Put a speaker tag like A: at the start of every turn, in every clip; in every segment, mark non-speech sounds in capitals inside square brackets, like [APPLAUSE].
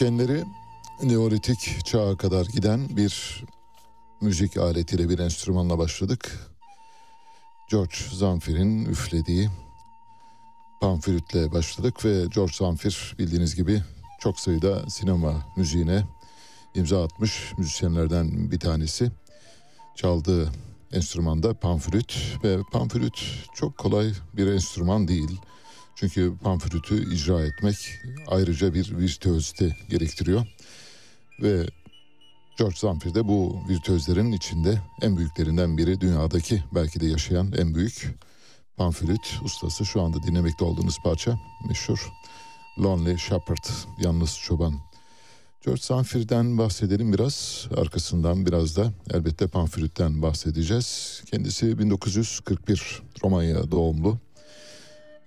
A: Kökenleri Neolitik çağa kadar giden bir müzik aletiyle bir enstrümanla başladık. George Zamfir'in üflediği panflütle başladık ve George Zamfir bildiğiniz gibi çok sayıda sinema müziğine imza atmış müzisyenlerden bir tanesi. Çaldığı enstrümanda panflüt ve panflüt çok kolay bir enstrüman değil. Çünkü panflütü icra etmek ayrıca bir virtüözite gerektiriyor. Ve George Zamfir de bu virtüözlerin içinde en büyüklerinden biri dünyadaki belki de yaşayan en büyük panflüt ustası. Şu anda dinlemekte olduğunuz parça meşhur Lonely Shepherd, Yalnız Çoban. George Sanfir'den bahsedelim biraz. Arkasından biraz da elbette Pamflüt'ten bahsedeceğiz. Kendisi 1941 Romanya doğumlu.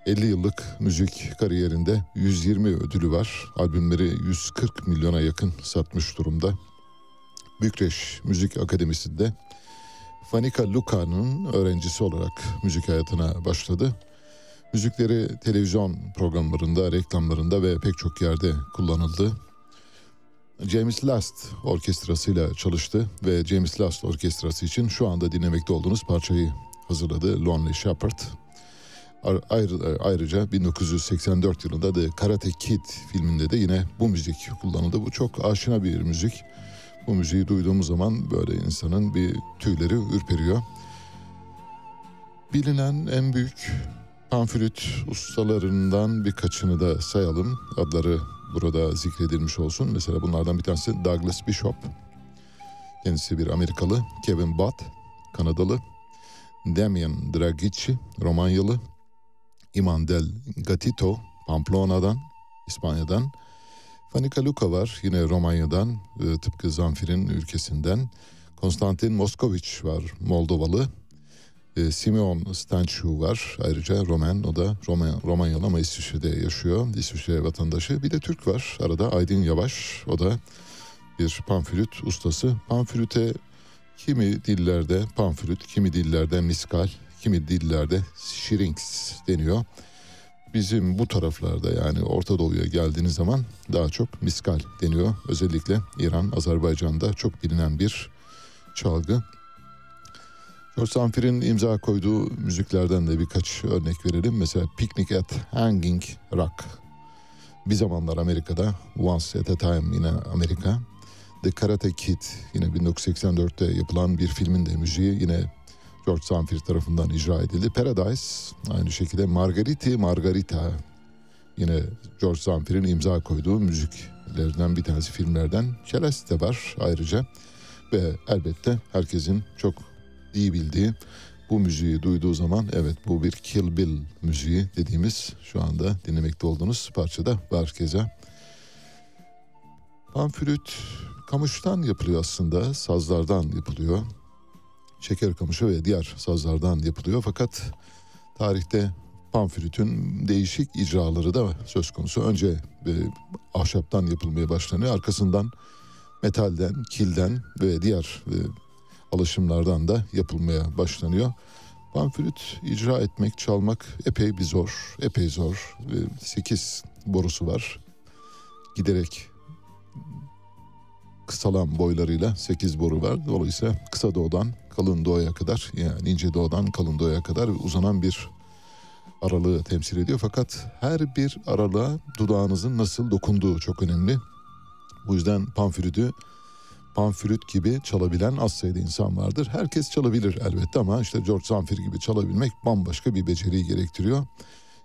A: 50 yıllık müzik kariyerinde 120 ödülü var. Albümleri 140 milyona yakın satmış durumda. Bükreş Müzik Akademisi'nde Fanika Luka'nın öğrencisi olarak müzik hayatına başladı. Müzikleri televizyon programlarında, reklamlarında ve pek çok yerde kullanıldı. James Last orkestrasıyla çalıştı ve James Last orkestrası için şu anda dinlemekte olduğunuz parçayı hazırladı Lonely Shepherd. Ayrı, ayrıca 1984 yılında The Karate Kid filminde de yine bu müzik kullanıldı. Bu çok aşina bir müzik. Bu müziği duyduğumuz zaman böyle insanın bir tüyleri ürperiyor. Bilinen en büyük panflüt ustalarından birkaçını da sayalım. Adları burada zikredilmiş olsun. Mesela bunlardan bir tanesi Douglas Bishop. Kendisi bir Amerikalı. Kevin Butt, Kanadalı. Damian Dragici, Romanyalı. Iman Del Gatito, Pamplona'dan, İspanya'dan. Fanika Luka var yine Romanya'dan, e, tıpkı Zamfir'in ülkesinden. Konstantin Moskoviç var Moldovalı. E, Simeon Stanchu var ayrıca Roman o da Roma, Romanyalı ama İsviçre'de yaşıyor. İsviçre vatandaşı. Bir de Türk var arada Aydın Yavaş o da bir panflüt ustası. Panflüte kimi dillerde panflüt, kimi dillerde miskal, kimi dillerde şirinks deniyor. Bizim bu taraflarda yani Orta Doğu'ya geldiğiniz zaman daha çok miskal deniyor. Özellikle İran, Azerbaycan'da çok bilinen bir çalgı. George Sanfir'in imza koyduğu müziklerden de birkaç örnek verelim. Mesela Picnic at Hanging Rock. Bir zamanlar Amerika'da, Once at a Time yine Amerika. The Karate Kid yine 1984'te yapılan bir filmin de müziği yine George Sanfir tarafından icra edildi. Paradise aynı şekilde Margariti Margarita yine George Sanfir'in imza koyduğu müziklerden bir tanesi filmlerden. Celeste var ayrıca ve elbette herkesin çok iyi bildiği bu müziği duyduğu zaman evet bu bir Kill Bill müziği dediğimiz şu anda dinlemekte olduğunuz parçada var keza. Panflüt kamıştan yapılıyor aslında, sazlardan yapılıyor. Şeker kamışı ve diğer sazlardan yapılıyor fakat tarihte panflütün değişik icraları da söz konusu. Önce e, ahşaptan yapılmaya başlanıyor. Arkasından metalden, kilden ve diğer e, alışımlardan da yapılmaya başlanıyor. Panflüt icra etmek, çalmak epey bir zor, epey zor. E, sekiz borusu var. Giderek kısalan boylarıyla sekiz boru var. Dolayısıyla kısa doğudan kalın doğuya kadar yani ince doğudan kalın doğuya kadar uzanan bir aralığı temsil ediyor. Fakat her bir aralığa dudağınızın nasıl dokunduğu çok önemli. Bu yüzden panflütü panflüt gibi çalabilen az sayıda insan vardır. Herkes çalabilir elbette ama işte George Zamfir gibi çalabilmek bambaşka bir beceriyi gerektiriyor.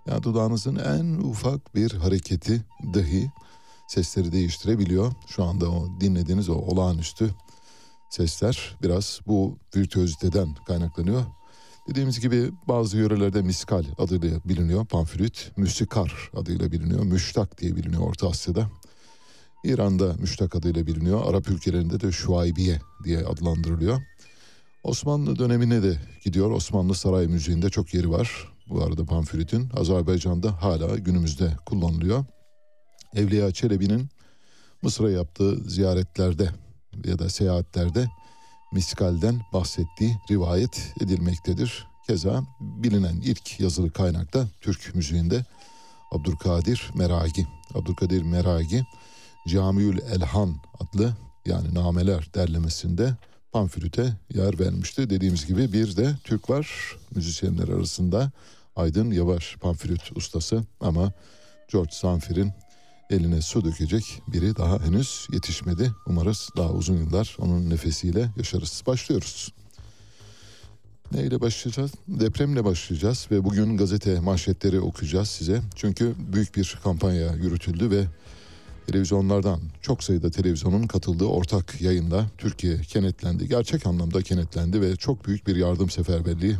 A: Yani dudağınızın en ufak bir hareketi dahi sesleri değiştirebiliyor. Şu anda o dinlediğiniz o olağanüstü sesler biraz bu virtüöziteden kaynaklanıyor. Dediğimiz gibi bazı yörelerde miskal adıyla biliniyor. Panflüt, müsikar adıyla biliniyor. Müştak diye biliniyor Orta Asya'da. İran'da müştak adıyla biliniyor. Arap ülkelerinde de şuaybiye diye adlandırılıyor. Osmanlı dönemine de gidiyor. Osmanlı saray müziğinde çok yeri var. Bu arada panflütün Azerbaycan'da hala günümüzde kullanılıyor. Evliya Çelebi'nin Mısır'a yaptığı ziyaretlerde ya da seyahatlerde miskalden bahsettiği rivayet edilmektedir. Keza bilinen ilk yazılı kaynakta Türk müziğinde Abdülkadir Meragi. Abdülkadir Meragi Camiül Elhan adlı yani nameler derlemesinde panflüte yer vermişti. Dediğimiz gibi bir de Türk var müzisyenler arasında Aydın Yavaş panflüt ustası ama George Sanfir'in eline su dökecek biri daha henüz yetişmedi. Umarız daha uzun yıllar onun nefesiyle yaşarız. Başlıyoruz. Neyle başlayacağız? Depremle başlayacağız ve bugün gazete manşetleri okuyacağız size. Çünkü büyük bir kampanya yürütüldü ve televizyonlardan çok sayıda televizyonun katıldığı ortak yayında Türkiye kenetlendi. Gerçek anlamda kenetlendi ve çok büyük bir yardım seferberliği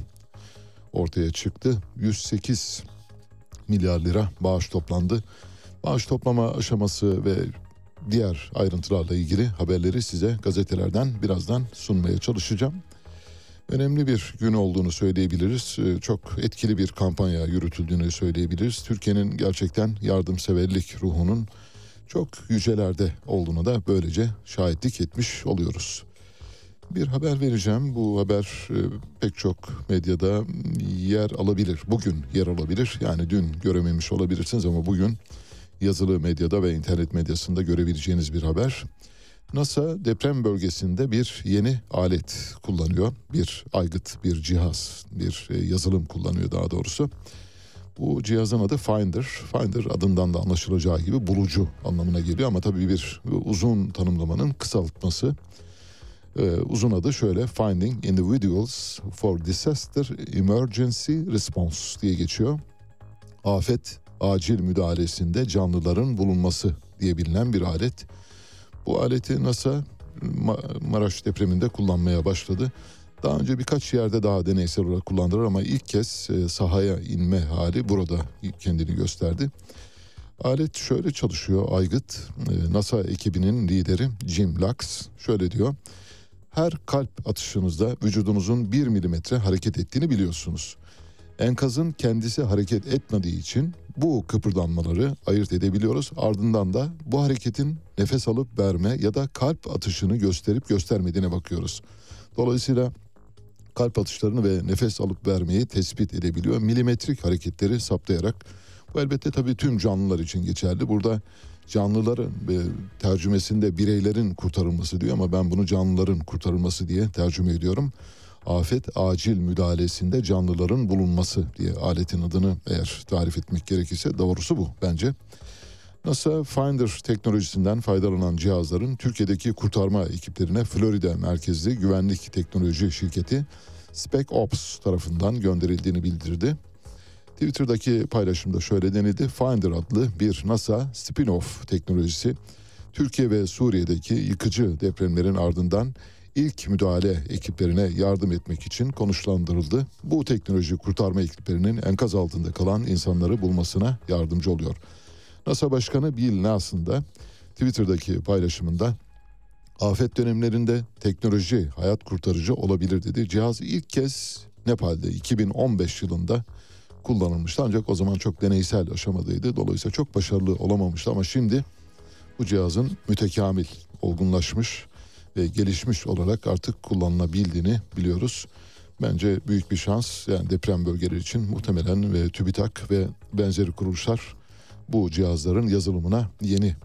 A: ortaya çıktı. 108 milyar lira bağış toplandı. Bağış toplama aşaması ve diğer ayrıntılarla ilgili haberleri size gazetelerden birazdan sunmaya çalışacağım. Önemli bir gün olduğunu söyleyebiliriz. Ee, çok etkili bir kampanya yürütüldüğünü söyleyebiliriz. Türkiye'nin gerçekten yardımseverlik ruhunun çok yücelerde olduğuna da böylece şahitlik etmiş oluyoruz. Bir haber vereceğim. Bu haber e, pek çok medyada yer alabilir. Bugün yer alabilir. Yani dün görememiş olabilirsiniz ama bugün yazılı medyada ve internet medyasında görebileceğiniz bir haber. NASA deprem bölgesinde bir yeni alet kullanıyor. Bir aygıt, bir cihaz, bir e, yazılım kullanıyor daha doğrusu. Bu cihazın adı Finder. Finder adından da anlaşılacağı gibi bulucu anlamına geliyor ama tabii bir uzun tanımlamanın kısaltması. Ee, uzun adı şöyle Finding Individuals for Disaster Emergency Response diye geçiyor. Afet acil müdahalesinde canlıların bulunması diye bilinen bir alet. Bu aleti NASA Maraş depreminde kullanmaya başladı. Daha önce birkaç yerde daha deneysel olarak kullandılar ama ilk kez e, sahaya inme hali burada kendini gösterdi. Alet şöyle çalışıyor aygıt. E, NASA ekibinin lideri Jim Lux şöyle diyor. Her kalp atışınızda vücudunuzun bir milimetre hareket ettiğini biliyorsunuz. Enkazın kendisi hareket etmediği için bu kıpırdanmaları ayırt edebiliyoruz. Ardından da bu hareketin nefes alıp verme ya da kalp atışını gösterip göstermediğine bakıyoruz. Dolayısıyla kalp atışlarını ve nefes alıp vermeyi tespit edebiliyor. Milimetrik hareketleri saptayarak. Bu elbette tabii tüm canlılar için geçerli. Burada canlıların tercümesinde bireylerin kurtarılması diyor ama ben bunu canlıların kurtarılması diye tercüme ediyorum. Afet acil müdahalesinde canlıların bulunması diye aletin adını eğer tarif etmek gerekirse doğrusu bu bence. NASA Finder teknolojisinden faydalanan cihazların Türkiye'deki kurtarma ekiplerine Florida merkezli güvenlik teknoloji şirketi SpecOps tarafından gönderildiğini bildirdi. Twitter'daki paylaşımda şöyle denildi. Finder adlı bir NASA spin-off teknolojisi Türkiye ve Suriye'deki yıkıcı depremlerin ardından ilk müdahale ekiplerine yardım etmek için konuşlandırıldı. Bu teknoloji kurtarma ekiplerinin enkaz altında kalan insanları bulmasına yardımcı oluyor. NASA Başkanı Bill Nelson da Twitter'daki paylaşımında afet dönemlerinde teknoloji hayat kurtarıcı olabilir dedi. Cihaz ilk kez Nepal'de 2015 yılında kullanılmıştı ancak o zaman çok deneysel aşamadaydı. Dolayısıyla çok başarılı olamamıştı ama şimdi bu cihazın mütekamil, olgunlaşmış gelişmiş olarak artık kullanılabildiğini biliyoruz. Bence büyük bir şans yani deprem bölgeleri için muhtemelen ve TÜBİTAK ve benzeri kuruluşlar bu cihazların yazılımına yeni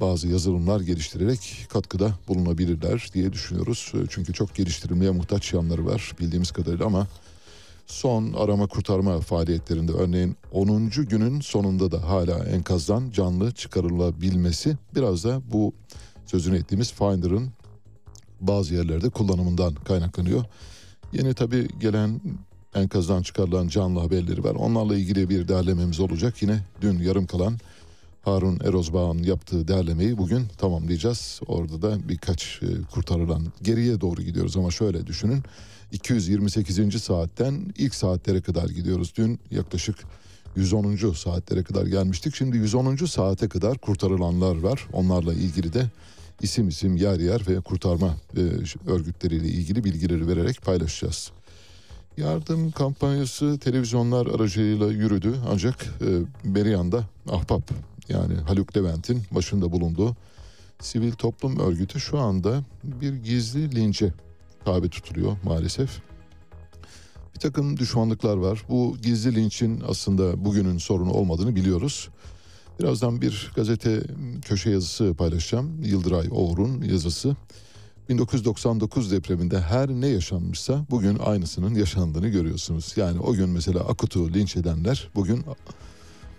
A: bazı yazılımlar geliştirerek katkıda bulunabilirler diye düşünüyoruz. Çünkü çok geliştirilmeye muhtaç yanları var bildiğimiz kadarıyla ama son arama kurtarma faaliyetlerinde örneğin 10. günün sonunda da hala enkazdan canlı çıkarılabilmesi biraz da bu sözünü ettiğimiz Finder'ın bazı yerlerde kullanımından kaynaklanıyor. Yeni tabi gelen enkazdan çıkarılan canlı haberleri var. Onlarla ilgili bir derlememiz olacak. Yine dün yarım kalan Harun Erozbağ'ın yaptığı derlemeyi bugün tamamlayacağız. Orada da birkaç e, kurtarılan geriye doğru gidiyoruz ama şöyle düşünün. 228. saatten ilk saatlere kadar gidiyoruz. Dün yaklaşık 110. saatlere kadar gelmiştik. Şimdi 110. saate kadar kurtarılanlar var. Onlarla ilgili de isim isim yer yer ve kurtarma e, örgütleriyle ilgili bilgileri vererek paylaşacağız. Yardım kampanyası televizyonlar aracılığıyla yürüdü ancak e, beri yanda Ahbap yani Haluk Levent'in başında bulunduğu sivil toplum örgütü şu anda bir gizli lince tabi tutuluyor maalesef. Bir takım düşmanlıklar var. Bu gizli linçin aslında bugünün sorunu olmadığını biliyoruz. Birazdan bir gazete köşe yazısı paylaşacağım. Yıldıray Oğur'un yazısı. 1999 depreminde her ne yaşanmışsa bugün aynısının yaşandığını görüyorsunuz. Yani o gün mesela Akut'u linç edenler bugün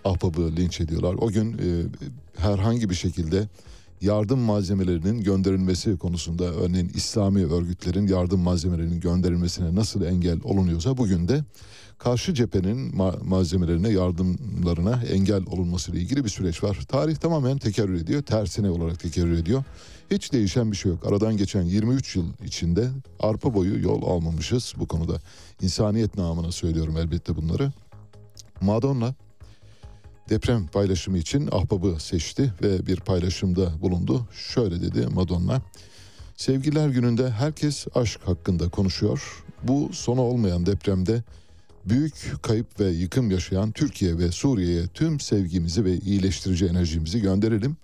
A: Ahbab'ı linç ediyorlar. O gün e, herhangi bir şekilde yardım malzemelerinin gönderilmesi konusunda örneğin İslami örgütlerin yardım malzemelerinin gönderilmesine nasıl engel olunuyorsa bugün de karşı cephenin ma- malzemelerine yardımlarına engel olunması ile ilgili bir süreç var. Tarih tamamen tekerrür ediyor, tersine olarak tekerrür ediyor. Hiç değişen bir şey yok. Aradan geçen 23 yıl içinde arpa boyu yol almamışız bu konuda. İnsaniyet namına söylüyorum elbette bunları. Madonna deprem paylaşımı için ahbabı seçti ve bir paylaşımda bulundu. Şöyle dedi Madonna. Sevgiler gününde herkes aşk hakkında konuşuyor. Bu sonu olmayan depremde büyük kayıp ve yıkım yaşayan Türkiye ve Suriye'ye tüm sevgimizi ve iyileştirici enerjimizi gönderelim.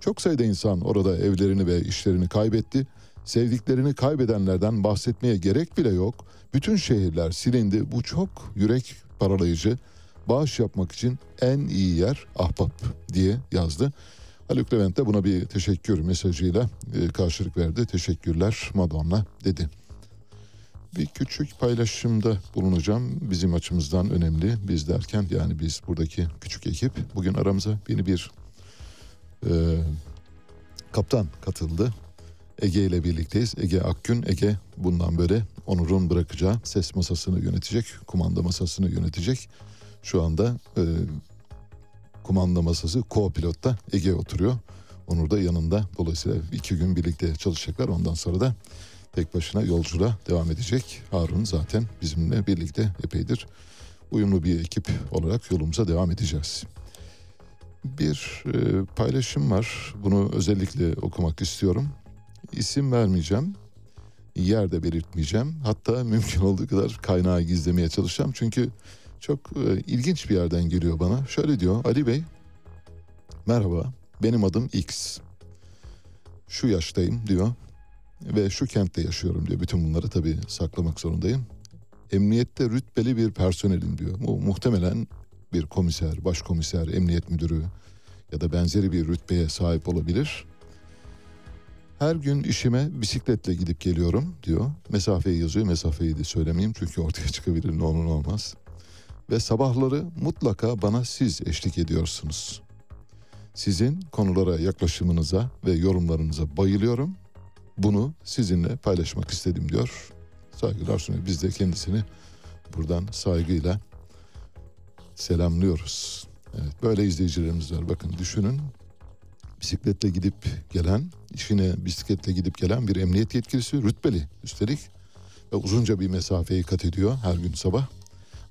A: Çok sayıda insan orada evlerini ve işlerini kaybetti. Sevdiklerini kaybedenlerden bahsetmeye gerek bile yok. Bütün şehirler silindi. Bu çok yürek paralayıcı. Bağış yapmak için en iyi yer ahbap diye yazdı. Haluk Levent de buna bir teşekkür mesajıyla e, karşılık verdi. Teşekkürler Madonna dedi. Bir küçük paylaşımda bulunacağım. Bizim açımızdan önemli. Biz derken yani biz buradaki küçük ekip. Bugün aramıza yeni bir e, kaptan katıldı. Ege ile birlikteyiz. Ege Akgün. Ege bundan böyle Onur'un bırakacağı ses masasını yönetecek. Kumanda masasını yönetecek. Şu anda e, kumanda masası co-pilotta Ege oturuyor. Onur da yanında. Dolayısıyla iki gün birlikte çalışacaklar. Ondan sonra da tek başına yolculuğa devam edecek. Harun zaten bizimle birlikte epeydir uyumlu bir ekip olarak yolumuza devam edeceğiz. Bir e, paylaşım var. Bunu özellikle okumak istiyorum. İsim vermeyeceğim. Yer de belirtmeyeceğim. Hatta [LAUGHS] mümkün olduğu kadar kaynağı gizlemeye çalışacağım. Çünkü çok e, ilginç bir yerden geliyor bana. Şöyle diyor Ali Bey. Merhaba benim adım X. Şu yaştayım diyor. Ve şu kentte yaşıyorum diyor. Bütün bunları tabii saklamak zorundayım. Emniyette rütbeli bir personelim diyor. Bu muhtemelen bir komiser, başkomiser, emniyet müdürü ya da benzeri bir rütbeye sahip olabilir. Her gün işime bisikletle gidip geliyorum diyor. Mesafeyi yazıyor. Mesafeyi de söylemeyeyim çünkü ortaya [LAUGHS] çıkabilir ne olur ne olmaz. Ve sabahları mutlaka bana siz eşlik ediyorsunuz. Sizin konulara yaklaşımınıza ve yorumlarınıza bayılıyorum. Bunu sizinle paylaşmak istedim diyor. Saygılar sunuyor. Biz de kendisini buradan saygıyla selamlıyoruz. Evet, böyle izleyicilerimiz var. Bakın düşünün bisikletle gidip gelen, işine bisikletle gidip gelen bir emniyet yetkilisi rütbeli üstelik ve uzunca bir mesafeyi kat ediyor her gün sabah.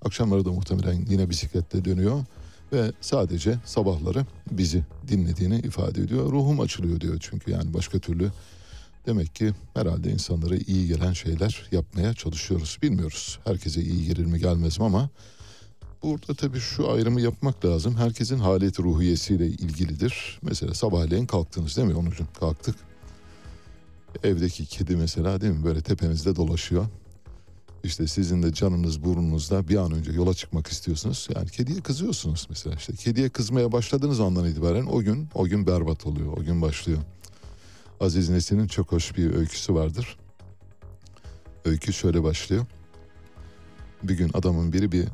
A: Akşamları da muhtemelen yine bisikletle dönüyor ve sadece sabahları bizi dinlediğini ifade ediyor. Ruhum açılıyor diyor çünkü yani başka türlü demek ki herhalde insanlara iyi gelen şeyler yapmaya çalışıyoruz. Bilmiyoruz herkese iyi gelir mi gelmez mi ama Burada tabii şu ayrımı yapmak lazım. Herkesin haleti ruhiyesiyle ilgilidir. Mesela sabahleyin kalktınız değil mi Onurcuğum? Kalktık. Evdeki kedi mesela değil mi böyle tepenizde dolaşıyor. İşte sizin de canınız burnunuzda bir an önce yola çıkmak istiyorsunuz. Yani kediye kızıyorsunuz mesela. İşte kediye kızmaya başladığınız andan itibaren o gün o gün berbat oluyor. O gün başlıyor. Aziz Nesin'in çok hoş bir öyküsü vardır. Öykü şöyle başlıyor. Bir gün adamın biri bir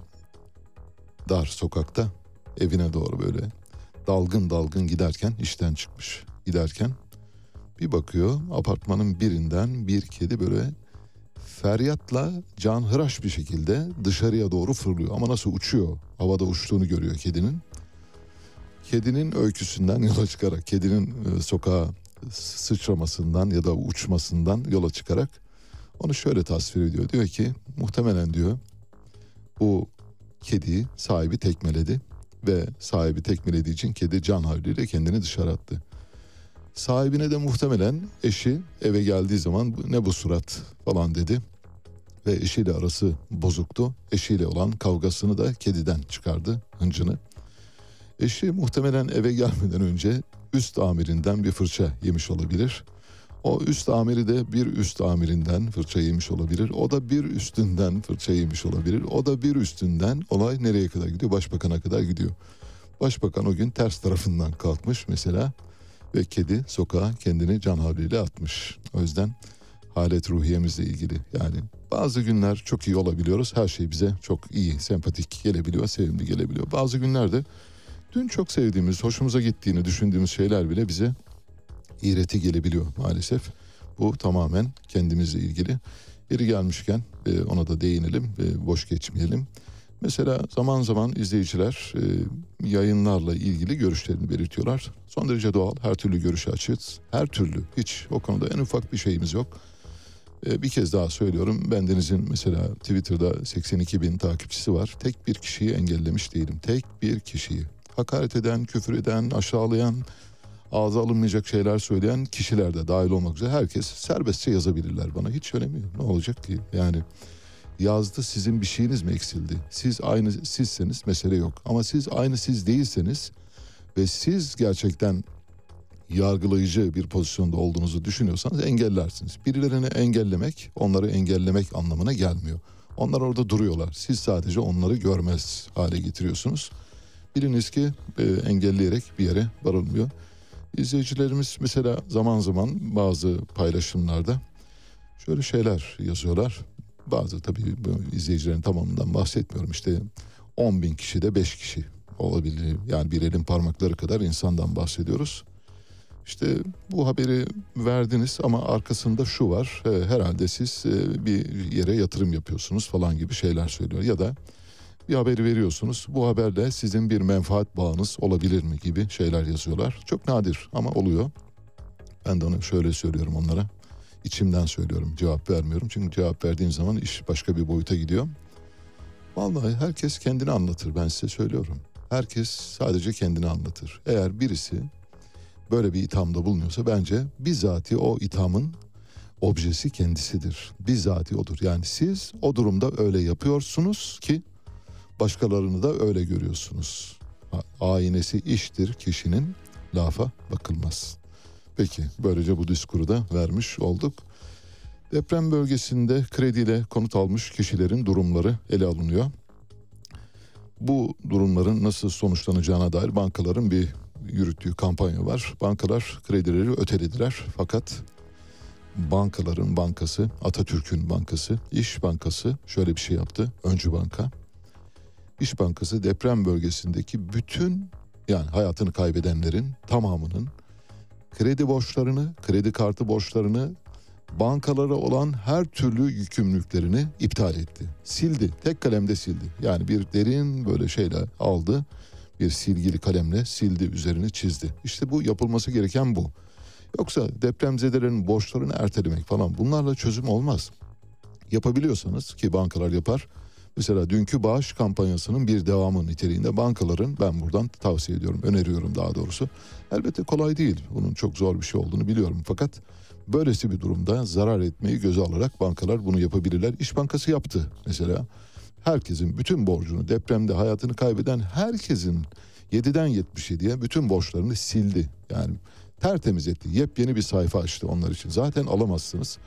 A: dar sokakta evine doğru böyle dalgın dalgın giderken işten çıkmış. Giderken bir bakıyor apartmanın birinden bir kedi böyle feryatla canhıraş bir şekilde dışarıya doğru fırlıyor. Ama nasıl uçuyor? Havada uçtuğunu görüyor kedinin. Kedinin öyküsünden yola çıkarak, kedinin e, sokağa sıçramasından ya da uçmasından yola çıkarak onu şöyle tasvir ediyor. Diyor ki muhtemelen diyor bu kediyi sahibi tekmeledi ve sahibi tekmelediği için kedi can havliyle kendini dışarı attı. Sahibine de muhtemelen eşi eve geldiği zaman ne bu surat falan dedi ve eşiyle arası bozuktu. Eşiyle olan kavgasını da kediden çıkardı hıncını. Eşi muhtemelen eve gelmeden önce üst amirinden bir fırça yemiş olabilir. O üst amiri de bir üst amirinden fırça yemiş olabilir. O da bir üstünden fırça yemiş olabilir. O da bir üstünden olay nereye kadar gidiyor? Başbakan'a kadar gidiyor. Başbakan o gün ters tarafından kalkmış mesela ve kedi sokağa kendini can havliyle atmış. O yüzden halet ruhiyemizle ilgili yani bazı günler çok iyi olabiliyoruz. Her şey bize çok iyi, sempatik gelebiliyor, sevimli gelebiliyor. Bazı günlerde dün çok sevdiğimiz, hoşumuza gittiğini düşündüğümüz şeyler bile bize iğreti gelebiliyor maalesef. Bu tamamen kendimizle ilgili. Yeri gelmişken e, ona da değinelim, e, boş geçmeyelim. Mesela zaman zaman izleyiciler e, yayınlarla ilgili görüşlerini belirtiyorlar. Son derece doğal, her türlü görüşe açığız. Her türlü, hiç o konuda en ufak bir şeyimiz yok. E, bir kez daha söylüyorum, bendenizin mesela Twitter'da 82 bin takipçisi var. Tek bir kişiyi engellemiş değilim, tek bir kişiyi. Hakaret eden, küfür eden, aşağılayan, ağza alınmayacak şeyler söyleyen kişiler de dahil olmak üzere herkes serbestçe yazabilirler bana. Hiç önemi yok. Ne olacak ki? Yani yazdı sizin bir şeyiniz mi eksildi? Siz aynı sizseniz mesele yok. Ama siz aynı siz değilseniz ve siz gerçekten yargılayıcı bir pozisyonda olduğunuzu düşünüyorsanız engellersiniz. Birilerini engellemek, onları engellemek anlamına gelmiyor. Onlar orada duruyorlar. Siz sadece onları görmez hale getiriyorsunuz. Biliniz ki e, engelleyerek bir yere varılmıyor. İzleyicilerimiz mesela zaman zaman bazı paylaşımlarda şöyle şeyler yazıyorlar. Bazı tabii izleyicilerin tamamından bahsetmiyorum. İşte 10 bin kişi de 5 kişi olabilir. Yani bir elin parmakları kadar insandan bahsediyoruz. İşte bu haberi verdiniz ama arkasında şu var. E, herhalde siz e, bir yere yatırım yapıyorsunuz falan gibi şeyler söylüyor. Ya da bir haberi veriyorsunuz. Bu haberle sizin bir menfaat bağınız olabilir mi gibi şeyler yazıyorlar. Çok nadir ama oluyor. Ben de onu şöyle söylüyorum onlara. İçimden söylüyorum cevap vermiyorum. Çünkü cevap verdiğim zaman iş başka bir boyuta gidiyor. Vallahi herkes kendini anlatır ben size söylüyorum. Herkes sadece kendini anlatır. Eğer birisi böyle bir ithamda bulunuyorsa bence bizzati o ithamın objesi kendisidir. Bizzati odur. Yani siz o durumda öyle yapıyorsunuz ki başkalarını da öyle görüyorsunuz. Aynesi iştir kişinin lafa bakılmaz. Peki böylece bu diskuru da vermiş olduk. Deprem bölgesinde krediyle konut almış kişilerin durumları ele alınıyor. Bu durumların nasıl sonuçlanacağına dair bankaların bir yürüttüğü kampanya var. Bankalar kredileri ötelediler fakat bankaların bankası Atatürk'ün bankası İş Bankası şöyle bir şey yaptı. Öncü Banka İş Bankası deprem bölgesindeki bütün yani hayatını kaybedenlerin tamamının kredi borçlarını, kredi kartı borçlarını, bankalara olan her türlü yükümlülüklerini iptal etti. Sildi, tek kalemde sildi. Yani bir derin böyle şeyle aldı, bir silgili kalemle sildi, üzerini çizdi. İşte bu yapılması gereken bu. Yoksa depremzedelerin borçlarını ertelemek falan bunlarla çözüm olmaz. Yapabiliyorsanız ki bankalar yapar Mesela dünkü bağış kampanyasının bir devamı niteliğinde bankaların ben buradan tavsiye ediyorum, öneriyorum daha doğrusu. Elbette kolay değil. Bunun çok zor bir şey olduğunu biliyorum. Fakat böylesi bir durumda zarar etmeyi göze alarak bankalar bunu yapabilirler. İş Bankası yaptı mesela. Herkesin bütün borcunu depremde hayatını kaybeden herkesin 7'den 77'ye bütün borçlarını sildi. Yani tertemiz etti. Yepyeni bir sayfa açtı onlar için. Zaten alamazsınız.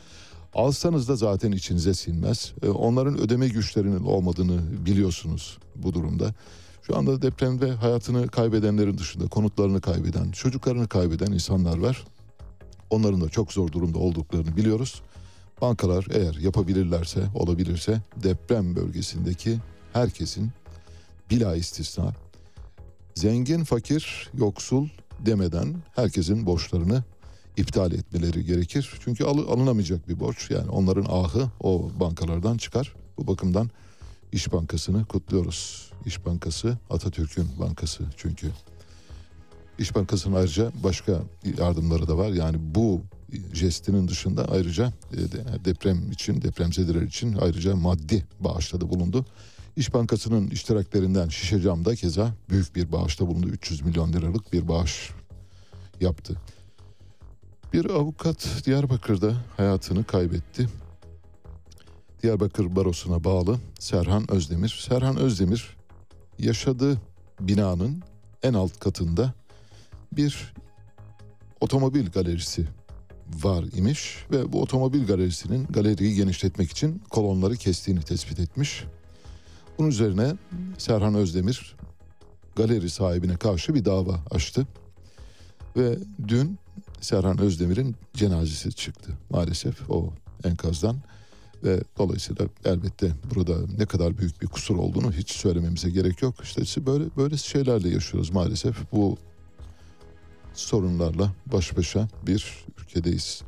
A: Alsanız da zaten içinize sinmez. E, onların ödeme güçlerinin olmadığını biliyorsunuz bu durumda. Şu anda depremde hayatını kaybedenlerin dışında konutlarını kaybeden, çocuklarını kaybeden insanlar var. Onların da çok zor durumda olduklarını biliyoruz. Bankalar eğer yapabilirlerse, olabilirse deprem bölgesindeki herkesin bila istisna zengin, fakir, yoksul demeden herkesin borçlarını iptal etmeleri gerekir. Çünkü al, alınamayacak bir borç. Yani onların ahı o bankalardan çıkar. Bu bakımdan İş Bankası'nı kutluyoruz. İş Bankası Atatürk'ün bankası çünkü. İş Bankası'nın ayrıca başka yardımları da var. Yani bu jestinin dışında ayrıca e, deprem için, depremzedeler için ayrıca maddi bağışta da bulundu. İş Bankası'nın iştiraklerinden Şişe Cam'da keza büyük bir bağışta bulundu. 300 milyon liralık bir bağış yaptı. Bir avukat Diyarbakır'da hayatını kaybetti. Diyarbakır Barosu'na bağlı Serhan Özdemir. Serhan Özdemir yaşadığı binanın en alt katında bir otomobil galerisi var imiş ve bu otomobil galerisinin galeriyi genişletmek için kolonları kestiğini tespit etmiş. Bunun üzerine Serhan Özdemir galeri sahibine karşı bir dava açtı. Ve dün Serhan Özdemir'in cenazesi çıktı maalesef o enkazdan. Ve dolayısıyla elbette burada ne kadar büyük bir kusur olduğunu hiç söylememize gerek yok. İşte böyle böyle şeylerle yaşıyoruz maalesef. Bu sorunlarla baş başa bir ülkedeyiz.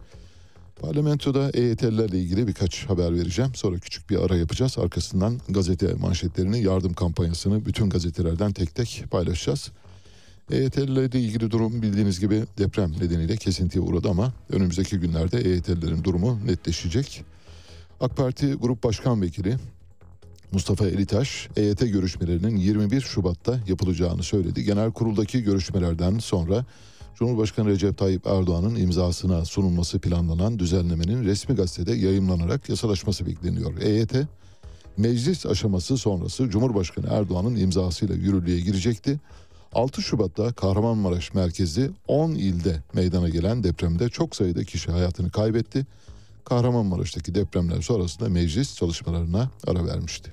A: Parlamentoda EYT'lilerle ilgili birkaç haber vereceğim. Sonra küçük bir ara yapacağız. Arkasından gazete manşetlerini, yardım kampanyasını bütün gazetelerden tek tek paylaşacağız. EYT'lilerle ilgili durum bildiğiniz gibi deprem nedeniyle kesintiye uğradı ama önümüzdeki günlerde EYT'lilerin durumu netleşecek. AK Parti Grup Başkan Vekili Mustafa Elitaş, EYT görüşmelerinin 21 Şubat'ta yapılacağını söyledi. Genel kuruldaki görüşmelerden sonra Cumhurbaşkanı Recep Tayyip Erdoğan'ın imzasına sunulması planlanan düzenlemenin resmi gazetede yayımlanarak yasalaşması bekleniyor. EYT meclis aşaması sonrası Cumhurbaşkanı Erdoğan'ın imzasıyla yürürlüğe girecekti. 6 Şubat'ta Kahramanmaraş merkezli 10 ilde meydana gelen depremde çok sayıda kişi hayatını kaybetti. Kahramanmaraş'taki depremler sonrasında meclis çalışmalarına ara vermişti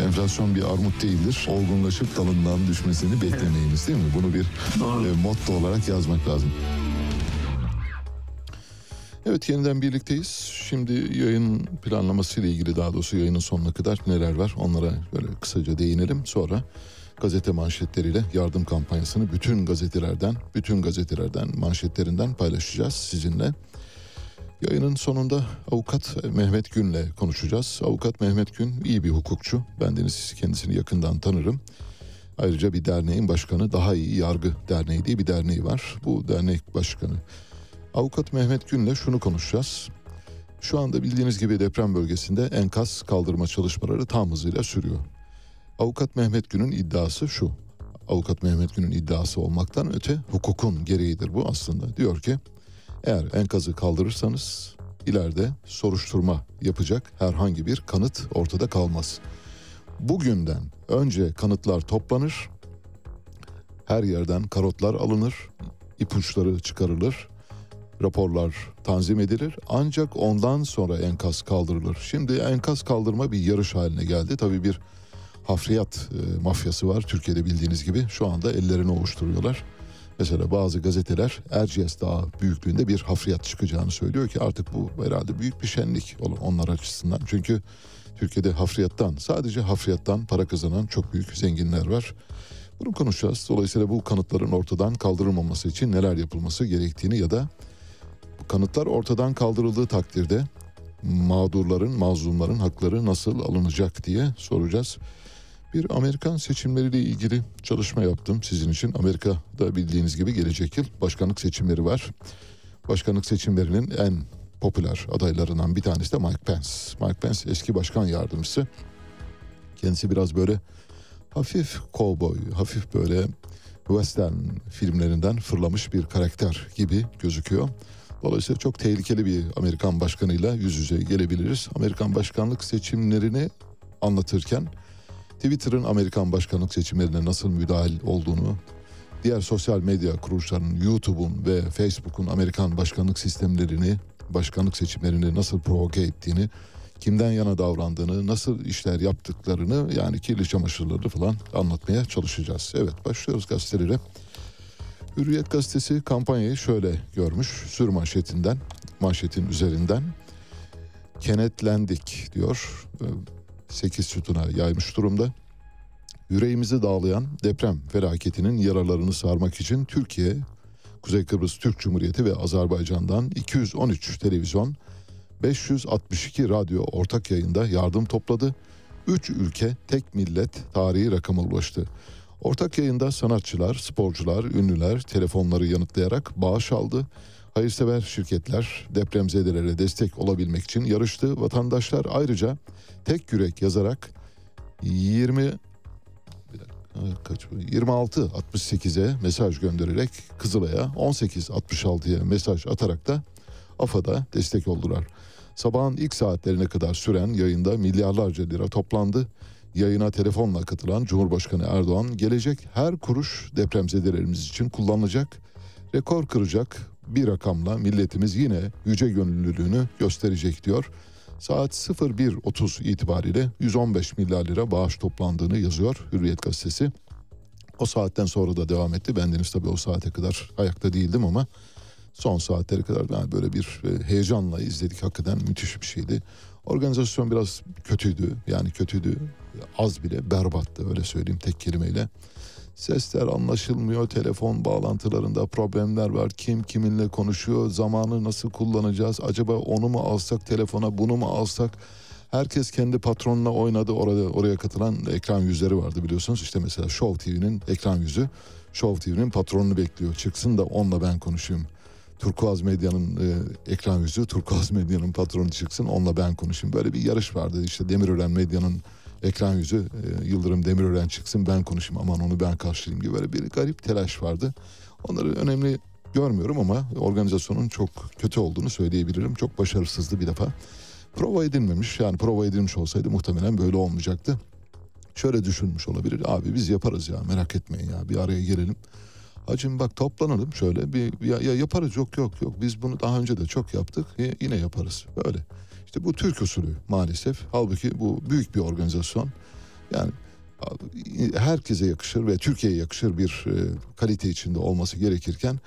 A: Enflasyon bir armut değildir. Olgunlaşıp dalından düşmesini beklemeyiniz değil mi? Bunu bir e, motto olarak yazmak lazım. Evet yeniden birlikteyiz. Şimdi yayın planlaması ile ilgili daha doğrusu yayının sonuna kadar neler var onlara böyle kısaca değinelim. Sonra gazete manşetleriyle yardım kampanyasını bütün gazetelerden, bütün gazetelerden manşetlerinden paylaşacağız sizinle. Yayının sonunda avukat Mehmet Gün'le konuşacağız. Avukat Mehmet Gün iyi bir hukukçu. Bendeniz kendisini yakından tanırım. Ayrıca bir derneğin başkanı Daha İyi Yargı Derneği diye bir derneği var. Bu dernek başkanı. Avukat Mehmet Gün'le şunu konuşacağız. Şu anda bildiğiniz gibi deprem bölgesinde enkaz kaldırma çalışmaları tam hızıyla sürüyor. Avukat Mehmet Gün'ün iddiası şu. Avukat Mehmet Gün'ün iddiası olmaktan öte hukukun gereğidir bu aslında. Diyor ki eğer enkazı kaldırırsanız ileride soruşturma yapacak herhangi bir kanıt ortada kalmaz. Bugünden önce kanıtlar toplanır, her yerden karotlar alınır, ipuçları çıkarılır, raporlar tanzim edilir ancak ondan sonra enkaz kaldırılır. Şimdi enkaz kaldırma bir yarış haline geldi. Tabii bir hafriyat e, mafyası var Türkiye'de bildiğiniz gibi şu anda ellerini ovuşturuyorlar. Mesela bazı gazeteler Erciyes Dağı büyüklüğünde bir hafriyat çıkacağını söylüyor ki artık bu herhalde büyük bir şenlik onlar açısından. Çünkü Türkiye'de hafriyattan sadece hafriyattan para kazanan çok büyük zenginler var. Bunu konuşacağız. Dolayısıyla bu kanıtların ortadan kaldırılmaması için neler yapılması gerektiğini ya da bu kanıtlar ortadan kaldırıldığı takdirde mağdurların, mazlumların hakları nasıl alınacak diye soracağız. Bir Amerikan seçimleriyle ilgili çalışma yaptım sizin için. Amerika'da bildiğiniz gibi gelecek yıl başkanlık seçimleri var. Başkanlık seçimlerinin en popüler adaylarından bir tanesi de Mike Pence. Mike Pence eski başkan yardımcısı. Kendisi biraz böyle hafif kovboy, hafif böyle western filmlerinden fırlamış bir karakter gibi gözüküyor. Dolayısıyla çok tehlikeli bir Amerikan başkanıyla yüz yüze gelebiliriz. Amerikan başkanlık seçimlerini anlatırken Twitter'ın Amerikan başkanlık seçimlerine nasıl müdahil olduğunu, diğer sosyal medya kuruluşlarının YouTube'un ve Facebook'un Amerikan başkanlık sistemlerini, başkanlık seçimlerini nasıl provoke ettiğini, kimden yana davrandığını, nasıl işler yaptıklarını yani kirli çamaşırları falan anlatmaya çalışacağız. Evet başlıyoruz gazetelere. Hürriyet gazetesi kampanyayı şöyle görmüş sür manşetinden, manşetin üzerinden kenetlendik diyor. 8 sütuna yaymış durumda. Yüreğimizi dağlayan deprem felaketinin yaralarını sarmak için Türkiye, Kuzey Kıbrıs Türk Cumhuriyeti ve Azerbaycan'dan 213 televizyon, 562 radyo ortak yayında yardım topladı. 3 ülke tek millet tarihi rakama ulaştı. Ortak yayında sanatçılar, sporcular, ünlüler telefonları yanıtlayarak bağış aldı. Hayırsever şirketler depremzedelere destek olabilmek için yarıştı. Vatandaşlar ayrıca tek yürek yazarak 20 kaç 26 68'e mesaj göndererek Kızılay'a 18 66'ya mesaj atarak da AFAD'a destek oldular. Sabahın ilk saatlerine kadar süren yayında milyarlarca lira toplandı. Yayına telefonla katılan Cumhurbaşkanı Erdoğan gelecek her kuruş depremzedelerimiz için kullanılacak, rekor kıracak bir rakamla milletimiz yine yüce gönüllülüğünü gösterecek diyor. Saat 01.30 itibariyle 115 milyar lira bağış toplandığını yazıyor Hürriyet gazetesi. O saatten sonra da devam etti. Bendeniz tabii o saate kadar ayakta değildim ama son saatlere kadar yani böyle bir e, heyecanla izledik. Hakikaten müthiş bir şeydi. Organizasyon biraz kötüydü. Yani kötüydü. az bile berbattı öyle söyleyeyim tek kelimeyle. Sesler anlaşılmıyor, telefon bağlantılarında problemler var. Kim kiminle konuşuyor, zamanı nasıl kullanacağız? Acaba onu mu alsak telefona, bunu mu alsak? Herkes kendi patronuna oynadı. Orada oraya katılan ekran yüzleri vardı biliyorsunuz. İşte mesela Show TV'nin ekran yüzü Show TV'nin patronunu bekliyor. Çıksın da onunla ben konuşayım. Turkuaz Medya'nın e, ekran yüzü, Turkuaz Medya'nın patronu çıksın onunla ben konuşayım. Böyle bir yarış vardı. İşte Demirören Medya'nın ekran yüzü e, Yıldırım Demirören çıksın ben konuşayım aman onu ben karşılayayım gibi böyle bir garip telaş vardı. Onları önemli görmüyorum ama organizasyonun çok kötü olduğunu söyleyebilirim. Çok başarısızdı bir defa. Prova edilmemiş yani prova edilmiş olsaydı muhtemelen böyle olmayacaktı. Şöyle düşünmüş olabilir abi biz yaparız ya merak etmeyin ya bir araya girelim. Hacım bak toplanalım şöyle bir ya, ya yaparız yok yok yok biz bunu daha önce de çok yaptık yine yaparız böyle. İşte bu Türk usulü maalesef. Halbuki bu büyük bir organizasyon. Yani herkese yakışır ve Türkiye'ye yakışır bir e, kalite içinde olması gerekirken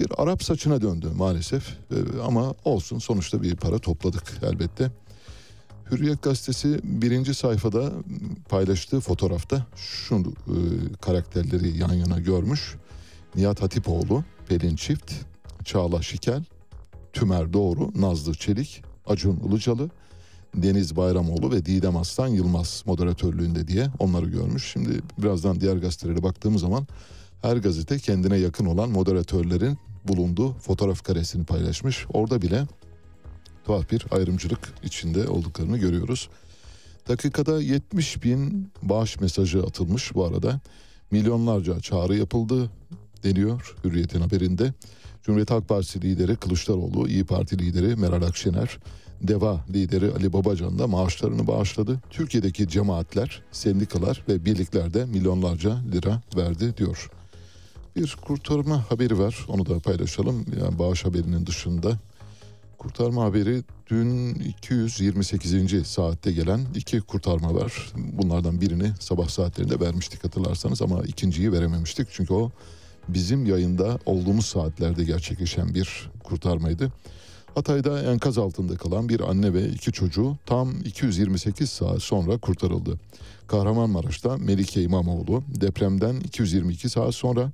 A: bir Arap saçına döndü maalesef. E, ama olsun sonuçta bir para topladık elbette. Hürriyet gazetesi birinci sayfada paylaştığı fotoğrafta şu e, karakterleri yan yana görmüş. Nihat Hatipoğlu, Pelin Çift, Çağla Şikel, Tümer Doğru, Nazlı Çelik, Acun Ilıcalı, Deniz Bayramoğlu ve Didem Aslan Yılmaz moderatörlüğünde diye onları görmüş. Şimdi birazdan diğer gazetelere baktığımız zaman her gazete kendine yakın olan moderatörlerin bulunduğu fotoğraf karesini paylaşmış. Orada bile tuhaf bir ayrımcılık içinde olduklarını görüyoruz. Dakikada 70 bin bağış mesajı atılmış bu arada. Milyonlarca çağrı yapıldı deniyor Hürriyet'in haberinde. Cumhuriyet Halk Partisi lideri Kılıçdaroğlu, İyi Parti lideri Meral Akşener, DEVA lideri Ali Babacan da maaşlarını bağışladı. Türkiye'deki cemaatler, sendikalar ve birlikler de milyonlarca lira verdi diyor. Bir kurtarma haberi var onu da paylaşalım. Yani bağış haberinin dışında. Kurtarma haberi dün 228. saatte gelen iki kurtarma var. Bunlardan birini sabah saatlerinde vermiştik hatırlarsanız ama ikinciyi verememiştik. Çünkü o bizim yayında olduğumuz saatlerde gerçekleşen bir kurtarmaydı. Hatay'da enkaz altında kalan bir anne ve iki çocuğu tam 228 saat sonra kurtarıldı. Kahramanmaraş'ta Melike İmamoğlu depremden 222 saat sonra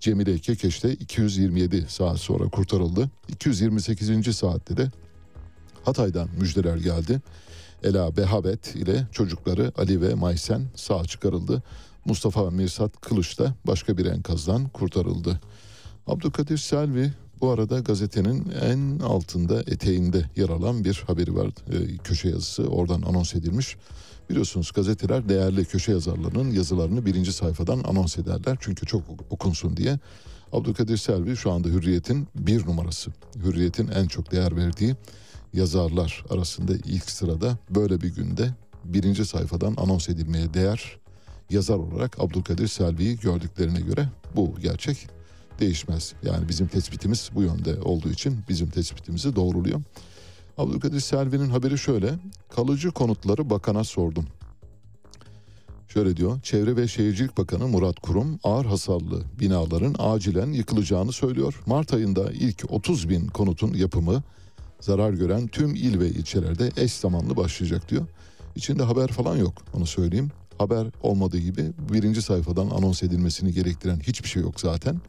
A: Cemile Kekeş'te 227 saat sonra kurtarıldı. 228. saatte de Hatay'dan müjdeler geldi. Ela Behabet ile çocukları Ali ve Maysen sağ çıkarıldı. Mustafa Mirsat Kılıç da başka bir enkazdan kurtarıldı. Abdülkadir Selvi bu arada gazetenin en altında eteğinde yer alan bir haberi var. E, köşe yazısı oradan anons edilmiş. Biliyorsunuz gazeteler değerli köşe yazarlarının yazılarını birinci sayfadan anons ederler. Çünkü çok okunsun diye. Abdülkadir Selvi şu anda Hürriyet'in bir numarası. Hürriyet'in en çok değer verdiği yazarlar arasında ilk sırada böyle bir günde birinci sayfadan anons edilmeye değer yazar olarak Abdülkadir Selvi'yi gördüklerine göre bu gerçek değişmez. Yani bizim tespitimiz bu yönde olduğu için bizim tespitimizi doğruluyor. Abdülkadir Selvi'nin haberi şöyle. Kalıcı konutları bakana sordum. Şöyle diyor. Çevre ve Şehircilik Bakanı Murat Kurum ağır hasarlı binaların acilen yıkılacağını söylüyor. Mart ayında ilk 30 bin konutun yapımı zarar gören tüm il ve ilçelerde eş zamanlı başlayacak diyor. İçinde haber falan yok onu söyleyeyim. Haber olmadığı gibi birinci sayfadan anons edilmesini gerektiren hiçbir şey yok zaten.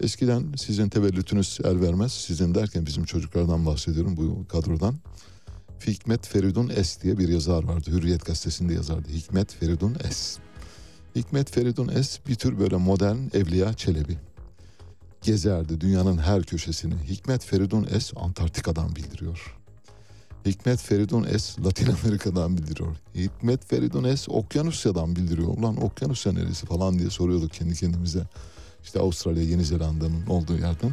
A: Eskiden sizin tevellütünüz el vermez. Sizin derken bizim çocuklardan bahsediyorum bu kadrodan. Hikmet Feridun Es diye bir yazar vardı. Hürriyet gazetesinde yazardı. Hikmet Feridun Es. Hikmet Feridun Es bir tür böyle modern Evliya Çelebi. Gezerdi dünyanın her köşesini. Hikmet Feridun Es Antarktika'dan bildiriyor. Hikmet Feridun Es Latin Amerika'dan bildiriyor. Hikmet Feridun Es Okyanusya'dan bildiriyor. Ulan Okyanusya neresi falan diye soruyorduk kendi kendimize. İşte Avustralya, Yeni Zelanda'nın olduğu yerden.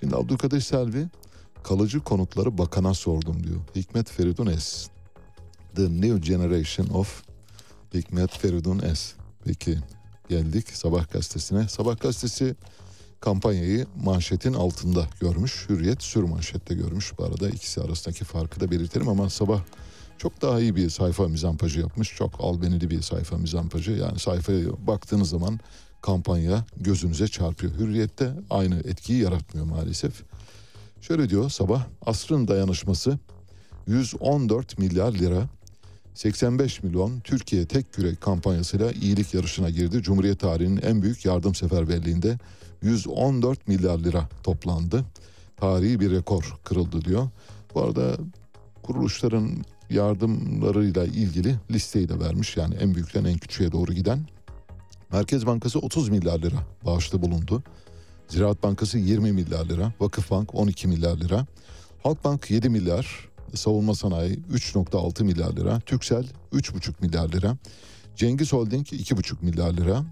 A: Şimdi Abdülkadir Selvi kalıcı konutları bakana sordum diyor. Hikmet Feridun Es. The New Generation of Hikmet Feridun Es. Peki geldik Sabah gazetesine. Sabah gazetesi kampanyayı manşetin altında görmüş. Hürriyet sür manşette görmüş. Bu arada ikisi arasındaki farkı da belirtelim ama sabah çok daha iyi bir sayfa mizampajı yapmış. Çok albenili bir sayfa mizampajı. Yani sayfaya baktığınız zaman kampanya gözünüze çarpıyor. Hürriyette aynı etkiyi yaratmıyor maalesef. Şöyle diyor sabah asrın dayanışması 114 milyar lira 85 milyon Türkiye Tek Yürek kampanyasıyla iyilik yarışına girdi. Cumhuriyet tarihinin en büyük yardım seferberliğinde 114 milyar lira toplandı. Tarihi bir rekor kırıldı diyor. Bu arada kuruluşların yardımlarıyla ilgili listeyi de vermiş. Yani en büyükten en küçüğe doğru giden. Merkez Bankası 30 milyar lira bağışta bulundu. Ziraat Bankası 20 milyar lira, Vakıfbank 12 milyar lira, Halkbank 7 milyar, Savunma Sanayi 3.6 milyar lira, Türksel 3.5 milyar lira, Cengiz Holding 2.5 milyar lira,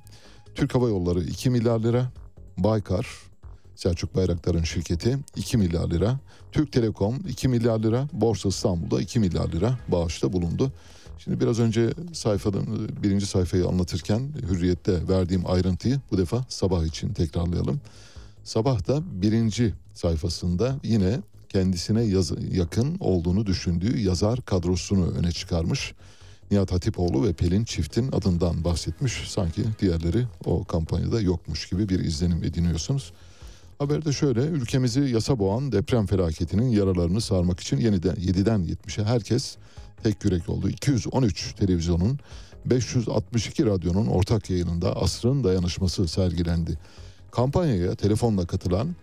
A: Türk Hava Yolları 2 milyar lira, Baykar Selçuk Bayraktar'ın şirketi 2 milyar lira, Türk Telekom 2 milyar lira, Borsa İstanbul'da 2 milyar lira bağışta bulundu. Şimdi biraz önce sayfanın birinci sayfayı anlatırken Hürriyet'te verdiğim ayrıntıyı bu defa sabah için tekrarlayalım. Sabah da birinci sayfasında yine kendisine yaz, yakın olduğunu düşündüğü yazar kadrosunu öne çıkarmış. Nihat Hatipoğlu ve Pelin Çift'in adından bahsetmiş. Sanki diğerleri o kampanyada yokmuş gibi bir izlenim ediniyorsunuz. Haberde şöyle ülkemizi yasa boğan deprem felaketinin yaralarını sarmak için yeniden 7'den 70'e herkes tek yürek oldu. 213 televizyonun 562 radyonun ortak yayınında asrın dayanışması sergilendi. Kampanyaya telefonla katılan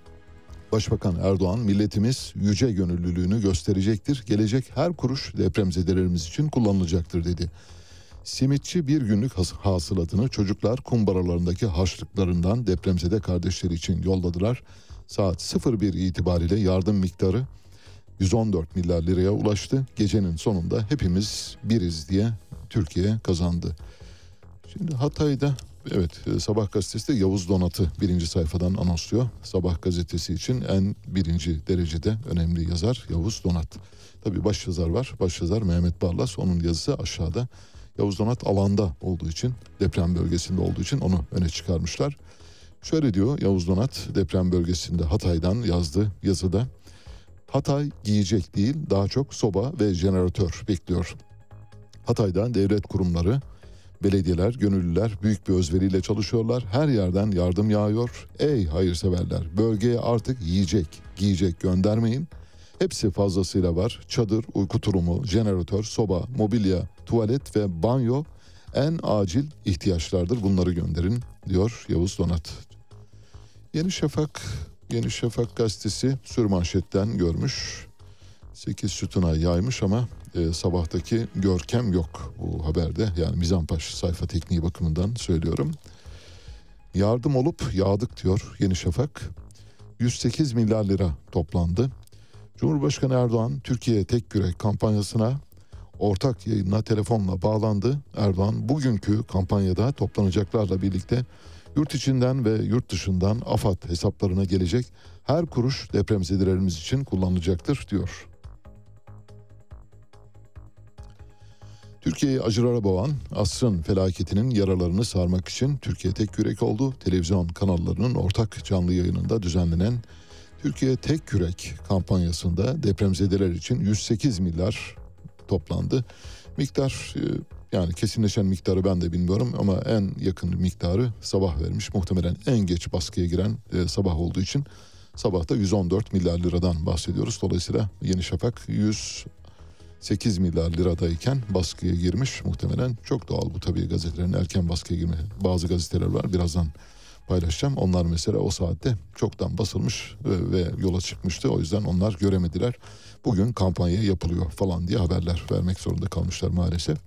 A: Başbakan Erdoğan milletimiz yüce gönüllülüğünü gösterecektir. Gelecek her kuruş depremzedelerimiz için kullanılacaktır dedi. Simitçi bir günlük hasılatını çocuklar kumbaralarındaki harçlıklarından depremzede kardeşleri için yolladılar. Saat 01 itibariyle yardım miktarı 114 milyar liraya ulaştı. Gecenin sonunda hepimiz biriz diye Türkiye kazandı. Şimdi Hatay'da evet Sabah gazetesi de Yavuz Donat'ı birinci sayfadan anonsluyor. Sabah gazetesi için en birinci derecede önemli yazar Yavuz Donat. Tabi baş yazar var. Baş yazar Mehmet Barlas. Onun yazısı aşağıda. Yavuz Donat alanda olduğu için deprem bölgesinde olduğu için onu öne çıkarmışlar. Şöyle diyor Yavuz Donat deprem bölgesinde Hatay'dan yazdı yazıda. Hatay giyecek değil daha çok soba ve jeneratör bekliyor. Hatay'da devlet kurumları, belediyeler, gönüllüler büyük bir özveriyle çalışıyorlar. Her yerden yardım yağıyor. Ey hayırseverler bölgeye artık yiyecek, giyecek göndermeyin. Hepsi fazlasıyla var. Çadır, uyku tulumu, jeneratör, soba, mobilya, tuvalet ve banyo en acil ihtiyaçlardır. Bunları gönderin diyor Yavuz Donat. Yeni Şafak Yeni Şafak gazetesi sürmanşetten görmüş. 8 sütuna yaymış ama e, sabahtaki görkem yok bu haberde. Yani Mizampaş sayfa tekniği bakımından söylüyorum. Yardım olup yağdık diyor Yeni Şafak. 108 milyar lira toplandı. Cumhurbaşkanı Erdoğan Türkiye Tek Yürek kampanyasına ortak yayınla telefonla bağlandı. Erdoğan bugünkü kampanyada toplanacaklarla birlikte yurt içinden ve yurt dışından AFAD hesaplarına gelecek her kuruş depremzedelerimiz için kullanılacaktır diyor. Türkiye'yi acılara boğan asrın felaketinin yaralarını sarmak için Türkiye Tek Yürek oldu. Televizyon kanallarının ortak canlı yayınında düzenlenen Türkiye Tek Yürek kampanyasında depremzedeler için 108 milyar toplandı. Miktar e, yani kesinleşen miktarı ben de bilmiyorum ama en yakın miktarı sabah vermiş. Muhtemelen en geç baskıya giren e, sabah olduğu için sabahta 114 milyar liradan bahsediyoruz. Dolayısıyla Yeni Şafak 108 milyar liradayken baskıya girmiş. Muhtemelen çok doğal bu tabii gazetelerin erken baskıya girme. Bazı gazeteler var birazdan paylaşacağım. Onlar mesela o saatte çoktan basılmış ve, ve yola çıkmıştı. O yüzden onlar göremediler. Bugün kampanya yapılıyor falan diye haberler vermek zorunda kalmışlar maalesef.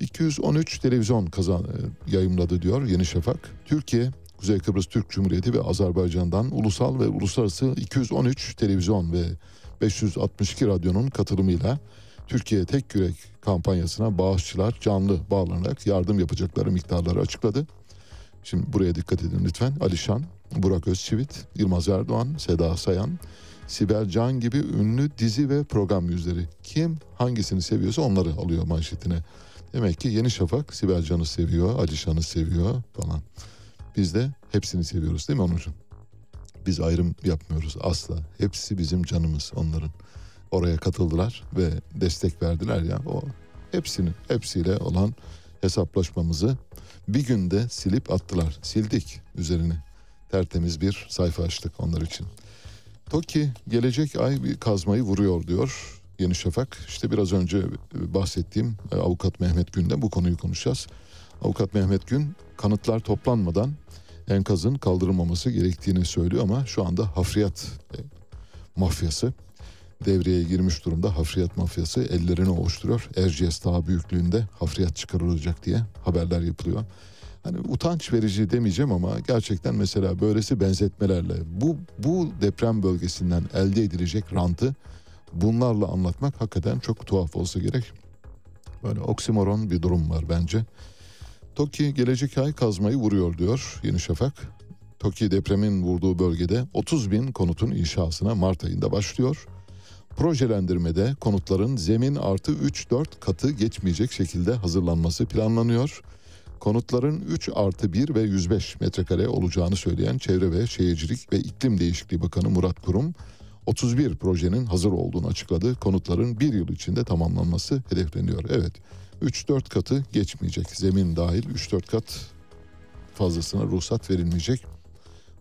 A: 213 televizyon kazan e, yayımladı diyor Yeni Şafak. Türkiye, Kuzey Kıbrıs Türk Cumhuriyeti ve Azerbaycan'dan ulusal ve uluslararası 213 televizyon ve 562 radyonun katılımıyla Türkiye Tek Yürek kampanyasına bağışçılar canlı bağlanarak yardım yapacakları miktarları açıkladı. Şimdi buraya dikkat edin lütfen. Alişan, Burak Özçivit, Yılmaz Erdoğan, Seda Sayan, Sibel Can gibi ünlü dizi ve program yüzleri. Kim hangisini seviyorsa onları alıyor manşetine. Demek ki Yeni Şafak Sibel Can'ı seviyor, Alişan'ı seviyor falan. Biz de hepsini seviyoruz değil mi Onurcuğum? Biz ayrım yapmıyoruz asla. Hepsi bizim canımız onların. Oraya katıldılar ve destek verdiler ya. O hepsinin hepsiyle olan hesaplaşmamızı bir günde silip attılar. Sildik üzerini. Tertemiz bir sayfa açtık onlar için. TOKİ gelecek ay bir kazmayı vuruyor diyor Yeni Şafak. İşte biraz önce e, bahsettiğim e, avukat Mehmet Gün'de bu konuyu konuşacağız. Avukat Mehmet Gün kanıtlar toplanmadan enkazın kaldırılmaması gerektiğini söylüyor ama şu anda hafriyat e, mafyası devreye girmiş durumda. Hafriyat mafyası ellerini ovuşturuyor. Erciyes Dağı büyüklüğünde hafriyat çıkarılacak diye haberler yapılıyor. Hani utanç verici demeyeceğim ama gerçekten mesela böylesi benzetmelerle bu bu deprem bölgesinden elde edilecek rantı bunlarla anlatmak hakikaten çok tuhaf olsa gerek. Böyle oksimoron bir durum var bence. TOKİ gelecek ay kazmayı vuruyor diyor Yeni Şafak. TOKİ depremin vurduğu bölgede 30 bin konutun inşasına Mart ayında başlıyor. Projelendirmede konutların zemin artı 3-4 katı geçmeyecek şekilde hazırlanması planlanıyor. Konutların 3 artı 1 ve 105 metrekare olacağını söyleyen Çevre ve Şehircilik ve İklim Değişikliği Bakanı Murat Kurum, 31 projenin hazır olduğunu açıkladı. Konutların bir yıl içinde tamamlanması hedefleniyor. Evet 3-4 katı geçmeyecek. Zemin dahil 3-4 kat fazlasına ruhsat verilmeyecek.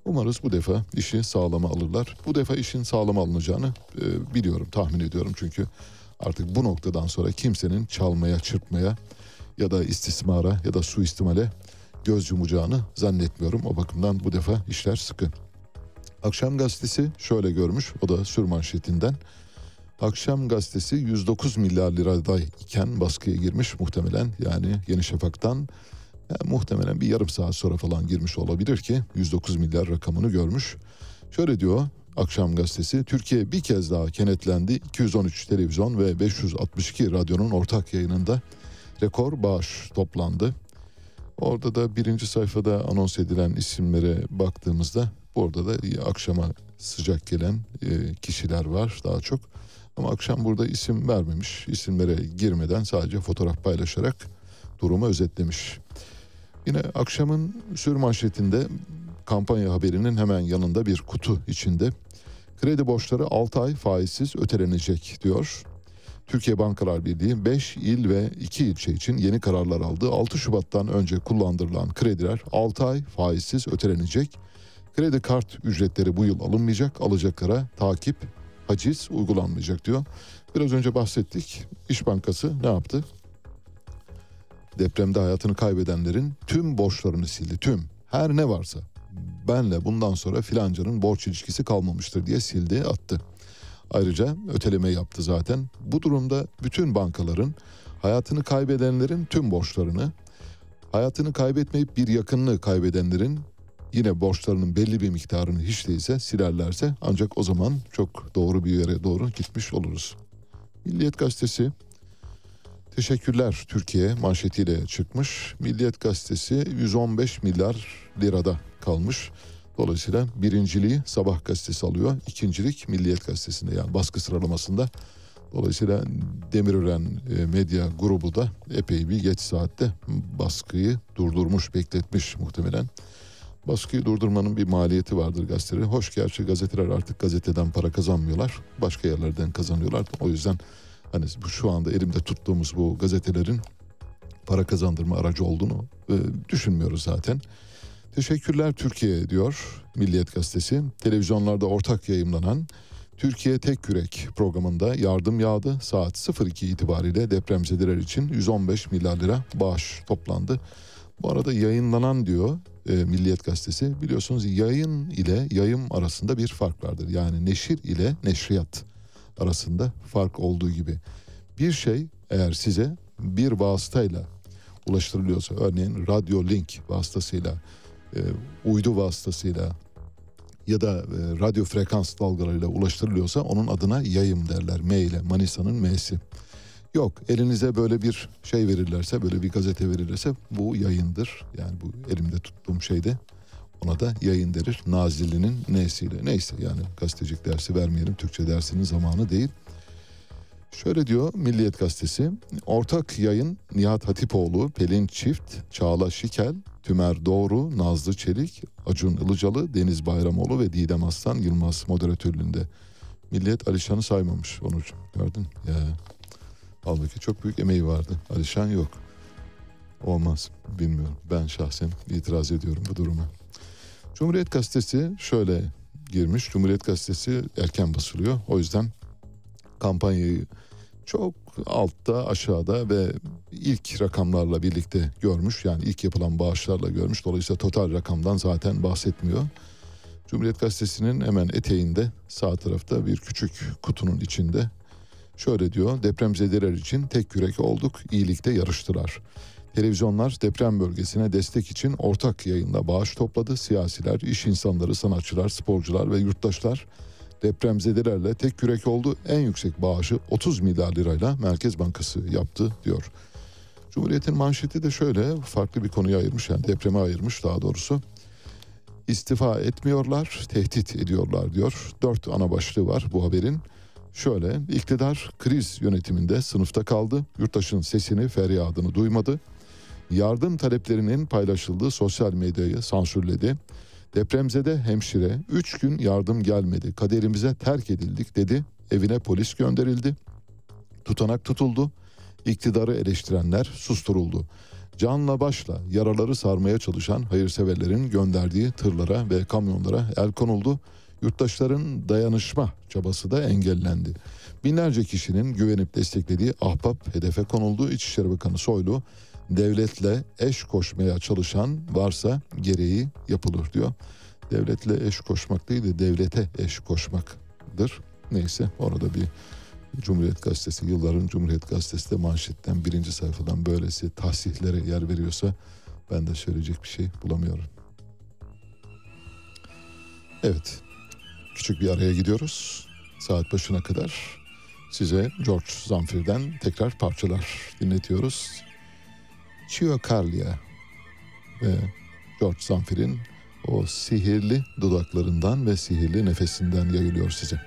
A: Umarız bu defa işi sağlama alırlar. Bu defa işin sağlama alınacağını e, biliyorum, tahmin ediyorum. Çünkü artık bu noktadan sonra kimsenin çalmaya, çırpmaya ya da istismara ya da suistimale göz yumacağını zannetmiyorum. O bakımdan bu defa işler sıkı. Akşam gazetesi şöyle görmüş, o da sür manşetinden. Akşam gazetesi 109 milyar liradayken baskıya girmiş muhtemelen. Yani Yeni Şafak'tan yani muhtemelen bir yarım saat sonra falan girmiş olabilir ki 109 milyar rakamını görmüş. Şöyle diyor Akşam gazetesi Türkiye bir kez daha kenetlendi. 213 televizyon ve 562 radyonun ortak yayınında rekor bağış toplandı. Orada da birinci sayfada anons edilen isimlere baktığımızda orada da akşama sıcak gelen e, kişiler var daha çok. Ama akşam burada isim vermemiş. İsimlere girmeden sadece fotoğraf paylaşarak durumu özetlemiş. Yine akşamın sür manşetinde kampanya haberinin hemen yanında bir kutu içinde kredi borçları 6 ay faizsiz ötelenecek diyor. Türkiye Bankalar Birliği 5 il ve 2 ilçe için yeni kararlar aldı. 6 Şubat'tan önce kullandırılan krediler 6 ay faizsiz ötelenecek. Kredi kart ücretleri bu yıl alınmayacak. Alacaklara takip, haciz uygulanmayacak diyor. Biraz önce bahsettik. İş Bankası ne yaptı? Depremde hayatını kaybedenlerin tüm borçlarını sildi. Tüm. Her ne varsa. Benle bundan sonra filancanın borç ilişkisi kalmamıştır diye sildi, attı. Ayrıca öteleme yaptı zaten. Bu durumda bütün bankaların hayatını kaybedenlerin tüm borçlarını, hayatını kaybetmeyip bir yakınını kaybedenlerin yine borçlarının belli bir miktarını hiç değilse silerlerse ancak o zaman çok doğru bir yere doğru gitmiş oluruz. Milliyet Gazetesi Teşekkürler Türkiye manşetiyle çıkmış. Milliyet Gazetesi 115 milyar lirada kalmış. Dolayısıyla birinciliği Sabah gazetesi alıyor. İkincilik Milliyet gazetesinde yani baskı sıralamasında. Dolayısıyla Demirören e, medya grubu da epey bir geç saatte baskıyı durdurmuş, bekletmiş muhtemelen. Baskıyı durdurmanın bir maliyeti vardır gazeteleri. Hoş gerçi gazeteler artık gazeteden para kazanmıyorlar. Başka yerlerden kazanıyorlar. O yüzden hani şu anda elimde tuttuğumuz bu gazetelerin para kazandırma aracı olduğunu e, düşünmüyoruz zaten. Teşekkürler Türkiye diyor Milliyet Gazetesi. Televizyonlarda ortak yayımlanan Türkiye Tek Yürek programında yardım yağdı. Saat 02 itibariyle depremzedeler için 115 milyar lira bağış toplandı. Bu arada yayınlanan diyor e, Milliyet Gazetesi biliyorsunuz yayın ile yayım arasında bir fark vardır. Yani neşir ile neşriyat arasında fark olduğu gibi. Bir şey eğer size bir vasıtayla ulaştırılıyorsa örneğin radyo link vasıtasıyla e, uydu vasıtasıyla ya da e, radyo frekans dalgalarıyla ulaştırılıyorsa onun adına yayım derler. M ile Manisa'nın M'si. Yok elinize böyle bir şey verirlerse böyle bir gazete verirlerse bu yayındır. Yani bu elimde tuttuğum şeyde ona da yayın derir. Nazilli'nin nesiyle. Neyse yani gazetecilik dersi vermeyelim. Türkçe dersinin zamanı değil. Şöyle diyor Milliyet Gazetesi. Ortak yayın Nihat Hatipoğlu, Pelin Çift, Çağla Şikel, Tümer Doğru, Nazlı Çelik, Acun Ilıcalı, Deniz Bayramoğlu ve Didem Aslan Yılmaz moderatörlüğünde. Milliyet Alişan'ı saymamış Onurcuğum. Gördün ya. Halbuki çok büyük emeği vardı. Alişan yok. Olmaz. Bilmiyorum. Ben şahsen itiraz ediyorum bu duruma. Cumhuriyet Gazetesi şöyle girmiş. Cumhuriyet Gazetesi erken basılıyor. O yüzden kampanyayı çok altta aşağıda ve ilk rakamlarla birlikte görmüş. Yani ilk yapılan bağışlarla görmüş. Dolayısıyla total rakamdan zaten bahsetmiyor. Cumhuriyet Gazetesi'nin hemen eteğinde sağ tarafta bir küçük kutunun içinde şöyle diyor. Depremzedeler için tek yürek olduk, iyilikte yarıştılar. Televizyonlar deprem bölgesine destek için ortak yayında bağış topladı. Siyasiler, iş insanları, sanatçılar, sporcular ve yurttaşlar depremzedelerle tek yürek oldu. En yüksek bağışı 30 milyar lirayla Merkez Bankası yaptı diyor. Cumhuriyet'in manşeti de şöyle farklı bir konuya ayırmış yani depreme ayırmış daha doğrusu. İstifa etmiyorlar, tehdit ediyorlar diyor. Dört ana başlığı var bu haberin. Şöyle, iktidar kriz yönetiminde sınıfta kaldı. Yurttaşın sesini, feryadını duymadı. Yardım taleplerinin paylaşıldığı sosyal medyayı sansürledi. Depremzede hemşire 3 gün yardım gelmedi. Kaderimize terk edildik dedi. Evine polis gönderildi. Tutanak tutuldu. İktidarı eleştirenler susturuldu. Canla başla yaraları sarmaya çalışan hayırseverlerin gönderdiği tırlara ve kamyonlara el konuldu. Yurttaşların dayanışma çabası da engellendi. Binlerce kişinin güvenip desteklediği ahbap hedefe konuldu. İçişleri Bakanı Soylu devletle eş koşmaya çalışan varsa gereği yapılır diyor. Devletle eş koşmak değil de devlete eş koşmaktır. Neyse orada bir Cumhuriyet Gazetesi yılların Cumhuriyet Gazetesi de manşetten birinci sayfadan böylesi tahsihlere yer veriyorsa ben de söyleyecek bir şey bulamıyorum. Evet küçük bir araya gidiyoruz. Saat başına kadar size George Zamfir'den tekrar parçalar dinletiyoruz. Chio Carlia ve George Zamfir'in o sihirli dudaklarından ve sihirli nefesinden yayılıyor size.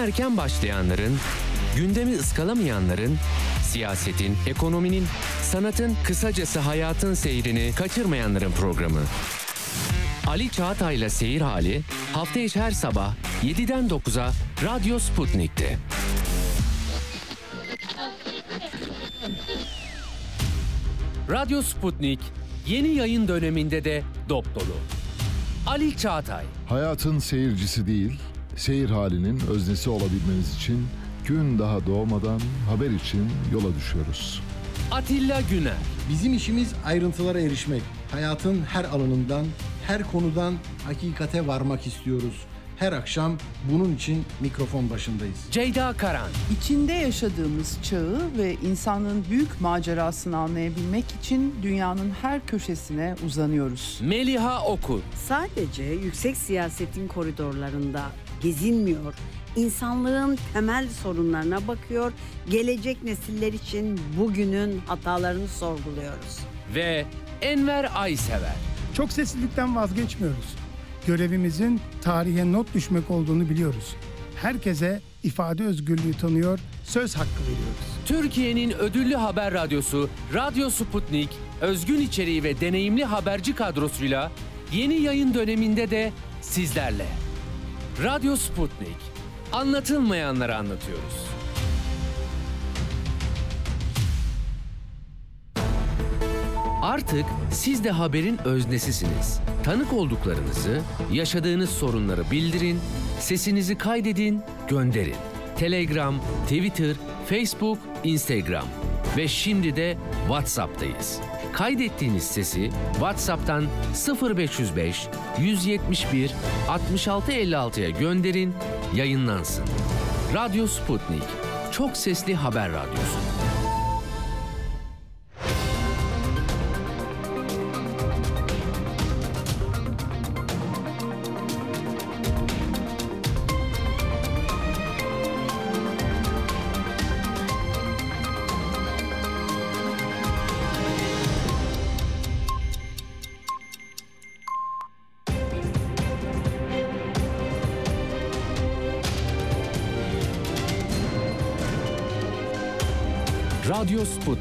B: Erken başlayanların, gündemi ıskalamayanların, siyasetin, ekonominin, sanatın, kısacası hayatın seyrini kaçırmayanların programı. Ali Çağatay'la Seyir Hali hafta içi her sabah 7'den 9'a Radyo Sputnik'te. Radyo Sputnik yeni yayın döneminde de dop dolu. Ali Çağatay
A: Hayatın seyircisi değil, seyir halinin öznesi olabilmeniz için Gün daha doğmadan haber için yola düşüyoruz.
B: Atilla Güner.
C: Bizim işimiz ayrıntılara erişmek. Hayatın her alanından, her konudan hakikate varmak istiyoruz. Her akşam bunun için mikrofon başındayız.
B: Ceyda Karan.
D: İçinde yaşadığımız çağı ve insanlığın büyük macerasını anlayabilmek için dünyanın her köşesine uzanıyoruz.
B: Meliha Okur.
E: Sadece yüksek siyasetin koridorlarında gezinmiyor, insanlığın temel sorunlarına bakıyor, gelecek nesiller için bugünün hatalarını sorguluyoruz.
B: Ve Enver Aysever.
F: Çok seslilikten vazgeçmiyoruz. Görevimizin tarihe not düşmek olduğunu biliyoruz. Herkese ifade özgürlüğü tanıyor, söz hakkı veriyoruz.
B: Türkiye'nin ödüllü haber radyosu Radyo Sputnik, özgün içeriği ve deneyimli haberci kadrosuyla yeni yayın döneminde de sizlerle. Radyo Sputnik. Anlatılmayanları anlatıyoruz. Artık siz de haberin öznesisiniz. Tanık olduklarınızı, yaşadığınız sorunları bildirin, sesinizi kaydedin, gönderin. Telegram, Twitter, Facebook, Instagram ve şimdi de WhatsApp'tayız. Kaydettiğiniz sesi WhatsApp'tan 0505 171 6656'ya gönderin, yayınlansın. Radyo Sputnik. Çok sesli haber radyosu.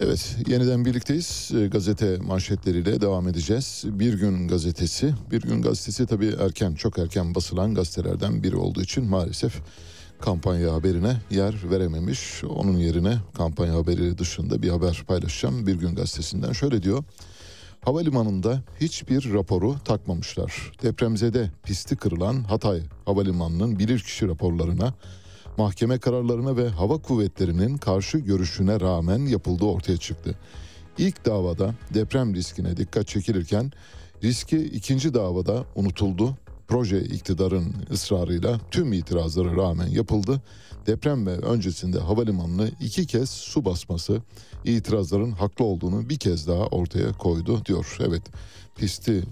A: Evet, yeniden birlikteyiz. E, Gazete manşetleriyle devam edeceğiz. Bir Gün Gazetesi. Bir Gün Gazetesi tabii erken, çok erken basılan gazetelerden biri olduğu için maalesef kampanya haberine yer verememiş. Onun yerine kampanya haberi dışında bir haber paylaşacağım. Bir Gün Gazetesi'nden şöyle diyor. Havalimanında hiçbir raporu takmamışlar. Depremzede pisti kırılan Hatay Havalimanı'nın bilirkişi raporlarına mahkeme kararlarına ve hava kuvvetlerinin karşı görüşüne rağmen yapıldığı ortaya çıktı. İlk davada deprem riskine dikkat çekilirken riski ikinci davada unutuldu. Proje iktidarın ısrarıyla tüm itirazlara rağmen yapıldı. Deprem ve öncesinde havalimanını iki kez su basması itirazların haklı olduğunu bir kez daha ortaya koydu diyor. Evet pisti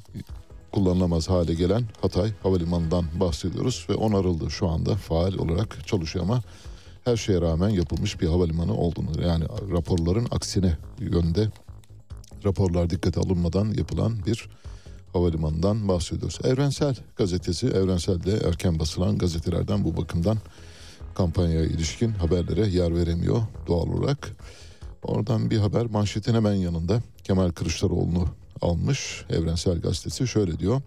A: kullanılamaz hale gelen Hatay Havalimanı'ndan bahsediyoruz ve onarıldı şu anda faal olarak çalışıyor ama her şeye rağmen yapılmış bir havalimanı olduğunu yani raporların aksine yönde raporlar dikkate alınmadan yapılan bir havalimanından bahsediyoruz. Evrensel gazetesi, Evrensel'de erken basılan gazetelerden bu bakımdan kampanyaya ilişkin haberlere yer veremiyor doğal olarak. Oradan bir haber manşetin hemen yanında Kemal Kılıçdaroğlu'nu almış Evrensel Gazetesi şöyle diyor.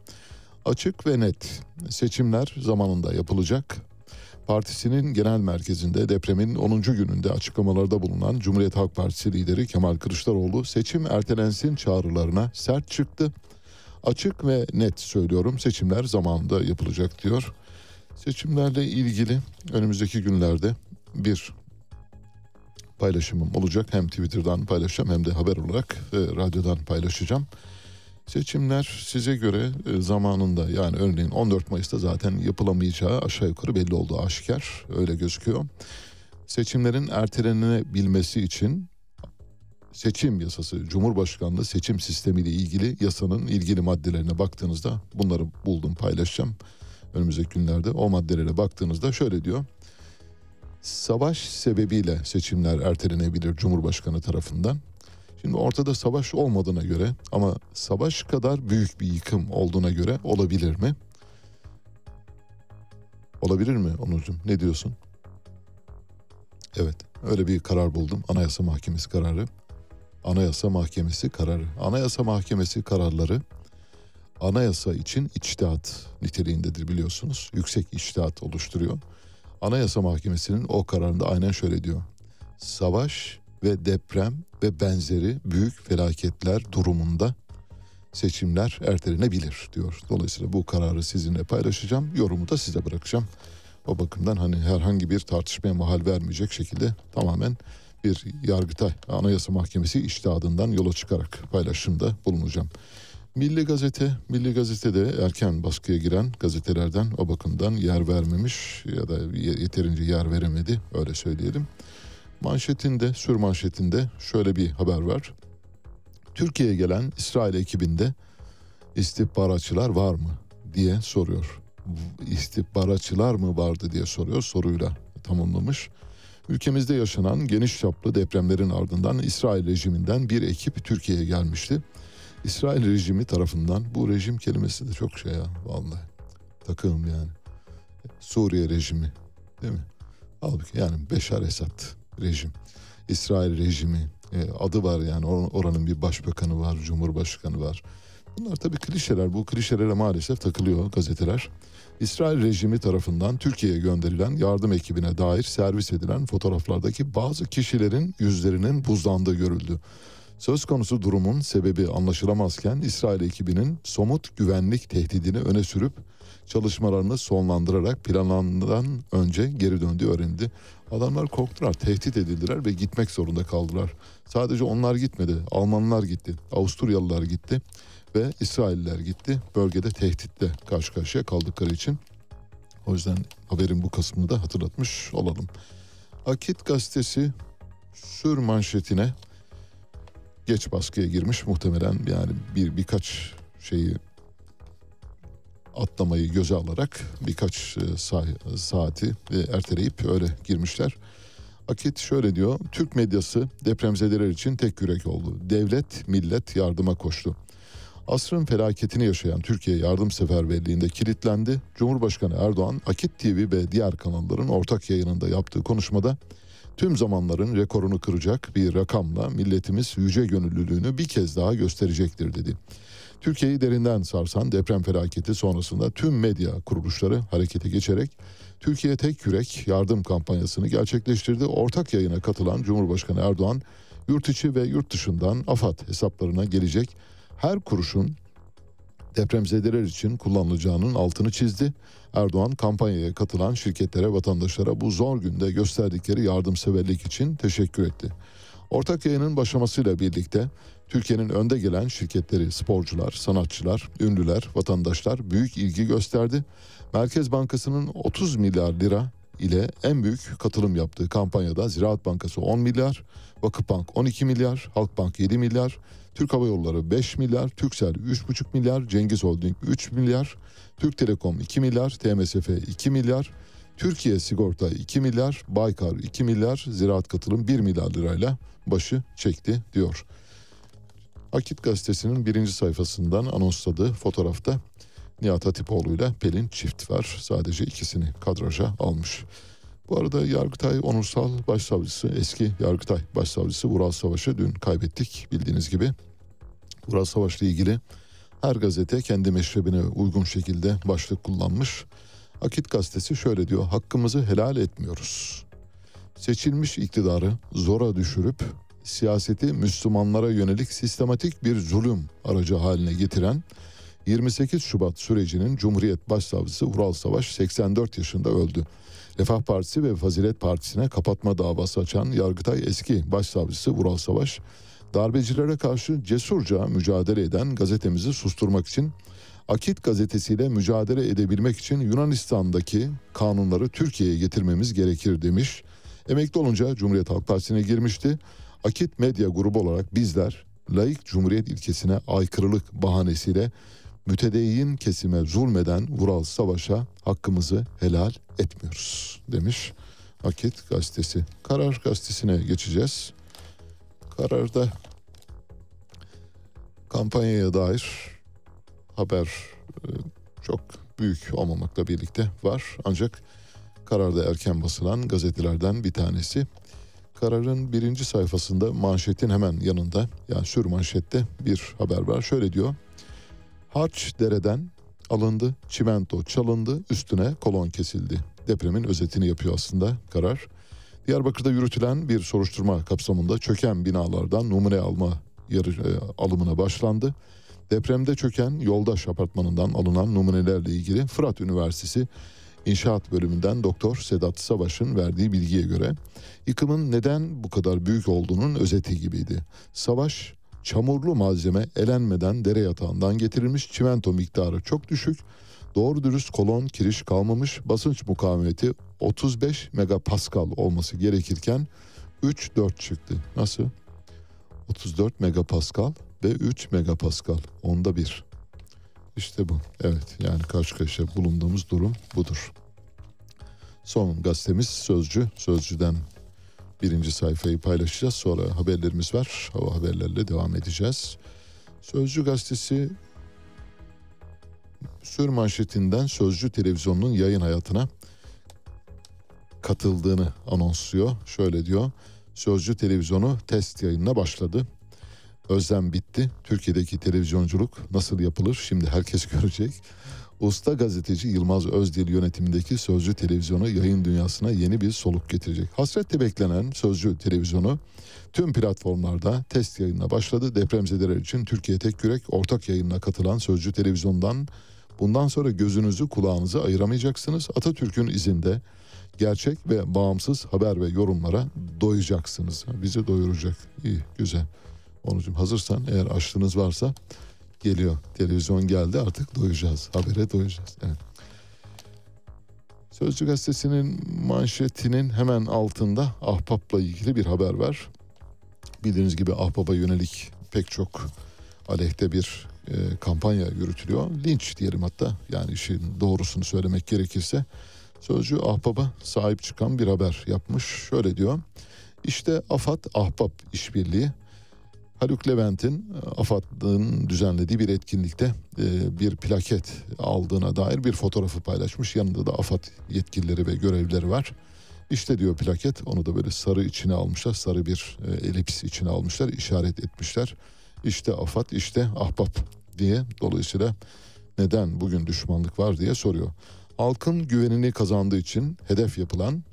A: Açık ve net seçimler zamanında yapılacak. Partisinin genel merkezinde depremin 10. gününde açıklamalarda bulunan Cumhuriyet Halk Partisi lideri Kemal Kılıçdaroğlu seçim ertelensin çağrılarına sert çıktı. Açık ve net söylüyorum seçimler zamanında yapılacak diyor. Seçimlerle ilgili önümüzdeki günlerde bir paylaşımım olacak. Hem Twitter'dan paylaşacağım hem de haber olarak e, radyodan paylaşacağım. Seçimler size göre e, zamanında yani örneğin 14 Mayıs'ta zaten yapılamayacağı aşağı yukarı belli oldu aşikar öyle gözüküyor. Seçimlerin ertelenebilmesi için seçim yasası, Cumhurbaşkanlığı seçim sistemiyle ilgili yasanın ilgili maddelerine baktığınızda bunları buldum paylaşacağım önümüzdeki günlerde. O maddelere baktığınızda şöyle diyor. Savaş sebebiyle seçimler ertelenebilir Cumhurbaşkanı tarafından. Şimdi ortada savaş olmadığına göre ama savaş kadar büyük bir yıkım olduğuna göre olabilir mi? Olabilir mi Onurcuğum? Ne diyorsun? Evet, öyle bir karar buldum. Anayasa Mahkemesi kararı. Anayasa Mahkemesi kararı. Anayasa Mahkemesi kararları anayasa için içtihat niteliğindedir biliyorsunuz. Yüksek içtihat oluşturuyor. Anayasa Mahkemesi'nin o kararında aynen şöyle diyor. Savaş ve deprem ve benzeri büyük felaketler durumunda seçimler ertelenebilir diyor. Dolayısıyla bu kararı sizinle paylaşacağım. Yorumu da size bırakacağım. O bakımdan hani herhangi bir tartışmaya mahal vermeyecek şekilde tamamen bir Yargıtay Anayasa Mahkemesi iştihadından yola çıkarak paylaşımda bulunacağım. Milli Gazete, Milli Gazete'de erken baskıya giren gazetelerden o bakımdan yer vermemiş ya da yeterince yer veremedi öyle söyleyelim. Manşetinde, sür manşetinde şöyle bir haber var. Türkiye'ye gelen İsrail ekibinde istihbaratçılar var mı diye soruyor. İstihbaratçılar mı vardı diye soruyor soruyla tamamlamış. Ülkemizde yaşanan geniş çaplı depremlerin ardından İsrail rejiminden bir ekip Türkiye'ye gelmişti. İsrail rejimi tarafından bu rejim kelimesi de çok şey ya vallahi takığım yani. Suriye rejimi değil mi? Halbuki yani Beşar Esad rejim. İsrail rejimi e, adı var yani oranın bir başbakanı var, cumhurbaşkanı var. Bunlar tabii klişeler. Bu klişelere maalesef takılıyor gazeteler. İsrail rejimi tarafından Türkiye'ye gönderilen yardım ekibine dair servis edilen fotoğraflardaki bazı kişilerin yüzlerinin buzlandığı görüldü. Söz konusu durumun sebebi anlaşılamazken İsrail ekibinin somut güvenlik tehdidini öne sürüp çalışmalarını sonlandırarak planlanan önce geri döndüğü öğrendi. Adamlar korktular, tehdit edildiler ve gitmek zorunda kaldılar. Sadece onlar gitmedi, Almanlar gitti, Avusturyalılar gitti ve İsrailler gitti. Bölgede tehditle karşı karşıya kaldıkları için. O yüzden haberin bu kısmını da hatırlatmış olalım. Akit gazetesi sür manşetine geç baskıya girmiş muhtemelen yani bir birkaç şeyi atlamayı göze alarak birkaç e, saati erteleyip öyle girmişler. Akit şöyle diyor. Türk medyası depremzedeler için tek yürek oldu. Devlet, millet yardıma koştu. Asrın felaketini yaşayan Türkiye yardım seferberliğinde kilitlendi. Cumhurbaşkanı Erdoğan Akit TV ve diğer kanalların ortak yayınında yaptığı konuşmada tüm zamanların rekorunu kıracak bir rakamla milletimiz yüce gönüllülüğünü bir kez daha gösterecektir dedi. Türkiye'yi derinden sarsan deprem felaketi sonrasında tüm medya kuruluşları harekete geçerek Türkiye Tek Yürek yardım kampanyasını gerçekleştirdi. Ortak yayına katılan Cumhurbaşkanı Erdoğan yurt içi ve yurt dışından AFAD hesaplarına gelecek her kuruşun depremzedeler için kullanılacağının altını çizdi. Erdoğan kampanyaya katılan şirketlere, vatandaşlara bu zor günde gösterdikleri yardımseverlik için teşekkür etti. Ortak yayının başlamasıyla birlikte Türkiye'nin önde gelen şirketleri, sporcular, sanatçılar, ünlüler, vatandaşlar büyük ilgi gösterdi. Merkez Bankası'nın 30 milyar lira ile en büyük katılım yaptığı kampanyada Ziraat Bankası 10 milyar, Vakıfbank 12 milyar, Halkbank 7 milyar, Türk Hava Yolları 5 milyar, Türksel 3,5 milyar, Cengiz Holding 3 milyar, Türk Telekom 2 milyar, TMSF 2 milyar, Türkiye Sigorta 2 milyar, Baykar 2 milyar, Ziraat Katılım 1 milyar lirayla başı çekti diyor. Akit gazetesinin birinci sayfasından anonsladığı fotoğrafta Nihat Hatipoğlu ile Pelin Çift var. Sadece ikisini kadraja almış. Bu arada Yargıtay Onursal Başsavcısı, eski Yargıtay Başsavcısı Vural Savaş'ı dün kaybettik bildiğiniz gibi. Vural Savaş'la ilgili her gazete kendi meşrebine uygun şekilde başlık kullanmış. Akit gazetesi şöyle diyor, hakkımızı helal etmiyoruz. Seçilmiş iktidarı zora düşürüp siyaseti Müslümanlara yönelik sistematik bir zulüm aracı haline getiren 28 Şubat sürecinin Cumhuriyet Başsavcısı Vural Savaş 84 yaşında öldü. Refah Partisi ve Fazilet Partisi'ne kapatma davası açan Yargıtay eski başsavcısı Vural Savaş, darbecilere karşı cesurca mücadele eden gazetemizi susturmak için Akit gazetesiyle mücadele edebilmek için Yunanistan'daki kanunları Türkiye'ye getirmemiz gerekir demiş. Emekli olunca Cumhuriyet Halk Partisi'ne girmişti. Akit Medya grubu olarak bizler laik cumhuriyet ilkesine aykırılık bahanesiyle mütedeyyin kesime zulmeden Vural Savaş'a hakkımızı helal etmiyoruz demiş Akit gazetesi. Karar gazetesine geçeceğiz. Kararda kampanyaya dair haber e, çok büyük olmamakla birlikte var. Ancak kararda erken basılan gazetelerden bir tanesi. Kararın birinci sayfasında manşetin hemen yanında yani sür manşette bir haber var. Şöyle diyor. Harç dereden alındı, çimento çalındı, üstüne kolon kesildi. Depremin özetini yapıyor aslında karar. Diyarbakır'da yürütülen bir soruşturma kapsamında çöken binalardan numune alma yarı, e, alımına başlandı. Depremde çöken Yoldaş Apartmanı'ndan alınan numunelerle ilgili Fırat Üniversitesi İnşaat bölümünden Doktor Sedat Savaş'ın verdiği bilgiye göre yıkımın neden bu kadar büyük olduğunun özeti gibiydi. Savaş çamurlu malzeme elenmeden dere yatağından getirilmiş çimento miktarı çok düşük. Doğru dürüst kolon kiriş kalmamış basınç mukavemeti 35 megapascal olması gerekirken 3-4 çıktı. Nasıl? 34 megapascal ve 3 megapascal. Onda bir. İşte bu. Evet yani karşı karşıya bulunduğumuz durum budur. Son gazetemiz Sözcü. Sözcü'den birinci sayfayı paylaşacağız. Sonra haberlerimiz var. Hava haberlerle devam edeceğiz. Sözcü gazetesi sür manşetinden Sözcü televizyonunun yayın hayatına katıldığını anonsluyor. Şöyle diyor. Sözcü televizyonu test yayınına başladı. Özlem bitti. Türkiye'deki televizyonculuk nasıl yapılır şimdi herkes [LAUGHS] görecek. Usta gazeteci Yılmaz Özdil yönetimindeki Sözcü Televizyonu yayın dünyasına yeni bir soluk getirecek. Hasretle beklenen Sözcü Televizyonu tüm platformlarda test yayınına başladı. Depremzedeler için Türkiye Tek Yürek ortak yayınına katılan Sözcü Televizyon'dan bundan sonra gözünüzü kulağınızı ayıramayacaksınız. Atatürk'ün izinde gerçek ve bağımsız haber ve yorumlara doyacaksınız. Bizi doyuracak. İyi, güzel. Onucum hazırsan eğer açlığınız varsa geliyor. Televizyon geldi artık doyacağız. Habere doyacağız. Evet. Sözcü gazetesinin manşetinin hemen altında Ahbap'la ilgili bir haber var. Bildiğiniz gibi Ahbap'a yönelik pek çok aleyhte bir e, kampanya yürütülüyor. Linç diyelim hatta yani işin doğrusunu söylemek gerekirse. Sözcü Ahbap'a sahip çıkan bir haber yapmış. Şöyle diyor. İşte AFAD Ahbap işbirliği Haluk Levent'in e, AFAD'ın düzenlediği bir etkinlikte e, bir plaket aldığına dair bir fotoğrafı paylaşmış. Yanında da AFAD yetkilileri ve görevlileri var. İşte diyor plaket onu da böyle sarı içine almışlar. Sarı bir e, elips içine almışlar. işaret etmişler. İşte AFAD işte ahbap diye. Dolayısıyla neden bugün düşmanlık var diye soruyor. Halkın güvenini kazandığı için hedef yapılan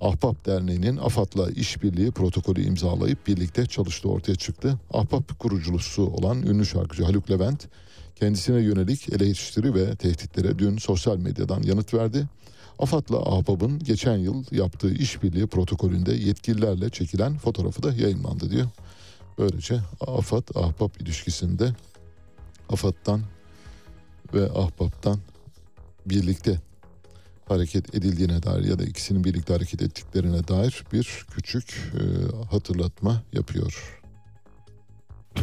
A: Ahbap Derneği'nin AFAD'la işbirliği protokolü imzalayıp birlikte çalıştığı ortaya çıktı. Ahbap kurucusu olan ünlü şarkıcı Haluk Levent kendisine yönelik eleştiri ve tehditlere dün sosyal medyadan yanıt verdi. AFAD'la Ahbap'ın geçen yıl yaptığı işbirliği protokolünde yetkililerle çekilen fotoğrafı da yayınlandı diyor. Böylece AFAD Ahbap ilişkisinde AFAD'dan ve Ahbap'tan birlikte hareket edildiğine dair ya da ikisinin birlikte hareket ettiklerine dair bir küçük e, hatırlatma yapıyor.
G: E,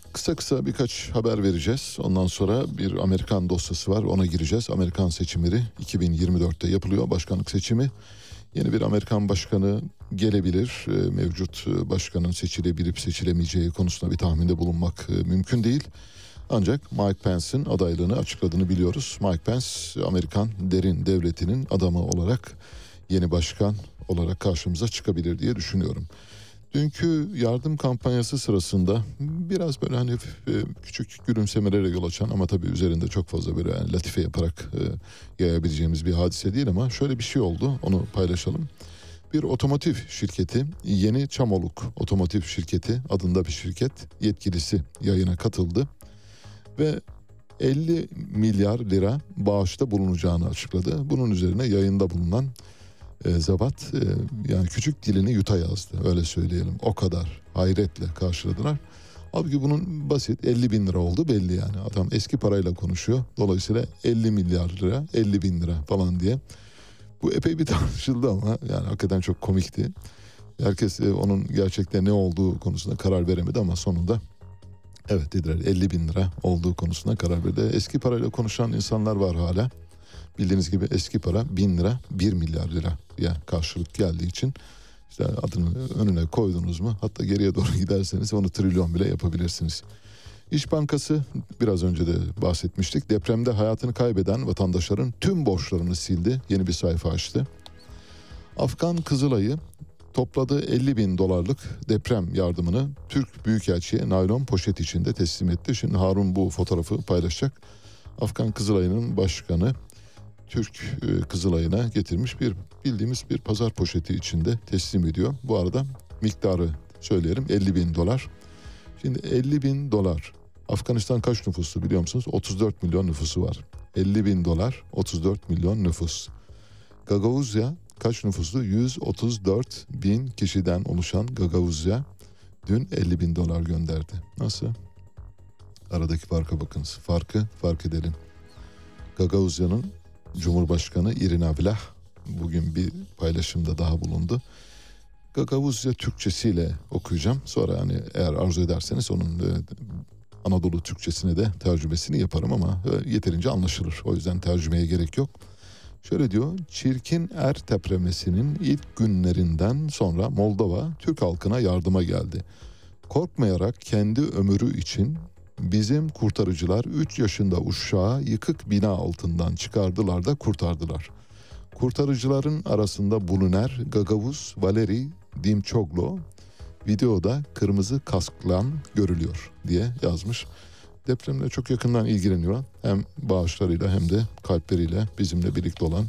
A: kısa kısa birkaç haber vereceğiz. Ondan sonra bir Amerikan dosyası var ona gireceğiz. Amerikan seçimleri 2024'te yapılıyor başkanlık seçimi. Yeni bir Amerikan başkanı gelebilir. Ee, Mevcut e, başkanın seçilebilip seçilemeyeceği konusunda bir tahminde bulunmak e, mümkün değil. Ancak Mike Pence'in adaylığını açıkladığını biliyoruz. Mike Pence Amerikan derin devletinin adamı olarak yeni başkan olarak karşımıza çıkabilir diye düşünüyorum. Dünkü yardım kampanyası sırasında biraz böyle hani e, küçük gülümsemelere yol açan ama tabii üzerinde çok fazla böyle yani latife yaparak e, yayabileceğimiz bir hadise değil ama şöyle bir şey oldu onu paylaşalım. Bir otomotiv şirketi Yeni Çamoluk Otomotiv Şirketi adında bir şirket yetkilisi yayına katıldı ve 50 milyar lira bağışta bulunacağını açıkladı. Bunun üzerine yayında bulunan e, Zabat e, yani küçük dilini yuta yazdı öyle söyleyelim. O kadar hayretle karşıladılar. Halbuki bunun basit 50 bin lira oldu belli yani. Adam eski parayla konuşuyor. Dolayısıyla 50 milyar lira 50 bin lira falan diye. Bu epey bir [LAUGHS] tartışıldı ama yani hakikaten çok komikti. Herkes e, onun gerçekten ne olduğu konusunda karar veremedi ama sonunda evet dediler 50 bin lira olduğu konusunda karar verdi. Eski parayla konuşan insanlar var hala. Bildiğiniz gibi eski para bin lira 1 milyar lira ya karşılık geldiği için işte adını önüne koydunuz mu hatta geriye doğru [LAUGHS] giderseniz onu trilyon bile yapabilirsiniz. İş Bankası biraz önce de bahsetmiştik. Depremde hayatını kaybeden vatandaşların tüm borçlarını sildi. Yeni bir sayfa açtı. Afgan Kızılay'ı topladığı 50 bin dolarlık deprem yardımını Türk Büyükelçi'ye naylon poşet içinde teslim etti. Şimdi Harun bu fotoğrafı paylaşacak. Afgan Kızılay'ın başkanı Türk e, Kızılay'ına getirmiş bir bildiğimiz bir pazar poşeti içinde teslim ediyor. Bu arada miktarı söyleyelim 50 bin dolar. Şimdi 50 bin dolar Afganistan kaç nüfuslu biliyor musunuz? 34 milyon nüfusu var. 50 bin dolar 34 milyon nüfus. Gagavuzya kaç nüfuslu? 134 bin kişiden oluşan Gagavuzya dün 50 bin dolar gönderdi. Nasıl? Aradaki farka bakınız. Farkı fark edelim. Gagavuzya'nın Cumhurbaşkanı Irina Vlah bugün bir paylaşımda daha bulundu. Gagavuzya Türkçesiyle okuyacağım. Sonra hani eğer arzu ederseniz onun e, Anadolu Türkçesine de tercümesini yaparım ama e, yeterince anlaşılır. O yüzden tercümeye gerek yok. Şöyle diyor, çirkin er tepremesinin ilk günlerinden sonra Moldova Türk halkına yardıma geldi. Korkmayarak kendi ömürü için bizim kurtarıcılar 3 yaşında uşağı yıkık bina altından çıkardılar da kurtardılar. Kurtarıcıların arasında Buluner, Gagavuz, Valeri, Dimçoglo videoda kırmızı kasklan görülüyor diye yazmış. Depremle çok yakından ilgileniyor. Hem bağışlarıyla hem de kalpleriyle bizimle birlikte olan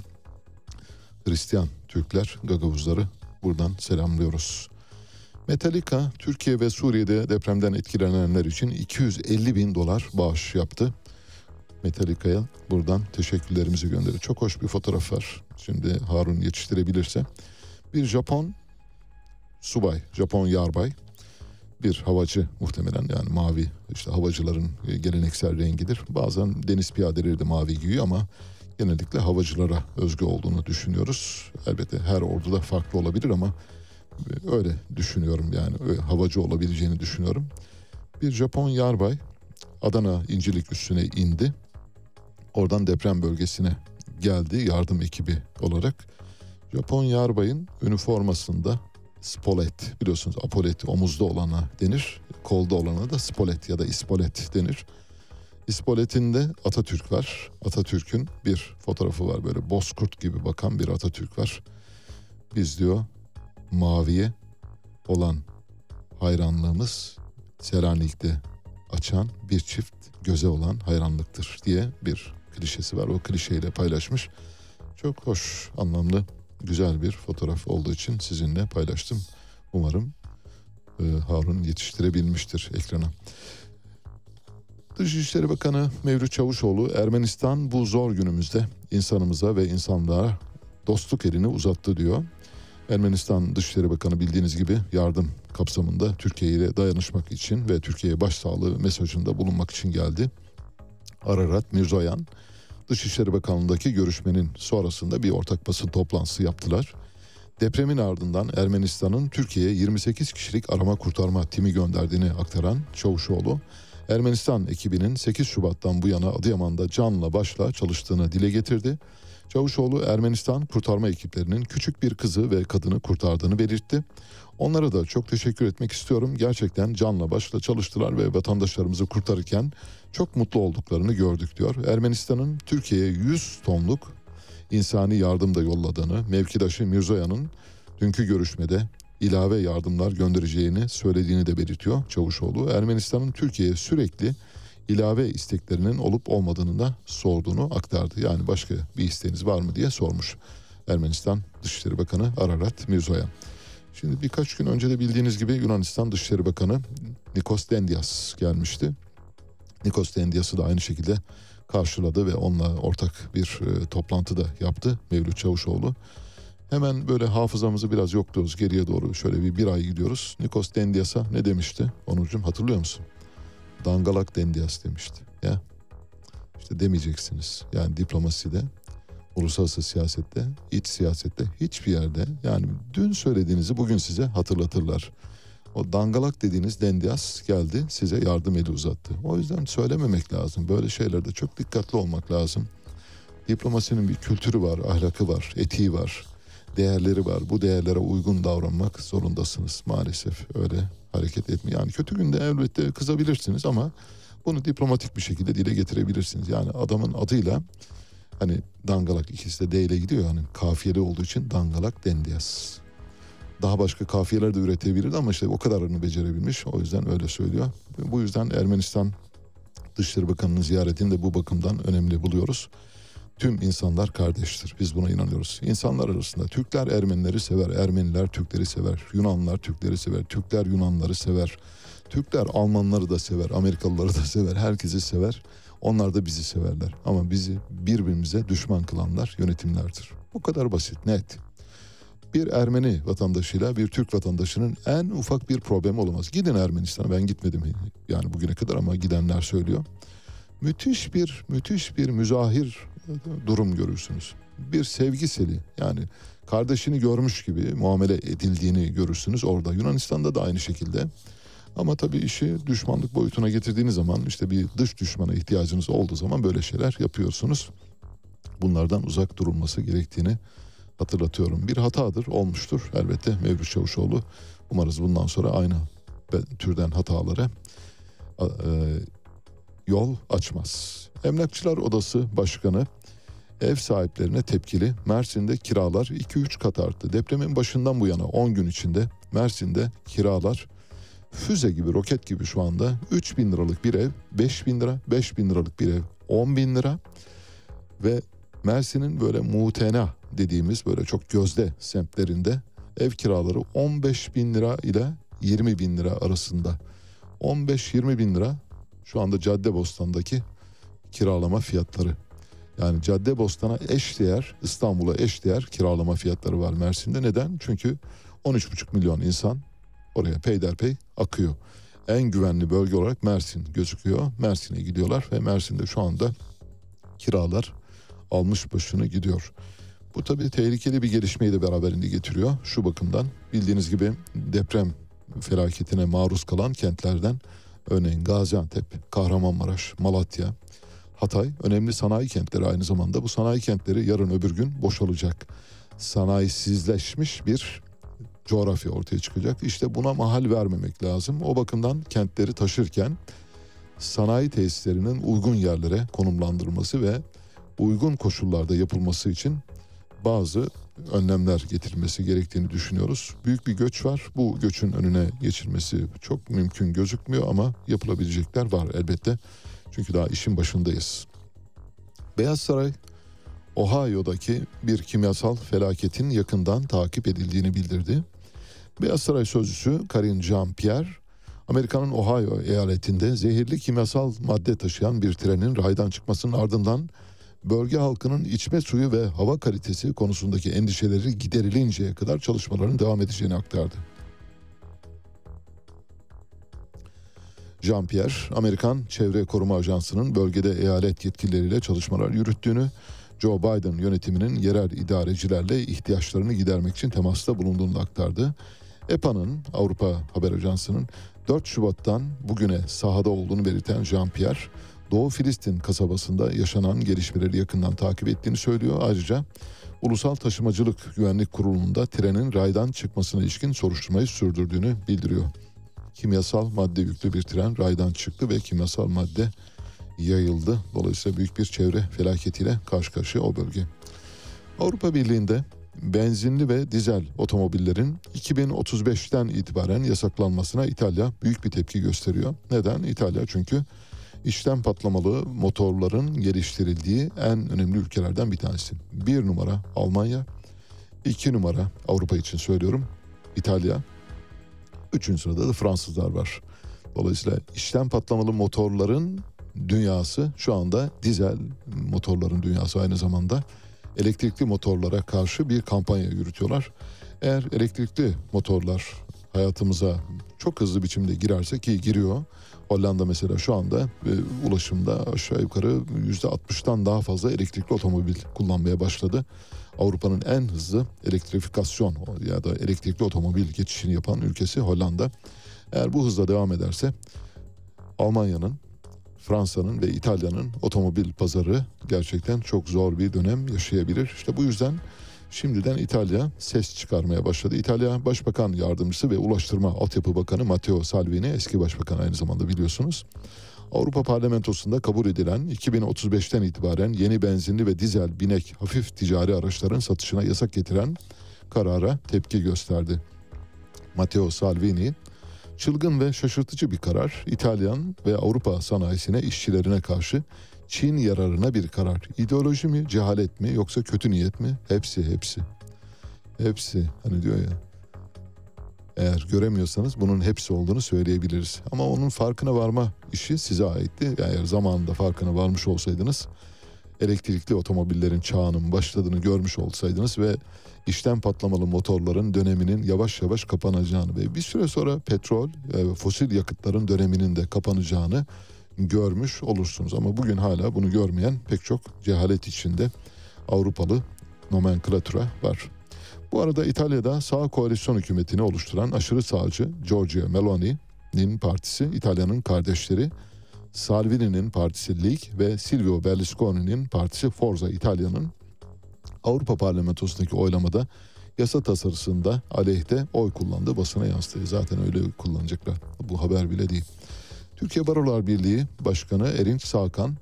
A: Hristiyan Türkler, Gagavuzları buradan selamlıyoruz. Metallica Türkiye ve Suriye'de depremden etkilenenler için 250 bin dolar bağış yaptı. Metallica'ya buradan teşekkürlerimizi gönderiyor. Çok hoş bir fotoğraf var. Şimdi Harun yetiştirebilirse. Bir Japon subay, Japon yarbay, bir havacı muhtemelen yani mavi işte havacıların geleneksel rengidir. Bazen deniz piyadeleri de mavi giyiyor ama genellikle havacılara özgü olduğunu düşünüyoruz. Elbette her orduda farklı olabilir ama öyle düşünüyorum yani havacı olabileceğini düşünüyorum. Bir Japon yarbay Adana İncilik üstüne indi. Oradan deprem bölgesine geldi yardım ekibi olarak. Japon yarbayın üniformasında spolet biliyorsunuz apolet omuzda olana denir. Kolda olana da spolet ya da ispolet denir. İspolet'inde Atatürk var. Atatürk'ün bir fotoğrafı var böyle bozkurt gibi bakan bir Atatürk var. Biz diyor maviye olan hayranlığımız Selanik'te açan bir çift göze olan hayranlıktır diye bir klişesi var. O klişeyle paylaşmış. Çok hoş, anlamlı, güzel bir fotoğraf olduğu için sizinle paylaştım. Umarım e, Harun yetiştirebilmiştir ekrana. Dışişleri Bakanı Mevlüt Çavuşoğlu Ermenistan bu zor günümüzde insanımıza ve insanlığa dostluk elini uzattı diyor. Ermenistan Dışişleri Bakanı bildiğiniz gibi yardım kapsamında Türkiye ile dayanışmak için ve Türkiye'ye başsağlığı mesajında bulunmak için geldi. Ararat Mirzoyan Dışişleri Bakanlığı'ndaki görüşmenin sonrasında bir ortak basın toplantısı yaptılar. Depremin ardından Ermenistan'ın Türkiye'ye 28 kişilik arama kurtarma timi gönderdiğini aktaran Çavuşoğlu, Ermenistan ekibinin 8 Şubat'tan bu yana Adıyaman'da canla başla çalıştığını dile getirdi. Çavuşoğlu Ermenistan kurtarma ekiplerinin küçük bir kızı ve kadını kurtardığını belirtti. Onlara da çok teşekkür etmek istiyorum. Gerçekten canla başla çalıştılar ve vatandaşlarımızı kurtarırken çok mutlu olduklarını gördük diyor. Ermenistan'ın Türkiye'ye 100 tonluk insani yardım da yolladığını, mevkidaşı Mirzoyan'ın dünkü görüşmede ilave yardımlar göndereceğini söylediğini de belirtiyor Çavuşoğlu. Ermenistan'ın Türkiye'ye sürekli ilave isteklerinin olup olmadığını da sorduğunu aktardı. Yani başka bir isteğiniz var mı diye sormuş Ermenistan Dışişleri Bakanı Ararat Mirzoyan. Şimdi birkaç gün önce de bildiğiniz gibi Yunanistan Dışişleri Bakanı Nikos Dendias gelmişti. Nikos Dendias'ı da aynı şekilde karşıladı ve onunla ortak bir e, toplantı da yaptı Mevlüt Çavuşoğlu. Hemen böyle hafızamızı biraz yokluyoruz geriye doğru şöyle bir bir ay gidiyoruz. Nikos Dendias'a ne demişti Onurcuğum hatırlıyor musun? Dangalak Dendias demişti. Ya işte demeyeceksiniz. Yani diplomaside, uluslararası siyasette, iç siyasette hiçbir yerde yani dün söylediğinizi bugün size hatırlatırlar. O dangalak dediğiniz Dendias geldi size yardım eli uzattı. O yüzden söylememek lazım. Böyle şeylerde çok dikkatli olmak lazım. Diplomasinin bir kültürü var, ahlakı var, etiği var, değerleri var. Bu değerlere uygun davranmak zorundasınız maalesef. Öyle hareket etmiyor. Yani kötü günde elbette kızabilirsiniz ama bunu diplomatik bir şekilde dile getirebilirsiniz. Yani adamın adıyla hani dangalak ikisi de D ile gidiyor yani kafiyeli olduğu için dangalak Dendias. Daha başka kafiyeler de üretebilirdi ama işte o kadarını becerebilmiş. O yüzden öyle söylüyor. Bu yüzden Ermenistan Dışişleri Bakanı'nın ziyaretini de bu bakımdan önemli buluyoruz. Tüm insanlar kardeştir. Biz buna inanıyoruz. İnsanlar arasında Türkler Ermenileri sever, Ermeniler Türkleri sever, Yunanlar Türkleri sever, Türkler Yunanları sever. Türkler Almanları da sever, Amerikalıları da sever, herkesi sever. Onlar da bizi severler. Ama bizi birbirimize düşman kılanlar yönetimlerdir. Bu kadar basit, net. Bir Ermeni vatandaşıyla bir Türk vatandaşının en ufak bir problemi olamaz. Gidin Ermenistan'a ben gitmedim yani bugüne kadar ama gidenler söylüyor. Müthiş bir müthiş bir müzahir durum görürsünüz. Bir sevgiseli yani kardeşini görmüş gibi muamele edildiğini görürsünüz orada. Yunanistan'da da aynı şekilde. Ama tabii işi düşmanlık boyutuna getirdiğiniz zaman işte bir dış düşmana ihtiyacınız olduğu zaman böyle şeyler yapıyorsunuz. Bunlardan uzak durulması gerektiğini hatırlatıyorum. Bir hatadır, olmuştur elbette Mevlüt Çavuşoğlu. Umarız bundan sonra aynı türden hatalara e, yol açmaz. Emlakçılar Odası Başkanı ev sahiplerine tepkili. Mersin'de kiralar 2-3 kat arttı. Depremin başından bu yana 10 gün içinde Mersin'de kiralar füze gibi roket gibi şu anda 3 bin liralık bir ev 5 bin lira 5 bin liralık bir ev 10 bin lira ve Mersin'in böyle mutena dediğimiz böyle çok gözde semtlerinde ev kiraları 15 bin lira ile 20 bin lira arasında 15-20 bin lira şu anda Caddebostan'daki kiralama fiyatları. Yani Caddebostan'a eş değer İstanbul'a eş değer kiralama fiyatları var Mersin'de. Neden? Çünkü 13,5 milyon insan oraya peyderpey akıyor. En güvenli bölge olarak Mersin gözüküyor. Mersin'e gidiyorlar ve Mersin'de şu anda kiralar almış başını gidiyor. Bu tabii tehlikeli bir gelişmeyi de beraberinde getiriyor. Şu bakımdan bildiğiniz gibi deprem felaketine maruz kalan kentlerden örneğin Gaziantep, Kahramanmaraş, Malatya, Hatay önemli sanayi kentleri aynı zamanda. Bu sanayi kentleri yarın öbür gün boşalacak. Sanayisizleşmiş bir coğrafya ortaya çıkacak. İşte buna mahal vermemek lazım. O bakımdan kentleri taşırken sanayi tesislerinin uygun yerlere konumlandırılması ve uygun koşullarda yapılması için bazı önlemler getirilmesi gerektiğini düşünüyoruz. Büyük bir göç var. Bu göçün önüne geçilmesi çok mümkün gözükmüyor ama yapılabilecekler var elbette. Çünkü daha işin başındayız. Beyaz Saray Ohio'daki bir kimyasal felaketin yakından takip edildiğini bildirdi. Beyaz Saray sözcüsü Karine Jean-Pierre, Amerika'nın Ohio eyaletinde zehirli kimyasal madde taşıyan bir trenin raydan çıkmasının ardından bölge halkının içme suyu ve hava kalitesi konusundaki endişeleri giderilinceye kadar çalışmaların devam edeceğini aktardı. Jean-Pierre, Amerikan Çevre Koruma Ajansı'nın bölgede eyalet yetkilileriyle çalışmalar yürüttüğünü, Joe Biden yönetiminin yerel idarecilerle ihtiyaçlarını gidermek için temasta bulunduğunu aktardı. EPA'nın, Avrupa Haber Ajansı'nın 4 Şubat'tan bugüne sahada olduğunu belirten Jean-Pierre, Doğu Filistin kasabasında yaşanan gelişmeleri yakından takip ettiğini söylüyor. Ayrıca Ulusal Taşımacılık Güvenlik Kurulu'nda trenin raydan çıkmasına ilişkin soruşturmayı sürdürdüğünü bildiriyor. Kimyasal madde yüklü bir tren raydan çıktı ve kimyasal madde yayıldı. Dolayısıyla büyük bir çevre felaketiyle karşı karşıya o bölge. Avrupa Birliği'nde benzinli ve dizel otomobillerin 2035'ten itibaren yasaklanmasına İtalya büyük bir tepki gösteriyor. Neden? İtalya çünkü içten patlamalı motorların geliştirildiği en önemli ülkelerden bir tanesi. Bir numara Almanya, iki numara Avrupa için söylüyorum İtalya, üçüncü sırada da Fransızlar var. Dolayısıyla içten patlamalı motorların dünyası şu anda dizel motorların dünyası aynı zamanda elektrikli motorlara karşı bir kampanya yürütüyorlar. Eğer elektrikli motorlar hayatımıza çok hızlı biçimde girerse ki giriyor. Hollanda mesela şu anda e, ulaşımda aşağı yukarı %60'tan daha fazla elektrikli otomobil kullanmaya başladı. Avrupa'nın en hızlı elektrifikasyon ya da elektrikli otomobil geçişini yapan ülkesi Hollanda. Eğer bu hızla devam ederse Almanya'nın, Fransa'nın ve İtalya'nın otomobil pazarı gerçekten çok zor bir dönem yaşayabilir. İşte bu yüzden şimdiden İtalya ses çıkarmaya başladı. İtalya Başbakan Yardımcısı ve Ulaştırma Altyapı Bakanı Matteo Salvini, eski başbakan aynı zamanda biliyorsunuz. Avrupa Parlamentosu'nda kabul edilen 2035'ten itibaren yeni benzinli ve dizel binek hafif ticari araçların satışına yasak getiren karara tepki gösterdi. Matteo Salvini, çılgın ve şaşırtıcı bir karar İtalyan ve Avrupa sanayisine, işçilerine karşı Çin yararına bir karar. İdeoloji mi, cehalet mi yoksa kötü niyet mi? Hepsi, hepsi. Hepsi. Hani diyor ya. Eğer göremiyorsanız bunun hepsi olduğunu söyleyebiliriz. Ama onun farkına varma işi size aitti. Eğer zamanında farkına varmış olsaydınız elektrikli otomobillerin çağının başladığını görmüş olsaydınız ve işten patlamalı motorların döneminin yavaş yavaş kapanacağını ve bir süre sonra petrol ve fosil yakıtların döneminin de kapanacağını görmüş olursunuz. Ama bugün hala bunu görmeyen pek çok cehalet içinde Avrupalı nomenklatura var. Bu arada İtalya'da sağ koalisyon hükümetini oluşturan aşırı sağcı Giorgia Meloni'nin partisi İtalya'nın kardeşleri Salvini'nin partisi Lig ve Silvio Berlusconi'nin partisi Forza İtalya'nın Avrupa Parlamentosu'ndaki oylamada yasa tasarısında aleyhte oy kullandı. Basına yansıdı. Zaten öyle kullanacaklar. Bu haber bile değil. Türkiye Barolar Birliği Başkanı Erinç Sağkan,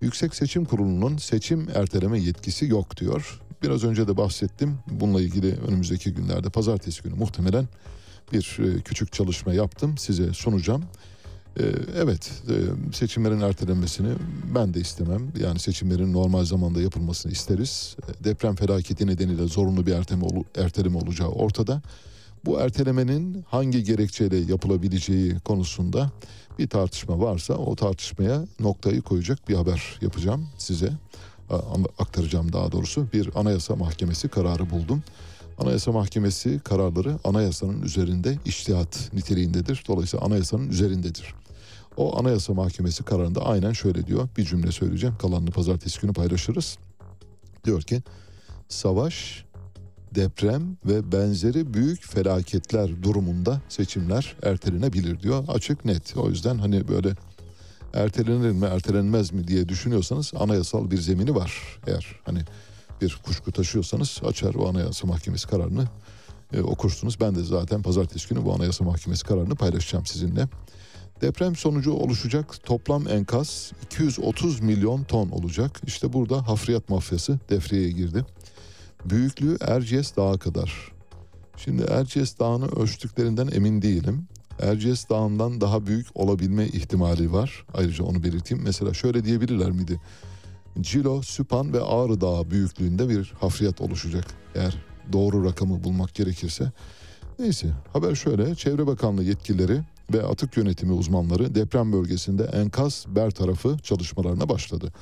A: Yüksek Seçim Kurulu'nun seçim erteleme yetkisi yok diyor. Biraz önce de bahsettim. Bununla ilgili önümüzdeki günlerde pazartesi günü muhtemelen bir e, küçük çalışma yaptım. Size sunacağım. E, evet e, seçimlerin ertelenmesini ben de istemem. Yani seçimlerin normal zamanda yapılmasını isteriz. Deprem felaketi nedeniyle zorunlu bir erteleme, erteleme olacağı ortada. Bu ertelemenin hangi gerekçeyle yapılabileceği konusunda bir tartışma varsa o tartışmaya noktayı koyacak bir haber yapacağım size. Aktaracağım daha doğrusu. Bir anayasa mahkemesi kararı buldum. Anayasa Mahkemesi kararları anayasanın üzerinde iştihat niteliğindedir. Dolayısıyla anayasanın üzerindedir. O Anayasa Mahkemesi kararında aynen şöyle diyor. Bir cümle söyleyeceğim. Kalanını pazartesi günü paylaşırız. Diyor ki savaş, deprem ve benzeri büyük felaketler durumunda seçimler ertelenebilir diyor. Açık net. O yüzden hani böyle ertelenir mi ertelenmez mi diye düşünüyorsanız anayasal bir zemini var. Eğer hani bir kuşku taşıyorsanız açar o anayasa mahkemesi kararını e, okursunuz. Ben de zaten pazartesi günü bu anayasa mahkemesi kararını paylaşacağım sizinle. Deprem sonucu oluşacak toplam enkaz 230 milyon ton olacak. İşte burada hafriyat mafyası devreye girdi. Büyüklüğü Erciyes Dağı kadar. Şimdi Erciyes Dağı'nı ölçtüklerinden emin değilim. Erciyes Dağı'ndan daha büyük olabilme ihtimali var. Ayrıca onu belirteyim. Mesela şöyle diyebilirler miydi? Cilo, Süpan ve Ağrı Dağı büyüklüğünde bir hafriyat oluşacak. Eğer doğru rakamı bulmak gerekirse. Neyse haber şöyle. Çevre Bakanlığı yetkilileri ve atık yönetimi uzmanları deprem bölgesinde enkaz bertarafı çalışmalarına başladı.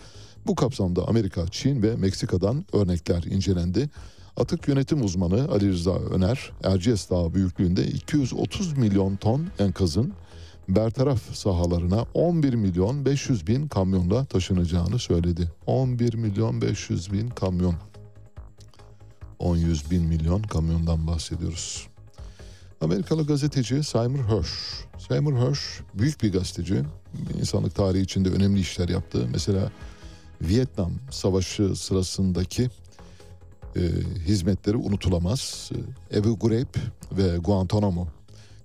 A: Bu kapsamda Amerika, Çin ve Meksika'dan örnekler incelendi. Atık yönetim uzmanı Ali Rıza Öner, Erciyes Dağı büyüklüğünde 230 milyon ton enkazın bertaraf sahalarına 11 milyon 500 bin kamyonla taşınacağını söyledi. 11 milyon 500 bin kamyon. 10 100 bin milyon kamyondan bahsediyoruz. Amerikalı gazeteci Seymour Hersh. Seymour Hersh büyük bir gazeteci. İnsanlık tarihi içinde önemli işler yaptı. Mesela Vietnam Savaşı sırasındaki e, hizmetleri unutulamaz. Ebu Ghraib ve Guantanamo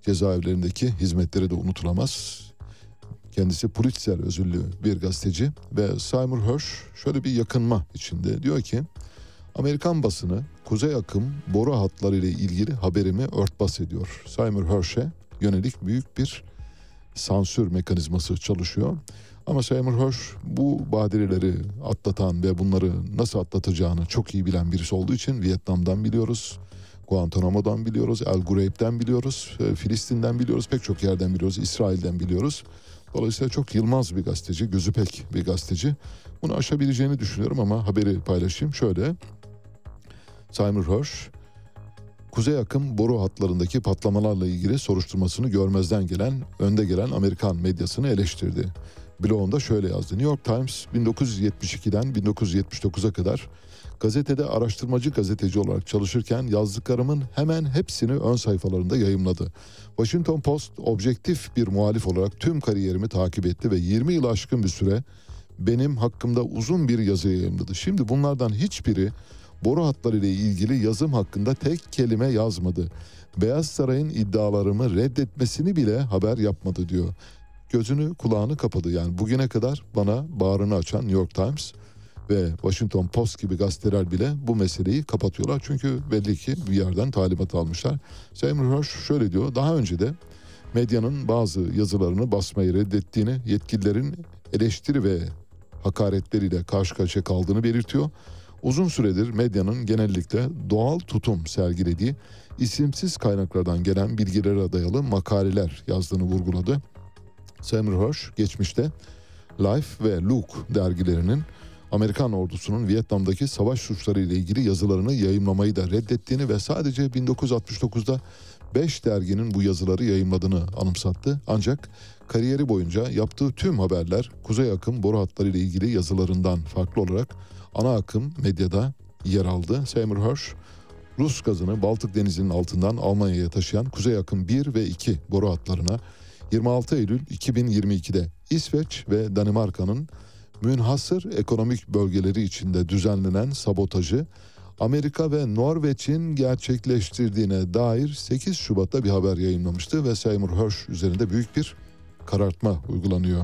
A: cezaevlerindeki hizmetleri de unutulamaz. Kendisi Pulitzer özürlü bir gazeteci ve Seymour Hersh şöyle bir yakınma içinde. Diyor ki Amerikan basını kuzey akım boru hatları ile ilgili haberimi örtbas ediyor. Seymour Hersh'e yönelik büyük bir sansür mekanizması çalışıyor. Ama Seymour Hersh bu badireleri atlatan ve bunları nasıl atlatacağını çok iyi bilen birisi olduğu için Vietnam'dan biliyoruz. Guantanamo'dan biliyoruz, El Gureyb'den biliyoruz, e, Filistin'den biliyoruz, pek çok yerden biliyoruz, İsrail'den biliyoruz. Dolayısıyla çok yılmaz bir gazeteci, gözü pek bir gazeteci. Bunu aşabileceğini düşünüyorum ama haberi paylaşayım. Şöyle, Simon Hirsch, Kuzey akım boru hatlarındaki patlamalarla ilgili soruşturmasını görmezden gelen, önde gelen Amerikan medyasını eleştirdi. Blogunda şöyle yazdı. New York Times 1972'den 1979'a kadar gazetede araştırmacı gazeteci olarak çalışırken yazdıklarımın hemen hepsini ön sayfalarında yayımladı. Washington Post objektif bir muhalif olarak tüm kariyerimi takip etti ve 20 yıl aşkın bir süre benim hakkımda uzun bir yazı yayımladı. Şimdi bunlardan hiçbiri boru hatları ile ilgili yazım hakkında tek kelime yazmadı. Beyaz Saray'ın iddialarımı reddetmesini bile haber yapmadı diyor. Gözünü kulağını kapadı yani bugüne kadar bana bağrını açan New York Times ve Washington Post gibi gazeteler bile bu meseleyi kapatıyorlar. Çünkü belli ki bir yerden talimat almışlar. Seymour Hersh şöyle diyor daha önce de medyanın bazı yazılarını basmayı reddettiğini, yetkililerin eleştiri ve hakaretleriyle karşı karşıya kaldığını belirtiyor. Uzun süredir medyanın genellikle doğal tutum sergilediği isimsiz kaynaklardan gelen bilgilere dayalı makaleler yazdığını vurguladı. Samuel Hirsch geçmişte Life ve Look dergilerinin Amerikan ordusunun Vietnam'daki savaş suçları ile ilgili yazılarını yayımlamayı da reddettiğini ve sadece 1969'da 5 derginin bu yazıları yayımladığını anımsattı. Ancak kariyeri boyunca yaptığı tüm haberler kuzey akım boru hatları ile ilgili yazılarından farklı olarak ana akım medyada yer aldı. Seymour Hersh, Rus gazını Baltık Denizi'nin altından Almanya'ya taşıyan Kuzey Akım 1 ve 2 boru hatlarına 26 Eylül 2022'de İsveç ve Danimarka'nın münhasır ekonomik bölgeleri içinde düzenlenen sabotajı Amerika ve Norveç'in gerçekleştirdiğine dair 8 Şubat'ta bir haber yayınlamıştı ve Seymour Hersh üzerinde büyük bir karartma uygulanıyor.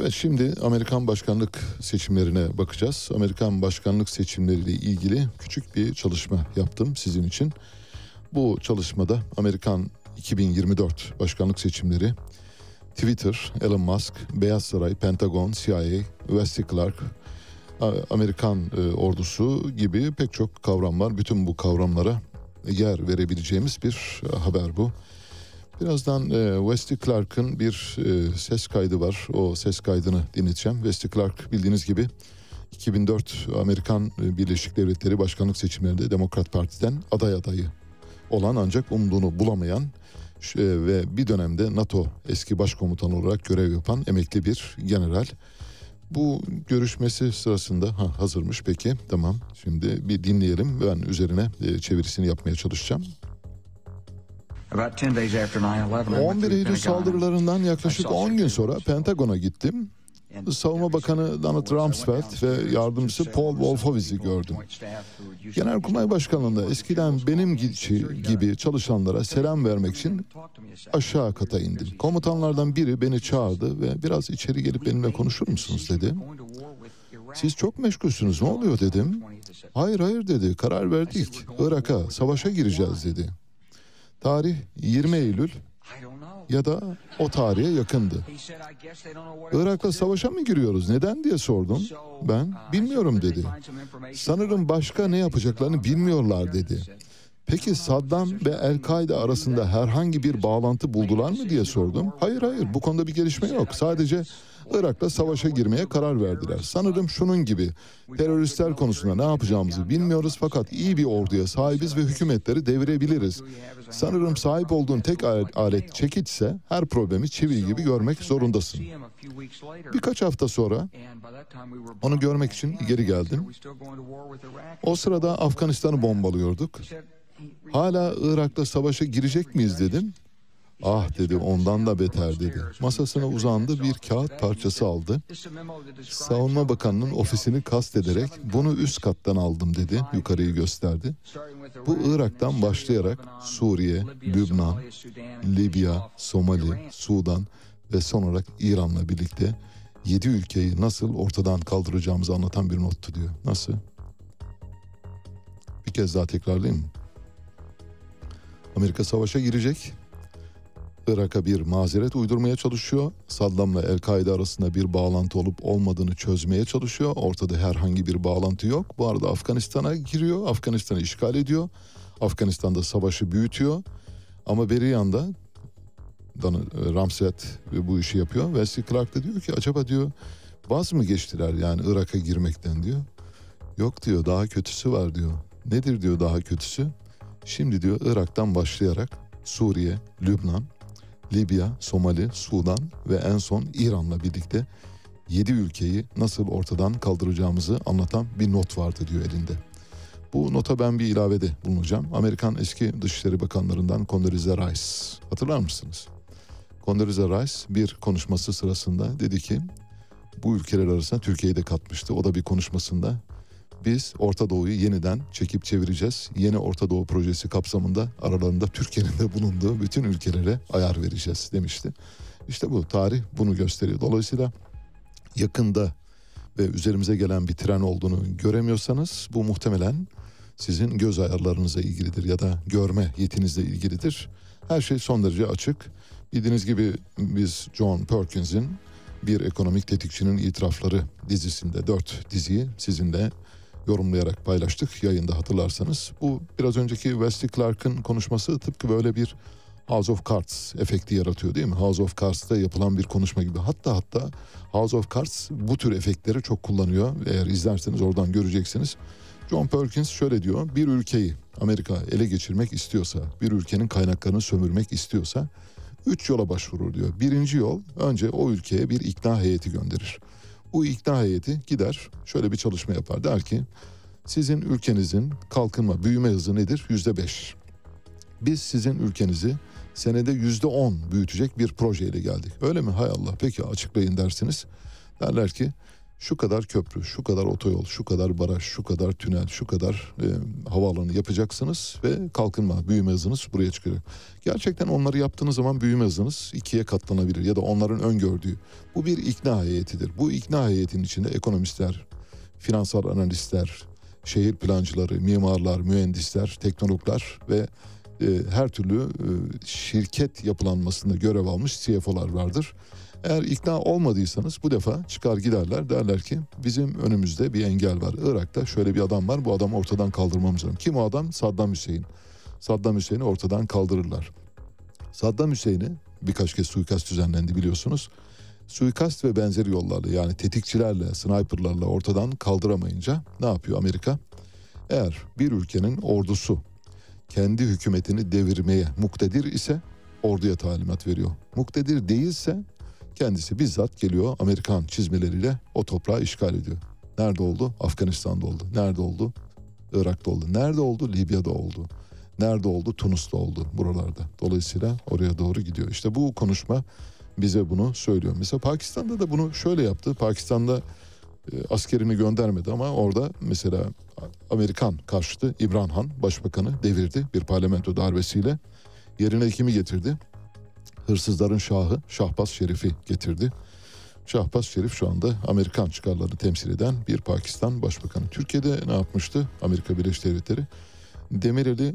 A: Evet şimdi Amerikan başkanlık seçimlerine bakacağız. Amerikan başkanlık seçimleriyle ilgili küçük bir çalışma yaptım sizin için. Bu çalışmada Amerikan 2024 başkanlık seçimleri Twitter, Elon Musk, Beyaz Saray, Pentagon, CIA, Wesley Clark, Amerikan e, ordusu gibi pek çok kavram var. Bütün bu kavramlara yer verebileceğimiz bir e, haber bu. Birazdan e, Wesley Clark'ın bir e, ses kaydı var. O ses kaydını dinleteceğim. Wesley Clark bildiğiniz gibi 2004 Amerikan e, Birleşik Devletleri başkanlık seçimlerinde Demokrat Parti'den aday adayı olan ancak umduğunu bulamayan e, ve bir dönemde NATO eski başkomutanı olarak görev yapan emekli bir general. Bu görüşmesi sırasında ha, hazırmış peki tamam şimdi bir dinleyelim ben üzerine e, çevirisini yapmaya çalışacağım. 11
H: through
A: Eylül saldırılarından yaklaşık
H: I saw
A: 10 gün sonra Pentagon'a gittim. Savunma Bakanı Donald Rumsfeld ve yardımcısı Paul Wolfowitz'i gördüm. Genelkurmay Başkanlığı'nda eskiden benim gi- gibi çalışanlara selam vermek için aşağı kata indim. Komutanlardan biri beni çağırdı ve biraz içeri gelip benimle konuşur musunuz dedi. Siz çok meşgulsünüz ne oluyor dedim. Hayır hayır dedi karar verdik. Irak'a savaşa gireceğiz dedi. Tarih 20 Eylül ya da o tarihe yakındı. Irak'la savaşa mı giriyoruz? Neden diye sordum. Ben bilmiyorum dedi. Sanırım başka ne yapacaklarını bilmiyorlar dedi. Peki Saddam ve El-Kaide arasında herhangi bir bağlantı buldular mı diye sordum. Hayır hayır bu konuda bir gelişme yok. Sadece Irak'la savaşa girmeye karar verdiler. Sanırım şunun gibi teröristler konusunda ne yapacağımızı bilmiyoruz fakat iyi bir orduya sahibiz ve hükümetleri devirebiliriz. Sanırım sahip olduğun tek alet çekiçse her problemi çivi gibi görmek zorundasın. Birkaç hafta sonra onu görmek için geri geldim. O sırada Afganistan'ı bombalıyorduk. Hala Irak'ta savaşa girecek miyiz dedim. Ah dedi ondan da beter dedi. Masasına uzandı bir kağıt parçası aldı. Savunma Bakanı'nın ofisini kastederek bunu üst kattan aldım dedi. Yukarıyı gösterdi. Bu Irak'tan başlayarak Suriye, Lübnan, Libya, Somali, Sudan ve son olarak İran'la birlikte yedi ülkeyi nasıl ortadan kaldıracağımızı anlatan bir nottu diyor. Nasıl? Bir kez daha tekrarlayayım? Amerika savaşa girecek. Irak'a bir mazeret uydurmaya çalışıyor. Saddam'la El-Kaide arasında bir bağlantı olup olmadığını çözmeye çalışıyor. Ortada herhangi bir bağlantı yok. Bu arada Afganistan'a giriyor. Afganistan'ı işgal ediyor. Afganistan'da savaşı büyütüyor. Ama beri yanda Ramset bu işi yapıyor. Wesley Clark da diyor ki acaba diyor vaz mı geçtiler yani Irak'a girmekten diyor. Yok diyor daha kötüsü var diyor. Nedir diyor daha kötüsü? Şimdi diyor Irak'tan başlayarak Suriye, Lübnan, Libya, Somali, Sudan ve en son İran'la birlikte 7 ülkeyi nasıl ortadan kaldıracağımızı anlatan bir not vardı diyor elinde. Bu nota ben bir ilavede bulunacağım. Amerikan eski Dışişleri Bakanlarından Condoleezza Rice. Hatırlar mısınız? Condoleezza Rice bir konuşması sırasında dedi ki bu ülkeler arasında Türkiye'yi de katmıştı. O da bir konuşmasında biz Orta Doğu'yu yeniden çekip çevireceğiz. Yeni Orta Doğu projesi kapsamında aralarında Türkiye'nin de bulunduğu bütün ülkelere ayar vereceğiz demişti. İşte bu tarih bunu gösteriyor. Dolayısıyla yakında ve üzerimize gelen bir tren olduğunu göremiyorsanız bu muhtemelen sizin göz ayarlarınıza ilgilidir ya da görme yetinizle ilgilidir. Her şey son derece açık. Bildiğiniz gibi biz John Perkins'in bir ekonomik tetikçinin itirafları dizisinde dört diziyi sizinle yorumlayarak paylaştık yayında hatırlarsanız. Bu biraz önceki Wesley Clark'ın konuşması tıpkı böyle bir House of Cards efekti yaratıyor değil mi? House of Cards'ta yapılan bir konuşma gibi. Hatta hatta House of Cards bu tür efektleri çok kullanıyor. Eğer izlerseniz oradan göreceksiniz. John Perkins şöyle diyor. Bir ülkeyi Amerika ele geçirmek istiyorsa, bir ülkenin kaynaklarını sömürmek istiyorsa üç yola başvurur diyor. Birinci yol önce o ülkeye bir ikna heyeti gönderir. Bu ikna heyeti gider şöyle bir çalışma yapar. Der ki sizin ülkenizin kalkınma büyüme hızı nedir? Yüzde beş. Biz sizin ülkenizi senede yüzde on büyütecek bir projeyle geldik. Öyle mi? Hay Allah peki açıklayın dersiniz. Derler ki şu kadar köprü, şu kadar otoyol, şu kadar baraj, şu kadar tünel, şu kadar e, havaalanı yapacaksınız ve kalkınma, büyüme hızınız buraya çıkacak. Gerçekten onları yaptığınız zaman büyüme hızınız ikiye katlanabilir ya da onların öngördüğü. Bu bir ikna heyetidir. Bu ikna heyetinin içinde ekonomistler, finansal analistler, şehir plancıları, mimarlar, mühendisler, teknologlar ve e, her türlü e, şirket yapılanmasında görev almış CFO'lar vardır. Eğer ikna olmadıysanız bu defa çıkar giderler derler ki bizim önümüzde bir engel var. Irak'ta şöyle bir adam var bu adamı ortadan kaldırmamız lazım. Kim o adam? Saddam Hüseyin. Saddam Hüseyin'i ortadan kaldırırlar. Saddam Hüseyin'i birkaç kez suikast düzenlendi biliyorsunuz. Suikast ve benzeri yollarla yani tetikçilerle, sniperlarla ortadan kaldıramayınca ne yapıyor Amerika? Eğer bir ülkenin ordusu kendi hükümetini devirmeye muktedir ise orduya talimat veriyor. Muktedir değilse Kendisi bizzat geliyor Amerikan çizmeleriyle o toprağı işgal ediyor. Nerede oldu? Afganistan'da oldu. Nerede oldu? Irak'ta oldu. Nerede oldu? Libya'da oldu. Nerede oldu? Tunus'ta oldu buralarda. Dolayısıyla oraya doğru gidiyor. İşte bu konuşma bize bunu söylüyor. Mesela Pakistan'da da bunu şöyle yaptı. Pakistan'da e, askerini göndermedi ama orada mesela Amerikan karşıtı İmran Han başbakanı devirdi bir parlamento darbesiyle. Yerine kimi getirdi? Hırsızların şahı Şahbaz Şerif'i getirdi. Şahbaz Şerif şu anda Amerikan çıkarlarını temsil eden bir Pakistan Başbakanı. Türkiye'de ne yapmıştı Amerika Birleşik Devletleri? Demirel'i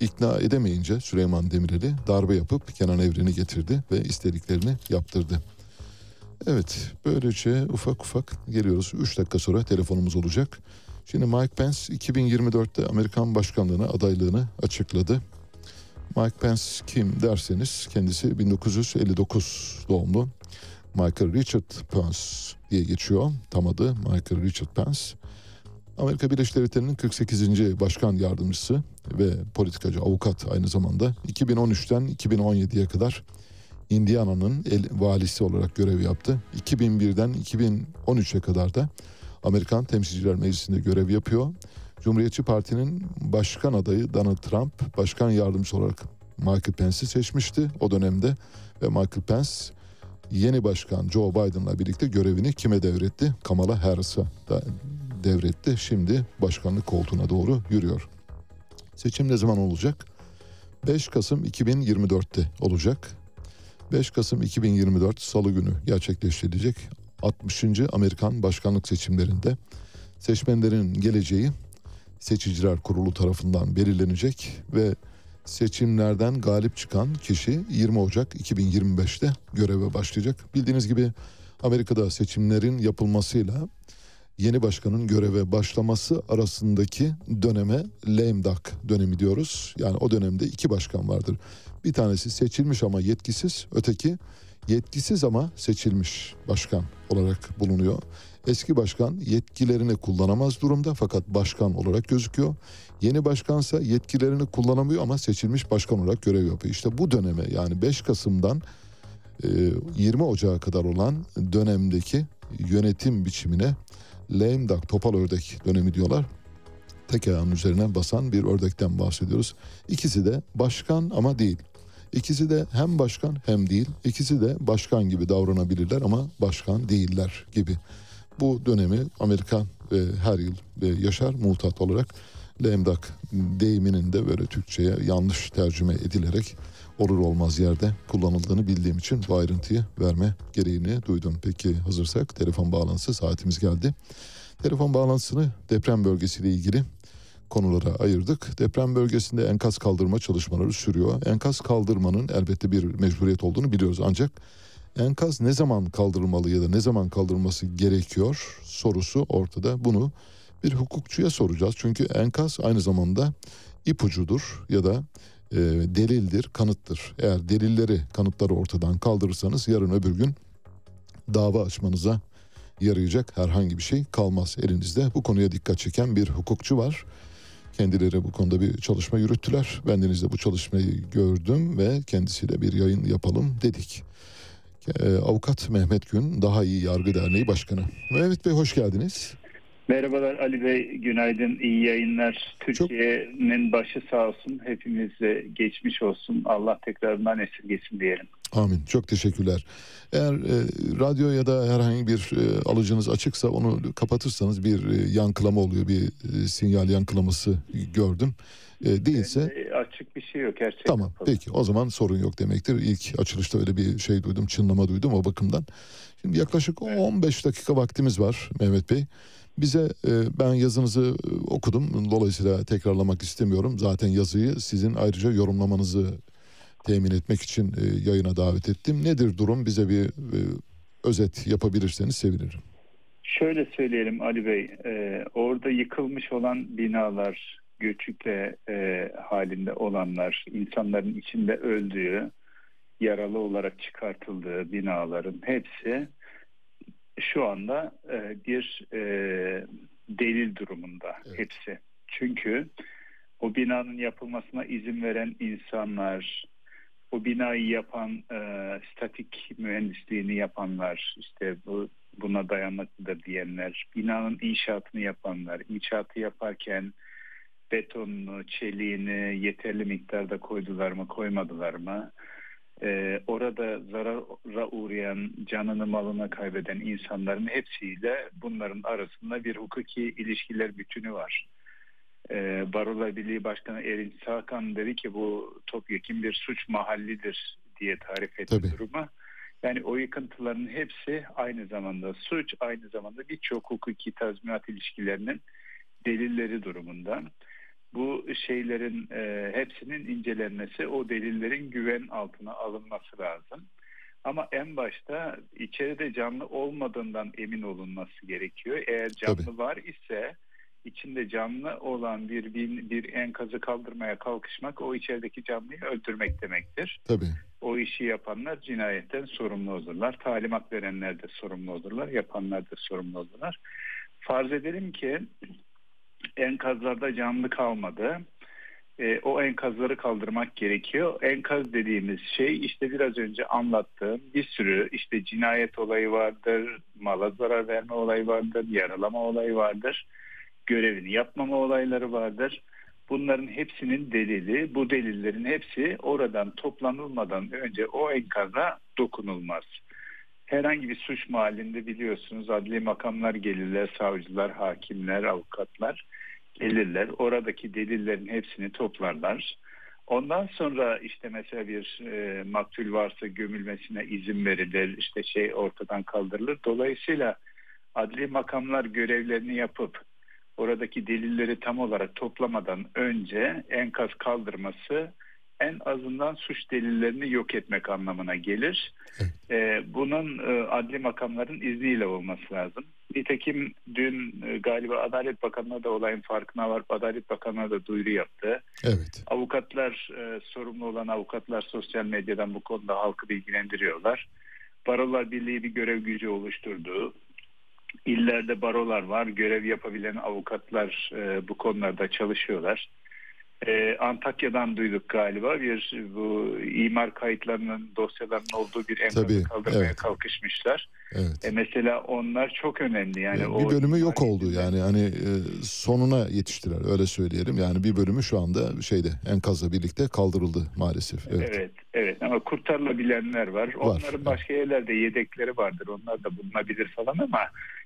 A: ikna edemeyince Süleyman Demirel'i darbe yapıp Kenan Evren'i getirdi ve istediklerini yaptırdı. Evet böylece ufak ufak geliyoruz. 3 dakika sonra telefonumuz olacak. Şimdi Mike Pence 2024'te Amerikan başkanlığına adaylığını açıkladı. Mike Pence kim derseniz kendisi 1959 doğumlu. Michael Richard Pence diye geçiyor. Tam adı Michael Richard Pence. Amerika Birleşik Devletleri'nin 48. Başkan Yardımcısı ve politikacı, avukat aynı zamanda. 2013'ten 2017'ye kadar Indiana'nın el, valisi olarak görev yaptı. 2001'den 2013'e kadar da Amerikan Temsilciler Meclisi'nde görev yapıyor. Cumhuriyetçi Parti'nin başkan adayı Donald Trump başkan yardımcısı olarak Michael Pence'i seçmişti o dönemde ve Michael Pence yeni başkan Joe Biden'la birlikte görevini kime devretti? Kamala Harris'a devretti. Şimdi başkanlık koltuğuna doğru yürüyor. Seçim ne zaman olacak? 5 Kasım 2024'te olacak. 5 Kasım 2024 Salı günü gerçekleştirilecek 60. Amerikan başkanlık seçimlerinde seçmenlerin geleceği Seçiciler Kurulu tarafından belirlenecek ve seçimlerden galip çıkan kişi 20 Ocak 2025'te göreve başlayacak. Bildiğiniz gibi Amerika'da seçimlerin yapılmasıyla yeni başkanın göreve başlaması arasındaki döneme lame duck dönemi diyoruz. Yani o dönemde iki başkan vardır. Bir tanesi seçilmiş ama yetkisiz, öteki yetkisiz ama seçilmiş başkan olarak bulunuyor. Eski başkan yetkilerini kullanamaz durumda fakat başkan olarak gözüküyor. Yeni başkansa yetkilerini kullanamıyor ama seçilmiş başkan olarak görev yapıyor. İşte bu döneme yani 5 Kasım'dan 20 Ocağı kadar olan dönemdeki yönetim biçimine duck, topal ördek dönemi diyorlar. Tek ayağının üzerine basan bir ördekten bahsediyoruz. İkisi de başkan ama değil. İkisi de hem başkan hem değil. İkisi de başkan gibi davranabilirler ama başkan değiller gibi. Bu dönemi Amerikan e, her yıl e, yaşar mutat olarak lemdak deyiminin de böyle Türkçe'ye yanlış tercüme edilerek olur olmaz yerde kullanıldığını bildiğim için bu ayrıntıyı verme gereğini duydum. Peki hazırsak telefon bağlantısı saatimiz geldi. Telefon bağlantısını deprem bölgesiyle ilgili konulara ayırdık. Deprem bölgesinde enkaz kaldırma çalışmaları sürüyor. Enkaz kaldırmanın elbette bir mecburiyet olduğunu biliyoruz ancak enkaz ne zaman kaldırılmalı ya da ne zaman kaldırılması gerekiyor sorusu ortada. Bunu bir hukukçuya soracağız. Çünkü enkaz aynı zamanda ipucudur ya da e, delildir, kanıttır. Eğer delilleri, kanıtları ortadan kaldırırsanız yarın öbür gün dava açmanıza yarayacak herhangi bir şey kalmaz elinizde. Bu konuya dikkat çeken bir hukukçu var. Kendileri bu konuda bir çalışma yürüttüler. Bendeniz de bu çalışmayı gördüm ve kendisiyle bir yayın yapalım dedik. Ee, Avukat Mehmet Gün, Daha İyi Yargı Derneği Başkanı. Mehmet Bey hoş geldiniz.
I: Merhabalar Ali Bey, günaydın, iyi yayınlar. Türkiye'nin başı sağ olsun, hepimize geçmiş olsun. Allah tekrarından esirgesin diyelim.
A: Amin, çok teşekkürler. Eğer e, radyo ya da herhangi bir e, alıcınız açıksa onu kapatırsanız bir e, yankılama oluyor, bir e, sinyal yankılaması gördüm. E, değilse...
I: E, açık bir şey yok, her şey
A: Tamam,
I: kapalı.
A: peki o zaman sorun yok demektir. İlk açılışta öyle bir şey duydum, çınlama duydum o bakımdan. Şimdi yaklaşık 15 dakika vaktimiz var Mehmet Bey. Bize e, ben yazınızı e, okudum. Dolayısıyla tekrarlamak istemiyorum. Zaten yazıyı sizin ayrıca yorumlamanızı temin etmek için e, yayına davet ettim. Nedir durum? Bize bir özet yapabilirseniz sevinirim.
I: Şöyle söyleyelim Ali Bey, orada yıkılmış olan binalar, göçükle e, halinde olanlar, insanların içinde öldüğü, yaralı olarak çıkartıldığı binaların hepsi şu anda e, bir e, delil durumunda evet. hepsi. Çünkü o binanın yapılmasına izin veren insanlar, o binayı yapan e, statik mühendisliğini yapanlar, işte bu buna dayanıklıdır diyenler, binanın inşaatını yapanlar, inşaatı yaparken betonunu, çeliğini yeterli miktarda koydular mı, koymadılar mı? Ee, orada zarara uğrayan, canını malına kaybeden insanların hepsiyle bunların arasında bir hukuki ilişkiler bütünü var. Ee, Barolar Birliği Başkanı Erin Sakan dedi ki bu topyekun bir suç mahallidir diye tarif etti
A: Tabii.
I: durumu. Yani o yıkıntıların hepsi aynı zamanda suç, aynı zamanda birçok hukuki tazminat ilişkilerinin delilleri durumundan bu şeylerin e, hepsinin incelenmesi, o delillerin güven altına alınması lazım. Ama en başta içeride canlı olmadığından emin olunması gerekiyor. Eğer canlı
A: Tabii.
I: var ise içinde canlı olan bir, bir, bir enkazı kaldırmaya kalkışmak o içerideki canlıyı öldürmek demektir.
A: Tabii.
I: O işi yapanlar cinayetten sorumlu olurlar. Talimat verenler de sorumlu olurlar. Yapanlar da sorumlu olurlar. Farz edelim ki enkazlarda canlı kalmadı. E, o enkazları kaldırmak gerekiyor. Enkaz dediğimiz şey işte biraz önce anlattığım bir sürü işte cinayet olayı vardır, mala zarar verme olayı vardır, yaralama olayı vardır, görevini yapmama olayları vardır. Bunların hepsinin delili, bu delillerin hepsi oradan toplanılmadan önce o enkaza dokunulmaz. Herhangi bir suç mahallinde biliyorsunuz adli makamlar gelirler, savcılar, hakimler, avukatlar gelirler. Oradaki delillerin hepsini toplarlar. Ondan sonra işte mesela bir e, maktul varsa gömülmesine izin verilir, işte şey ortadan kaldırılır. Dolayısıyla adli makamlar görevlerini yapıp oradaki delilleri tam olarak toplamadan önce enkaz kaldırması en azından suç delillerini yok etmek anlamına gelir. Ee, bunun e, adli makamların izniyle olması lazım. Nitekim dün e, galiba Adalet Bakanlığı da olayın farkına varıp Adalet Bakanlığı da duyuru yaptı.
A: Evet.
I: Avukatlar, e, sorumlu olan avukatlar sosyal medyadan bu konuda halkı bilgilendiriyorlar. Barolar Birliği bir görev gücü oluşturdu. İllerde barolar var, görev yapabilen avukatlar e, bu konularda çalışıyorlar. Ee, Antakya'dan duyduk galiba bir bu imar kayıtlarının dosyalarının olduğu bir
A: Tabii,
I: kaldırmaya
A: evet.
I: kalkışmışlar.
A: Evet.
I: E mesela onlar çok önemli yani
A: Yani
I: o
A: bir bölümü yok oldu yani hani e, sonuna yetiştiler öyle söyleyelim. Yani bir bölümü şu anda şeyde enkazla birlikte kaldırıldı maalesef. Evet.
I: Evet, evet ama kurtarılabilenler var. Onların başka yerlerde yedekleri vardır. Onlar da bulunabilir falan ama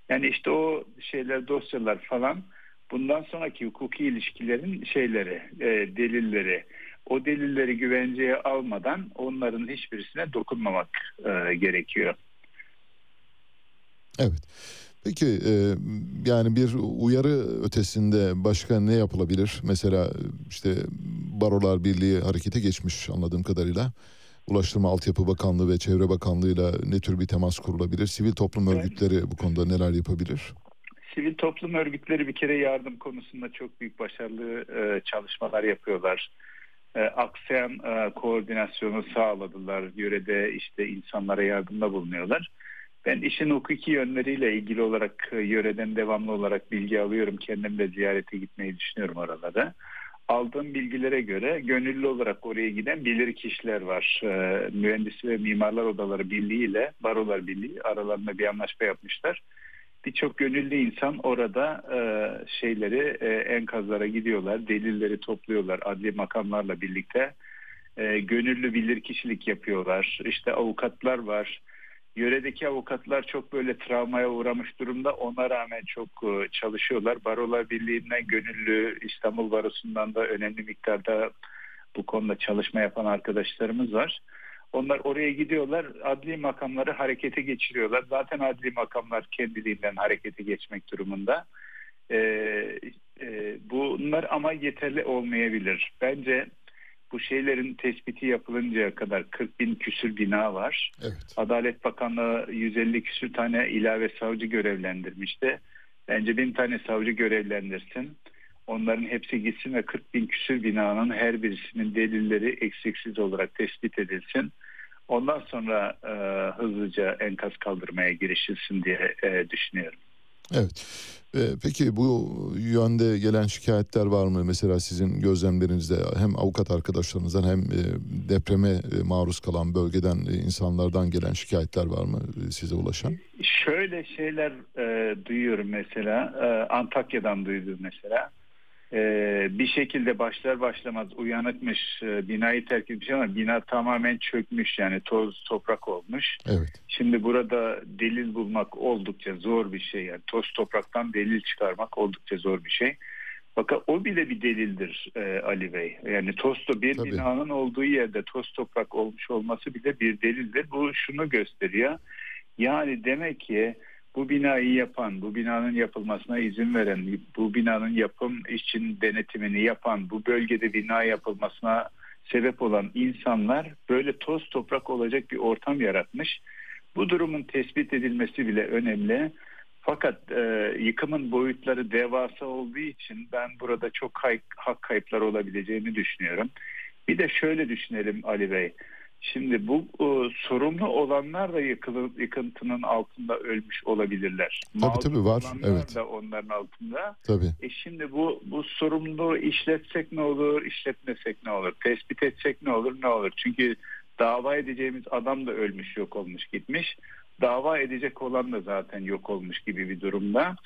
I: yani işte o şeyler dosyalar falan bundan sonraki hukuki ilişkilerin şeyleri, e, delilleri. O delilleri güvenceye almadan onların hiçbirisine dokunmamak e, gerekiyor.
A: Evet. Peki e, yani bir uyarı ötesinde başka ne yapılabilir? Mesela işte Barolar Birliği harekete geçmiş anladığım kadarıyla. Ulaştırma Altyapı Bakanlığı ve Çevre Bakanlığı'yla ne tür bir temas kurulabilir? Sivil toplum örgütleri bu konuda neler yapabilir?
I: Sivil toplum örgütleri bir kere yardım konusunda çok büyük başarılı e, çalışmalar yapıyorlar. E, aksayan e, koordinasyonu sağladılar. Yörede işte insanlara yardımda bulunuyorlar. Ben işin hukuki yönleriyle ilgili olarak e, yöreden devamlı olarak bilgi alıyorum. Kendim de ziyarete gitmeyi düşünüyorum oralara. Aldığım bilgilere göre gönüllü olarak oraya giden bilir kişiler var. E, Mühendisi ve Mimarlar Odaları Birliği ile Barolar Birliği aralarında bir anlaşma yapmışlar birçok gönüllü insan orada e, şeyleri e, enkazlara gidiyorlar, delilleri topluyorlar adli makamlarla birlikte. E, gönüllü bilirkişilik yapıyorlar. İşte avukatlar var. Yöredeki avukatlar çok böyle travmaya uğramış durumda. Ona rağmen çok e, çalışıyorlar. Barolar Birliği'nden gönüllü İstanbul Barosu'ndan da önemli miktarda bu konuda çalışma yapan arkadaşlarımız var. Onlar oraya gidiyorlar, adli makamları harekete geçiriyorlar. Zaten adli makamlar kendiliğinden harekete geçmek durumunda. Ee, e, bunlar ama yeterli olmayabilir. Bence bu şeylerin tespiti yapılıncaya kadar 40 bin küsür bina var.
A: Evet.
I: Adalet Bakanlığı 150 küsür tane ilave savcı görevlendirmişti. Bence bin tane savcı görevlendirsin. Onların hepsi gitsin ve 40 bin küsür binanın her birisinin delilleri eksiksiz olarak tespit edilsin. Ondan sonra e, hızlıca enkaz kaldırmaya girişilsin diye e, düşünüyorum.
A: Evet. E, peki bu yönde gelen şikayetler var mı? Mesela sizin gözlemlerinizde hem avukat arkadaşlarınızdan hem e, depreme e, maruz kalan bölgeden e, insanlardan gelen şikayetler var mı e, size ulaşan?
I: Şöyle şeyler e, duyuyorum mesela. E, Antakya'dan duydum mesela. Ee, bir şekilde başlar başlamaz uyanıkmış e, binayı terk etmiş ama bina tamamen çökmüş yani toz toprak olmuş.
A: Evet.
I: Şimdi burada delil bulmak oldukça zor bir şey yani toz topraktan delil çıkarmak oldukça zor bir şey. Fakat o bile bir delildir e, Ali Bey. Yani toz bir
A: Tabii.
I: binanın olduğu yerde toz toprak olmuş olması bile bir delildir. Bu şunu gösteriyor. Yani demek ki bu binayı yapan, bu binanın yapılmasına izin veren, bu binanın yapım için denetimini yapan, bu bölgede bina yapılmasına sebep olan insanlar böyle toz toprak olacak bir ortam yaratmış. Bu durumun tespit edilmesi bile önemli. Fakat e, yıkımın boyutları devasa olduğu için ben burada çok hak kayıpları olabileceğini düşünüyorum. Bir de şöyle düşünelim Ali Bey. Şimdi bu e, sorumlu olanlar da yıkılı, yıkıntının altında ölmüş olabilirler.
A: Tabii tabii var. Evet.
I: da onların altında.
A: Tabii.
I: E şimdi bu bu sorumluluğu işletsek ne olur, işletmesek ne olur, tespit etsek ne olur, ne olur? Çünkü dava edeceğimiz adam da ölmüş, yok olmuş, gitmiş. Dava edecek olan da zaten yok olmuş gibi bir durumda.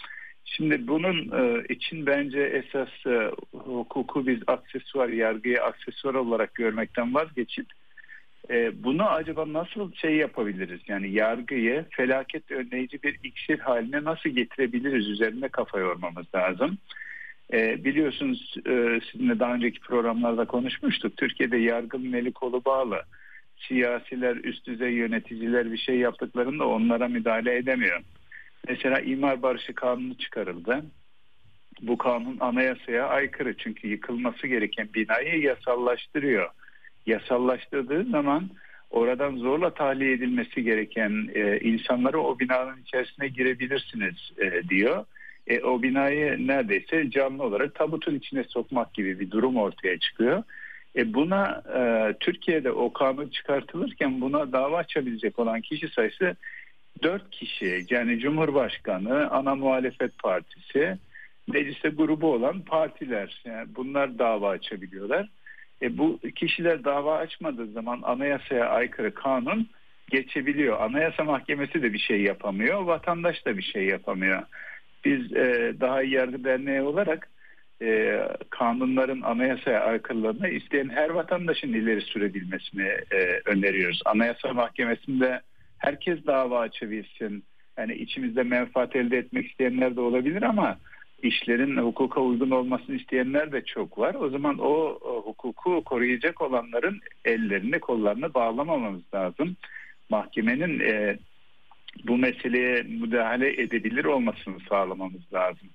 I: Şimdi bunun e, için bence esas e, hukuku biz aksesuar, yargıyı aksesuar olarak görmekten vazgeçip e, bunu acaba nasıl şey yapabiliriz? Yani yargıyı felaket önleyici bir iksir haline nasıl getirebiliriz üzerinde kafa yormamız lazım. E, biliyorsunuz e, sizinle daha önceki programlarda konuşmuştuk. Türkiye'de yargının eli kolu bağlı. Siyasiler, üst düzey yöneticiler bir şey yaptıklarında onlara müdahale edemiyor. Mesela imar barışı kanunu çıkarıldı. Bu kanun anayasaya aykırı çünkü yıkılması gereken binayı yasallaştırıyor. Yasallaştırdığı zaman oradan zorla tahliye edilmesi gereken e, insanları o binanın içerisine girebilirsiniz e, diyor. E, o binayı neredeyse canlı olarak tabutun içine sokmak gibi bir durum ortaya çıkıyor. E, buna e, Türkiye'de o kanun çıkartılırken buna dava açabilecek olan kişi sayısı 4 kişi yani Cumhurbaşkanı, ana muhalefet partisi, mecliste grubu olan partiler yani bunlar dava açabiliyorlar. E, bu kişiler dava açmadığı zaman anayasaya aykırı kanun geçebiliyor. Anayasa Mahkemesi de bir şey yapamıyor, vatandaş da bir şey yapamıyor. Biz e, daha iyi yargı derneği olarak e, kanunların anayasaya aykırılığını isteyen her vatandaşın ileri sürebilmesini e, öneriyoruz. Anayasa Mahkemesi'nde herkes dava açabilsin. Yani içimizde menfaat elde etmek isteyenler de olabilir ama işlerin hukuka uygun olmasını isteyenler de çok var. O zaman o, hukuku koruyacak olanların ellerini kollarını bağlamamamız lazım. Mahkemenin e, bu meseleye müdahale edebilir olmasını sağlamamız lazım.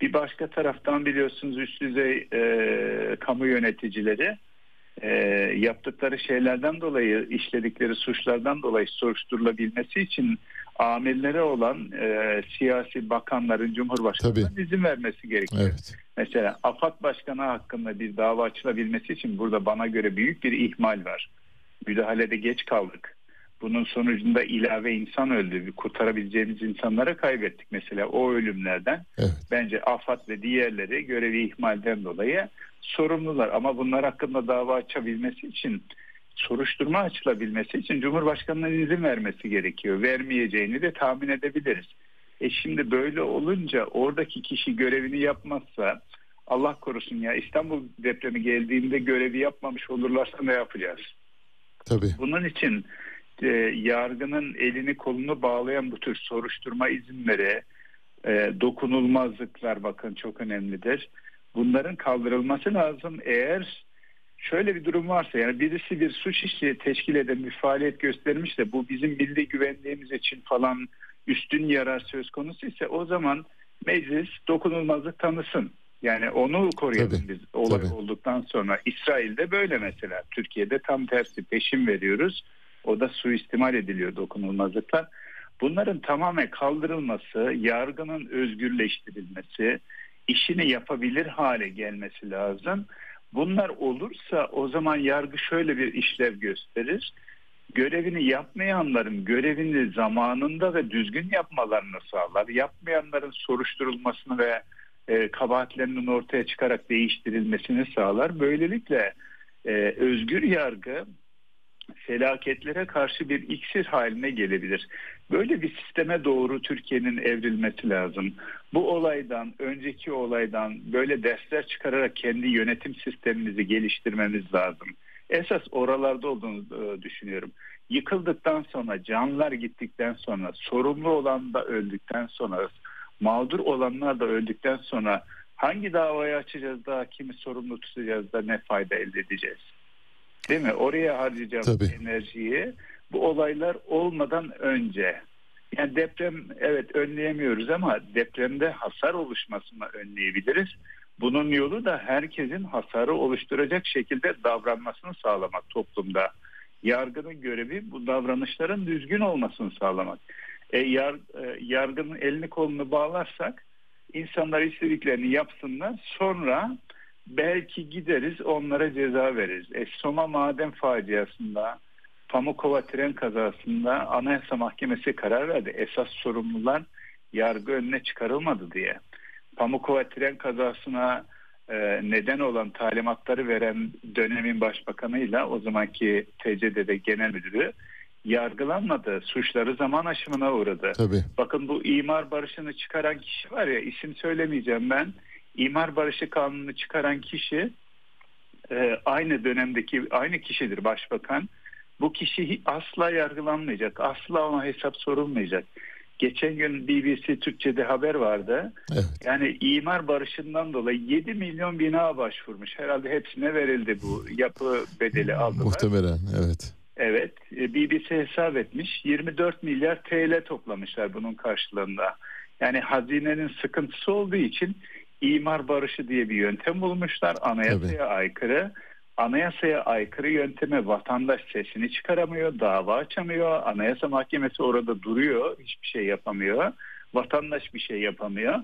I: Bir başka taraftan biliyorsunuz üst düzey e, kamu yöneticileri e, yaptıkları şeylerden dolayı işledikleri suçlardan dolayı soruşturulabilmesi için amirlere olan e, siyasi bakanların Cumhurbaşkanı'nın izin vermesi gerekiyor.
A: Evet.
I: Mesela AFAD Başkanı hakkında bir dava açılabilmesi için burada bana göre büyük bir ihmal var. Müdahalede geç kaldık. Bunun sonucunda ilave insan öldü. Kurtarabileceğimiz insanları kaybettik mesela o ölümlerden.
A: Evet.
I: Bence AFAD ve diğerleri görevi ihmalden dolayı sorumlular. Ama bunlar hakkında dava açabilmesi için soruşturma açılabilmesi için Cumhurbaşkanı'nın izin vermesi gerekiyor. Vermeyeceğini de tahmin edebiliriz. E şimdi böyle olunca oradaki kişi görevini yapmazsa Allah korusun ya İstanbul depremi geldiğinde görevi yapmamış olurlarsa ne yapacağız?
A: Tabii.
I: Bunun için e, yargının elini kolunu bağlayan bu tür soruşturma izinleri, e, dokunulmazlıklar bakın çok önemlidir. Bunların kaldırılması lazım. Eğer şöyle bir durum varsa yani birisi bir suç işi teşkil eden bir faaliyet göstermiş de bu bizim milli güvenliğimiz için falan üstün yarar söz konusu ise o zaman meclis dokunulmazlık tanısın. Yani onu koruyalım
A: Tabii,
I: biz olay
A: tabii.
I: olduktan sonra. İsrail'de böyle mesela. Türkiye'de tam tersi peşin veriyoruz. O da suistimal ediliyor dokunulmazlıklar. Bunların tamamen kaldırılması, yargının özgürleştirilmesi, işini yapabilir hale gelmesi lazım. Bunlar olursa o zaman yargı şöyle bir işlev gösterir. Görevini yapmayanların görevini zamanında ve düzgün yapmalarını sağlar. Yapmayanların soruşturulmasını ve e, kabahatlerinin ortaya çıkarak değiştirilmesini sağlar. Böylelikle e, özgür yargı felaketlere karşı bir iksir haline gelebilir. Böyle bir sisteme doğru Türkiye'nin evrilmesi lazım. Bu olaydan, önceki olaydan böyle dersler çıkararak kendi yönetim sistemimizi geliştirmemiz lazım. Esas oralarda olduğunu e, düşünüyorum. Yıkıldıktan sonra, canlar gittikten sonra, sorumlu olan da öldükten sonra, mağdur olanlar da öldükten sonra hangi davayı açacağız da kimi sorumlu tutacağız da ne fayda elde edeceğiz? Değil mi? Oraya harcayacağımız
A: Tabii.
I: enerjiyi bu olaylar olmadan önce yani deprem evet önleyemiyoruz ama depremde hasar oluşmasını önleyebiliriz. Bunun yolu da herkesin hasarı oluşturacak şekilde davranmasını sağlamak toplumda. Yargının görevi bu davranışların düzgün olmasını sağlamak. E, yar, e, yargının elini kolunu bağlarsak insanlar istediklerini yapsınlar sonra belki gideriz onlara ceza veririz. E, Soma maden faciasında Pamukova tren kazasında Anayasa Mahkemesi karar verdi. Esas sorumlular yargı önüne çıkarılmadı diye. Pamukova tren kazasına e, neden olan talimatları veren dönemin başbakanıyla o zamanki TCD'de genel müdürü yargılanmadı. Suçları zaman aşımına uğradı.
A: Tabii.
I: Bakın bu imar barışını çıkaran kişi var ya isim söylemeyeceğim ben. İmar barışı kanunu çıkaran kişi e, aynı dönemdeki aynı kişidir başbakan. Bu kişi asla yargılanmayacak. Asla ona hesap sorulmayacak. Geçen gün BBC Türkçe'de haber vardı.
A: Evet.
I: Yani imar barışından dolayı 7 milyon bina başvurmuş. Herhalde hepsine verildi bu yapı bedeli aldılar.
A: Muhtemelen evet.
I: Evet e, BBC hesap etmiş 24 milyar TL toplamışlar bunun karşılığında. Yani hazinenin sıkıntısı olduğu için imar barışı diye bir yöntem bulmuşlar anayasaya
A: Tabii.
I: aykırı. Anayasaya aykırı yönteme vatandaş sesini çıkaramıyor, dava açamıyor. Anayasa Mahkemesi orada duruyor, hiçbir şey yapamıyor. Vatandaş bir şey yapamıyor.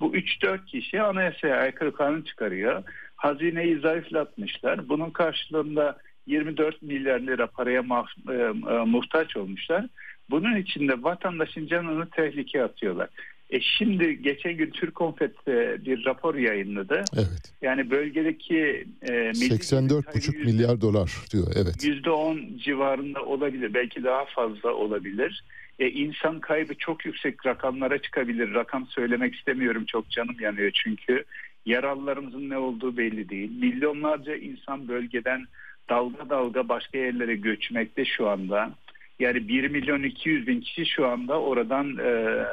I: Bu 3-4 kişi anayasaya aykırı kanun çıkarıyor. Hazineyi zayıflatmışlar. Bunun karşılığında 24 milyar lira paraya e, e, muhtaç olmuşlar. Bunun için de vatandaşın canını tehlikeye atıyorlar. E şimdi geçen gün Türk Konfet e, bir rapor yayınladı.
A: Evet.
I: Yani bölgedeki e, milli
A: 84,5 milyar dolar diyor. Evet.
I: %10 civarında olabilir. Belki daha fazla olabilir. E, insan kaybı çok yüksek rakamlara çıkabilir. Rakam söylemek istemiyorum. Çok canım yanıyor çünkü. Yaralılarımızın ne olduğu belli değil. Milyonlarca insan bölgeden dalga dalga başka yerlere göçmekte şu anda. Yani 1 milyon 200 bin kişi şu anda oradan e,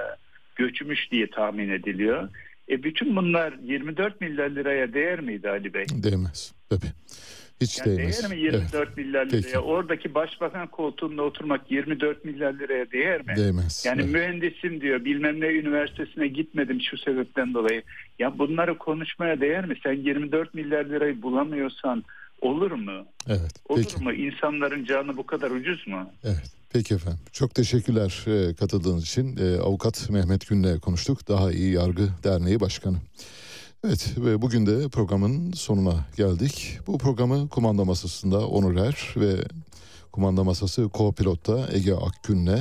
I: göçmüş diye tahmin ediliyor. E bütün bunlar 24 milyar liraya değer miydi Ali Bey?
A: Değmez. Tabii. Hiç
I: Yani
A: değmez.
I: değer mi 24
A: Evet.
I: milyar liraya?
A: Peki.
I: Oradaki başbakan koltuğunda oturmak 24 milyar liraya değer mi?
A: Değmez.
I: Yani
A: Evet.
I: mühendisim diyor bilmem ne üniversitesine gitmedim şu sebepten dolayı. Ya bunları konuşmaya değer mi? Sen 24 milyar lirayı bulamıyorsan olur mu?
A: Evet.
I: Olur
A: Peki.
I: mu? İnsanların canı bu kadar ucuz mu?
A: Evet. Peki efendim. Çok teşekkürler e, katıldığınız için. E, Avukat Mehmet Gün'le konuştuk. Daha İyi Yargı Derneği Başkanı. Evet ve bugün de programın sonuna geldik. Bu programı kumanda masasında Onur Er ve kumanda masası co-pilotta Ege Akgün'le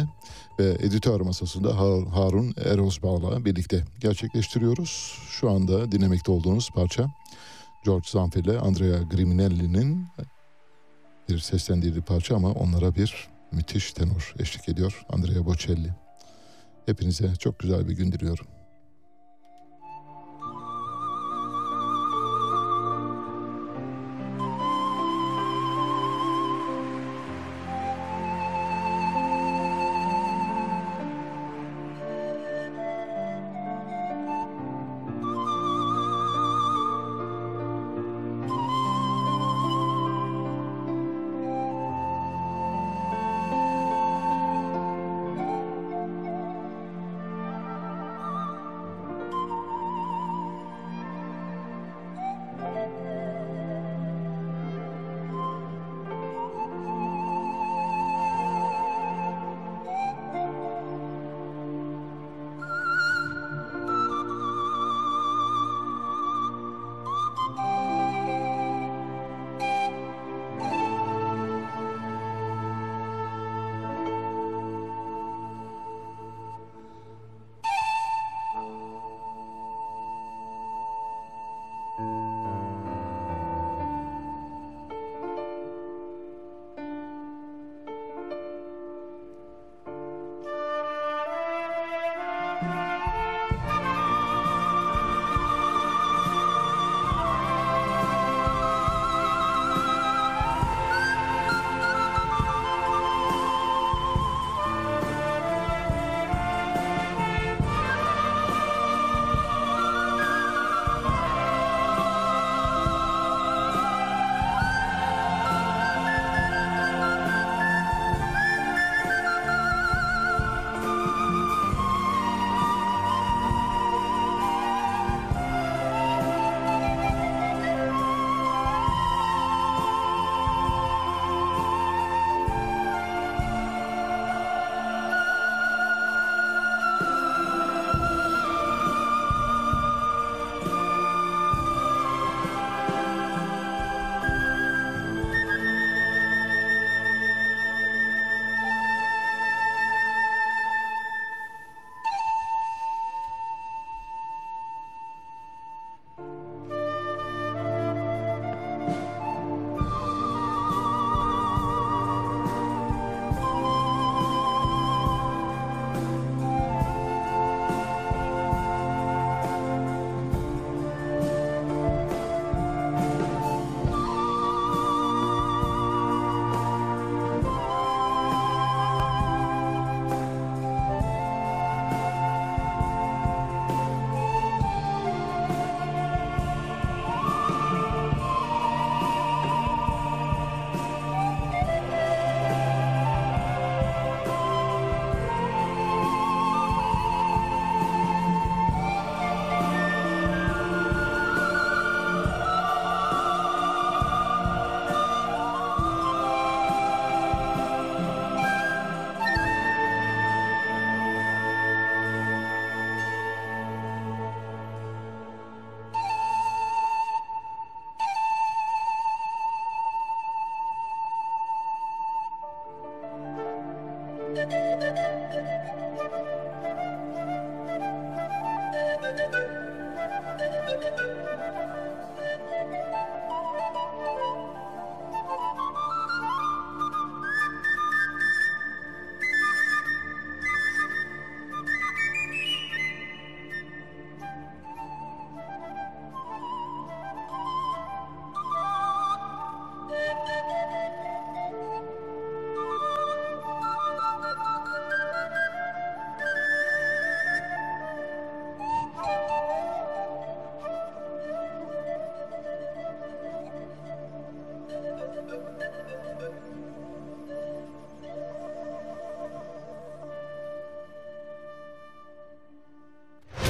A: ve editör masasında Har- Harun Erozbağ'la birlikte gerçekleştiriyoruz. Şu anda dinlemekte olduğunuz parça George Zanfir ile Andrea Griminelli'nin bir seslendirdiği parça ama onlara bir müthiş tenor eşlik ediyor Andrea Bocelli. Hepinize çok güzel bir gün diliyorum.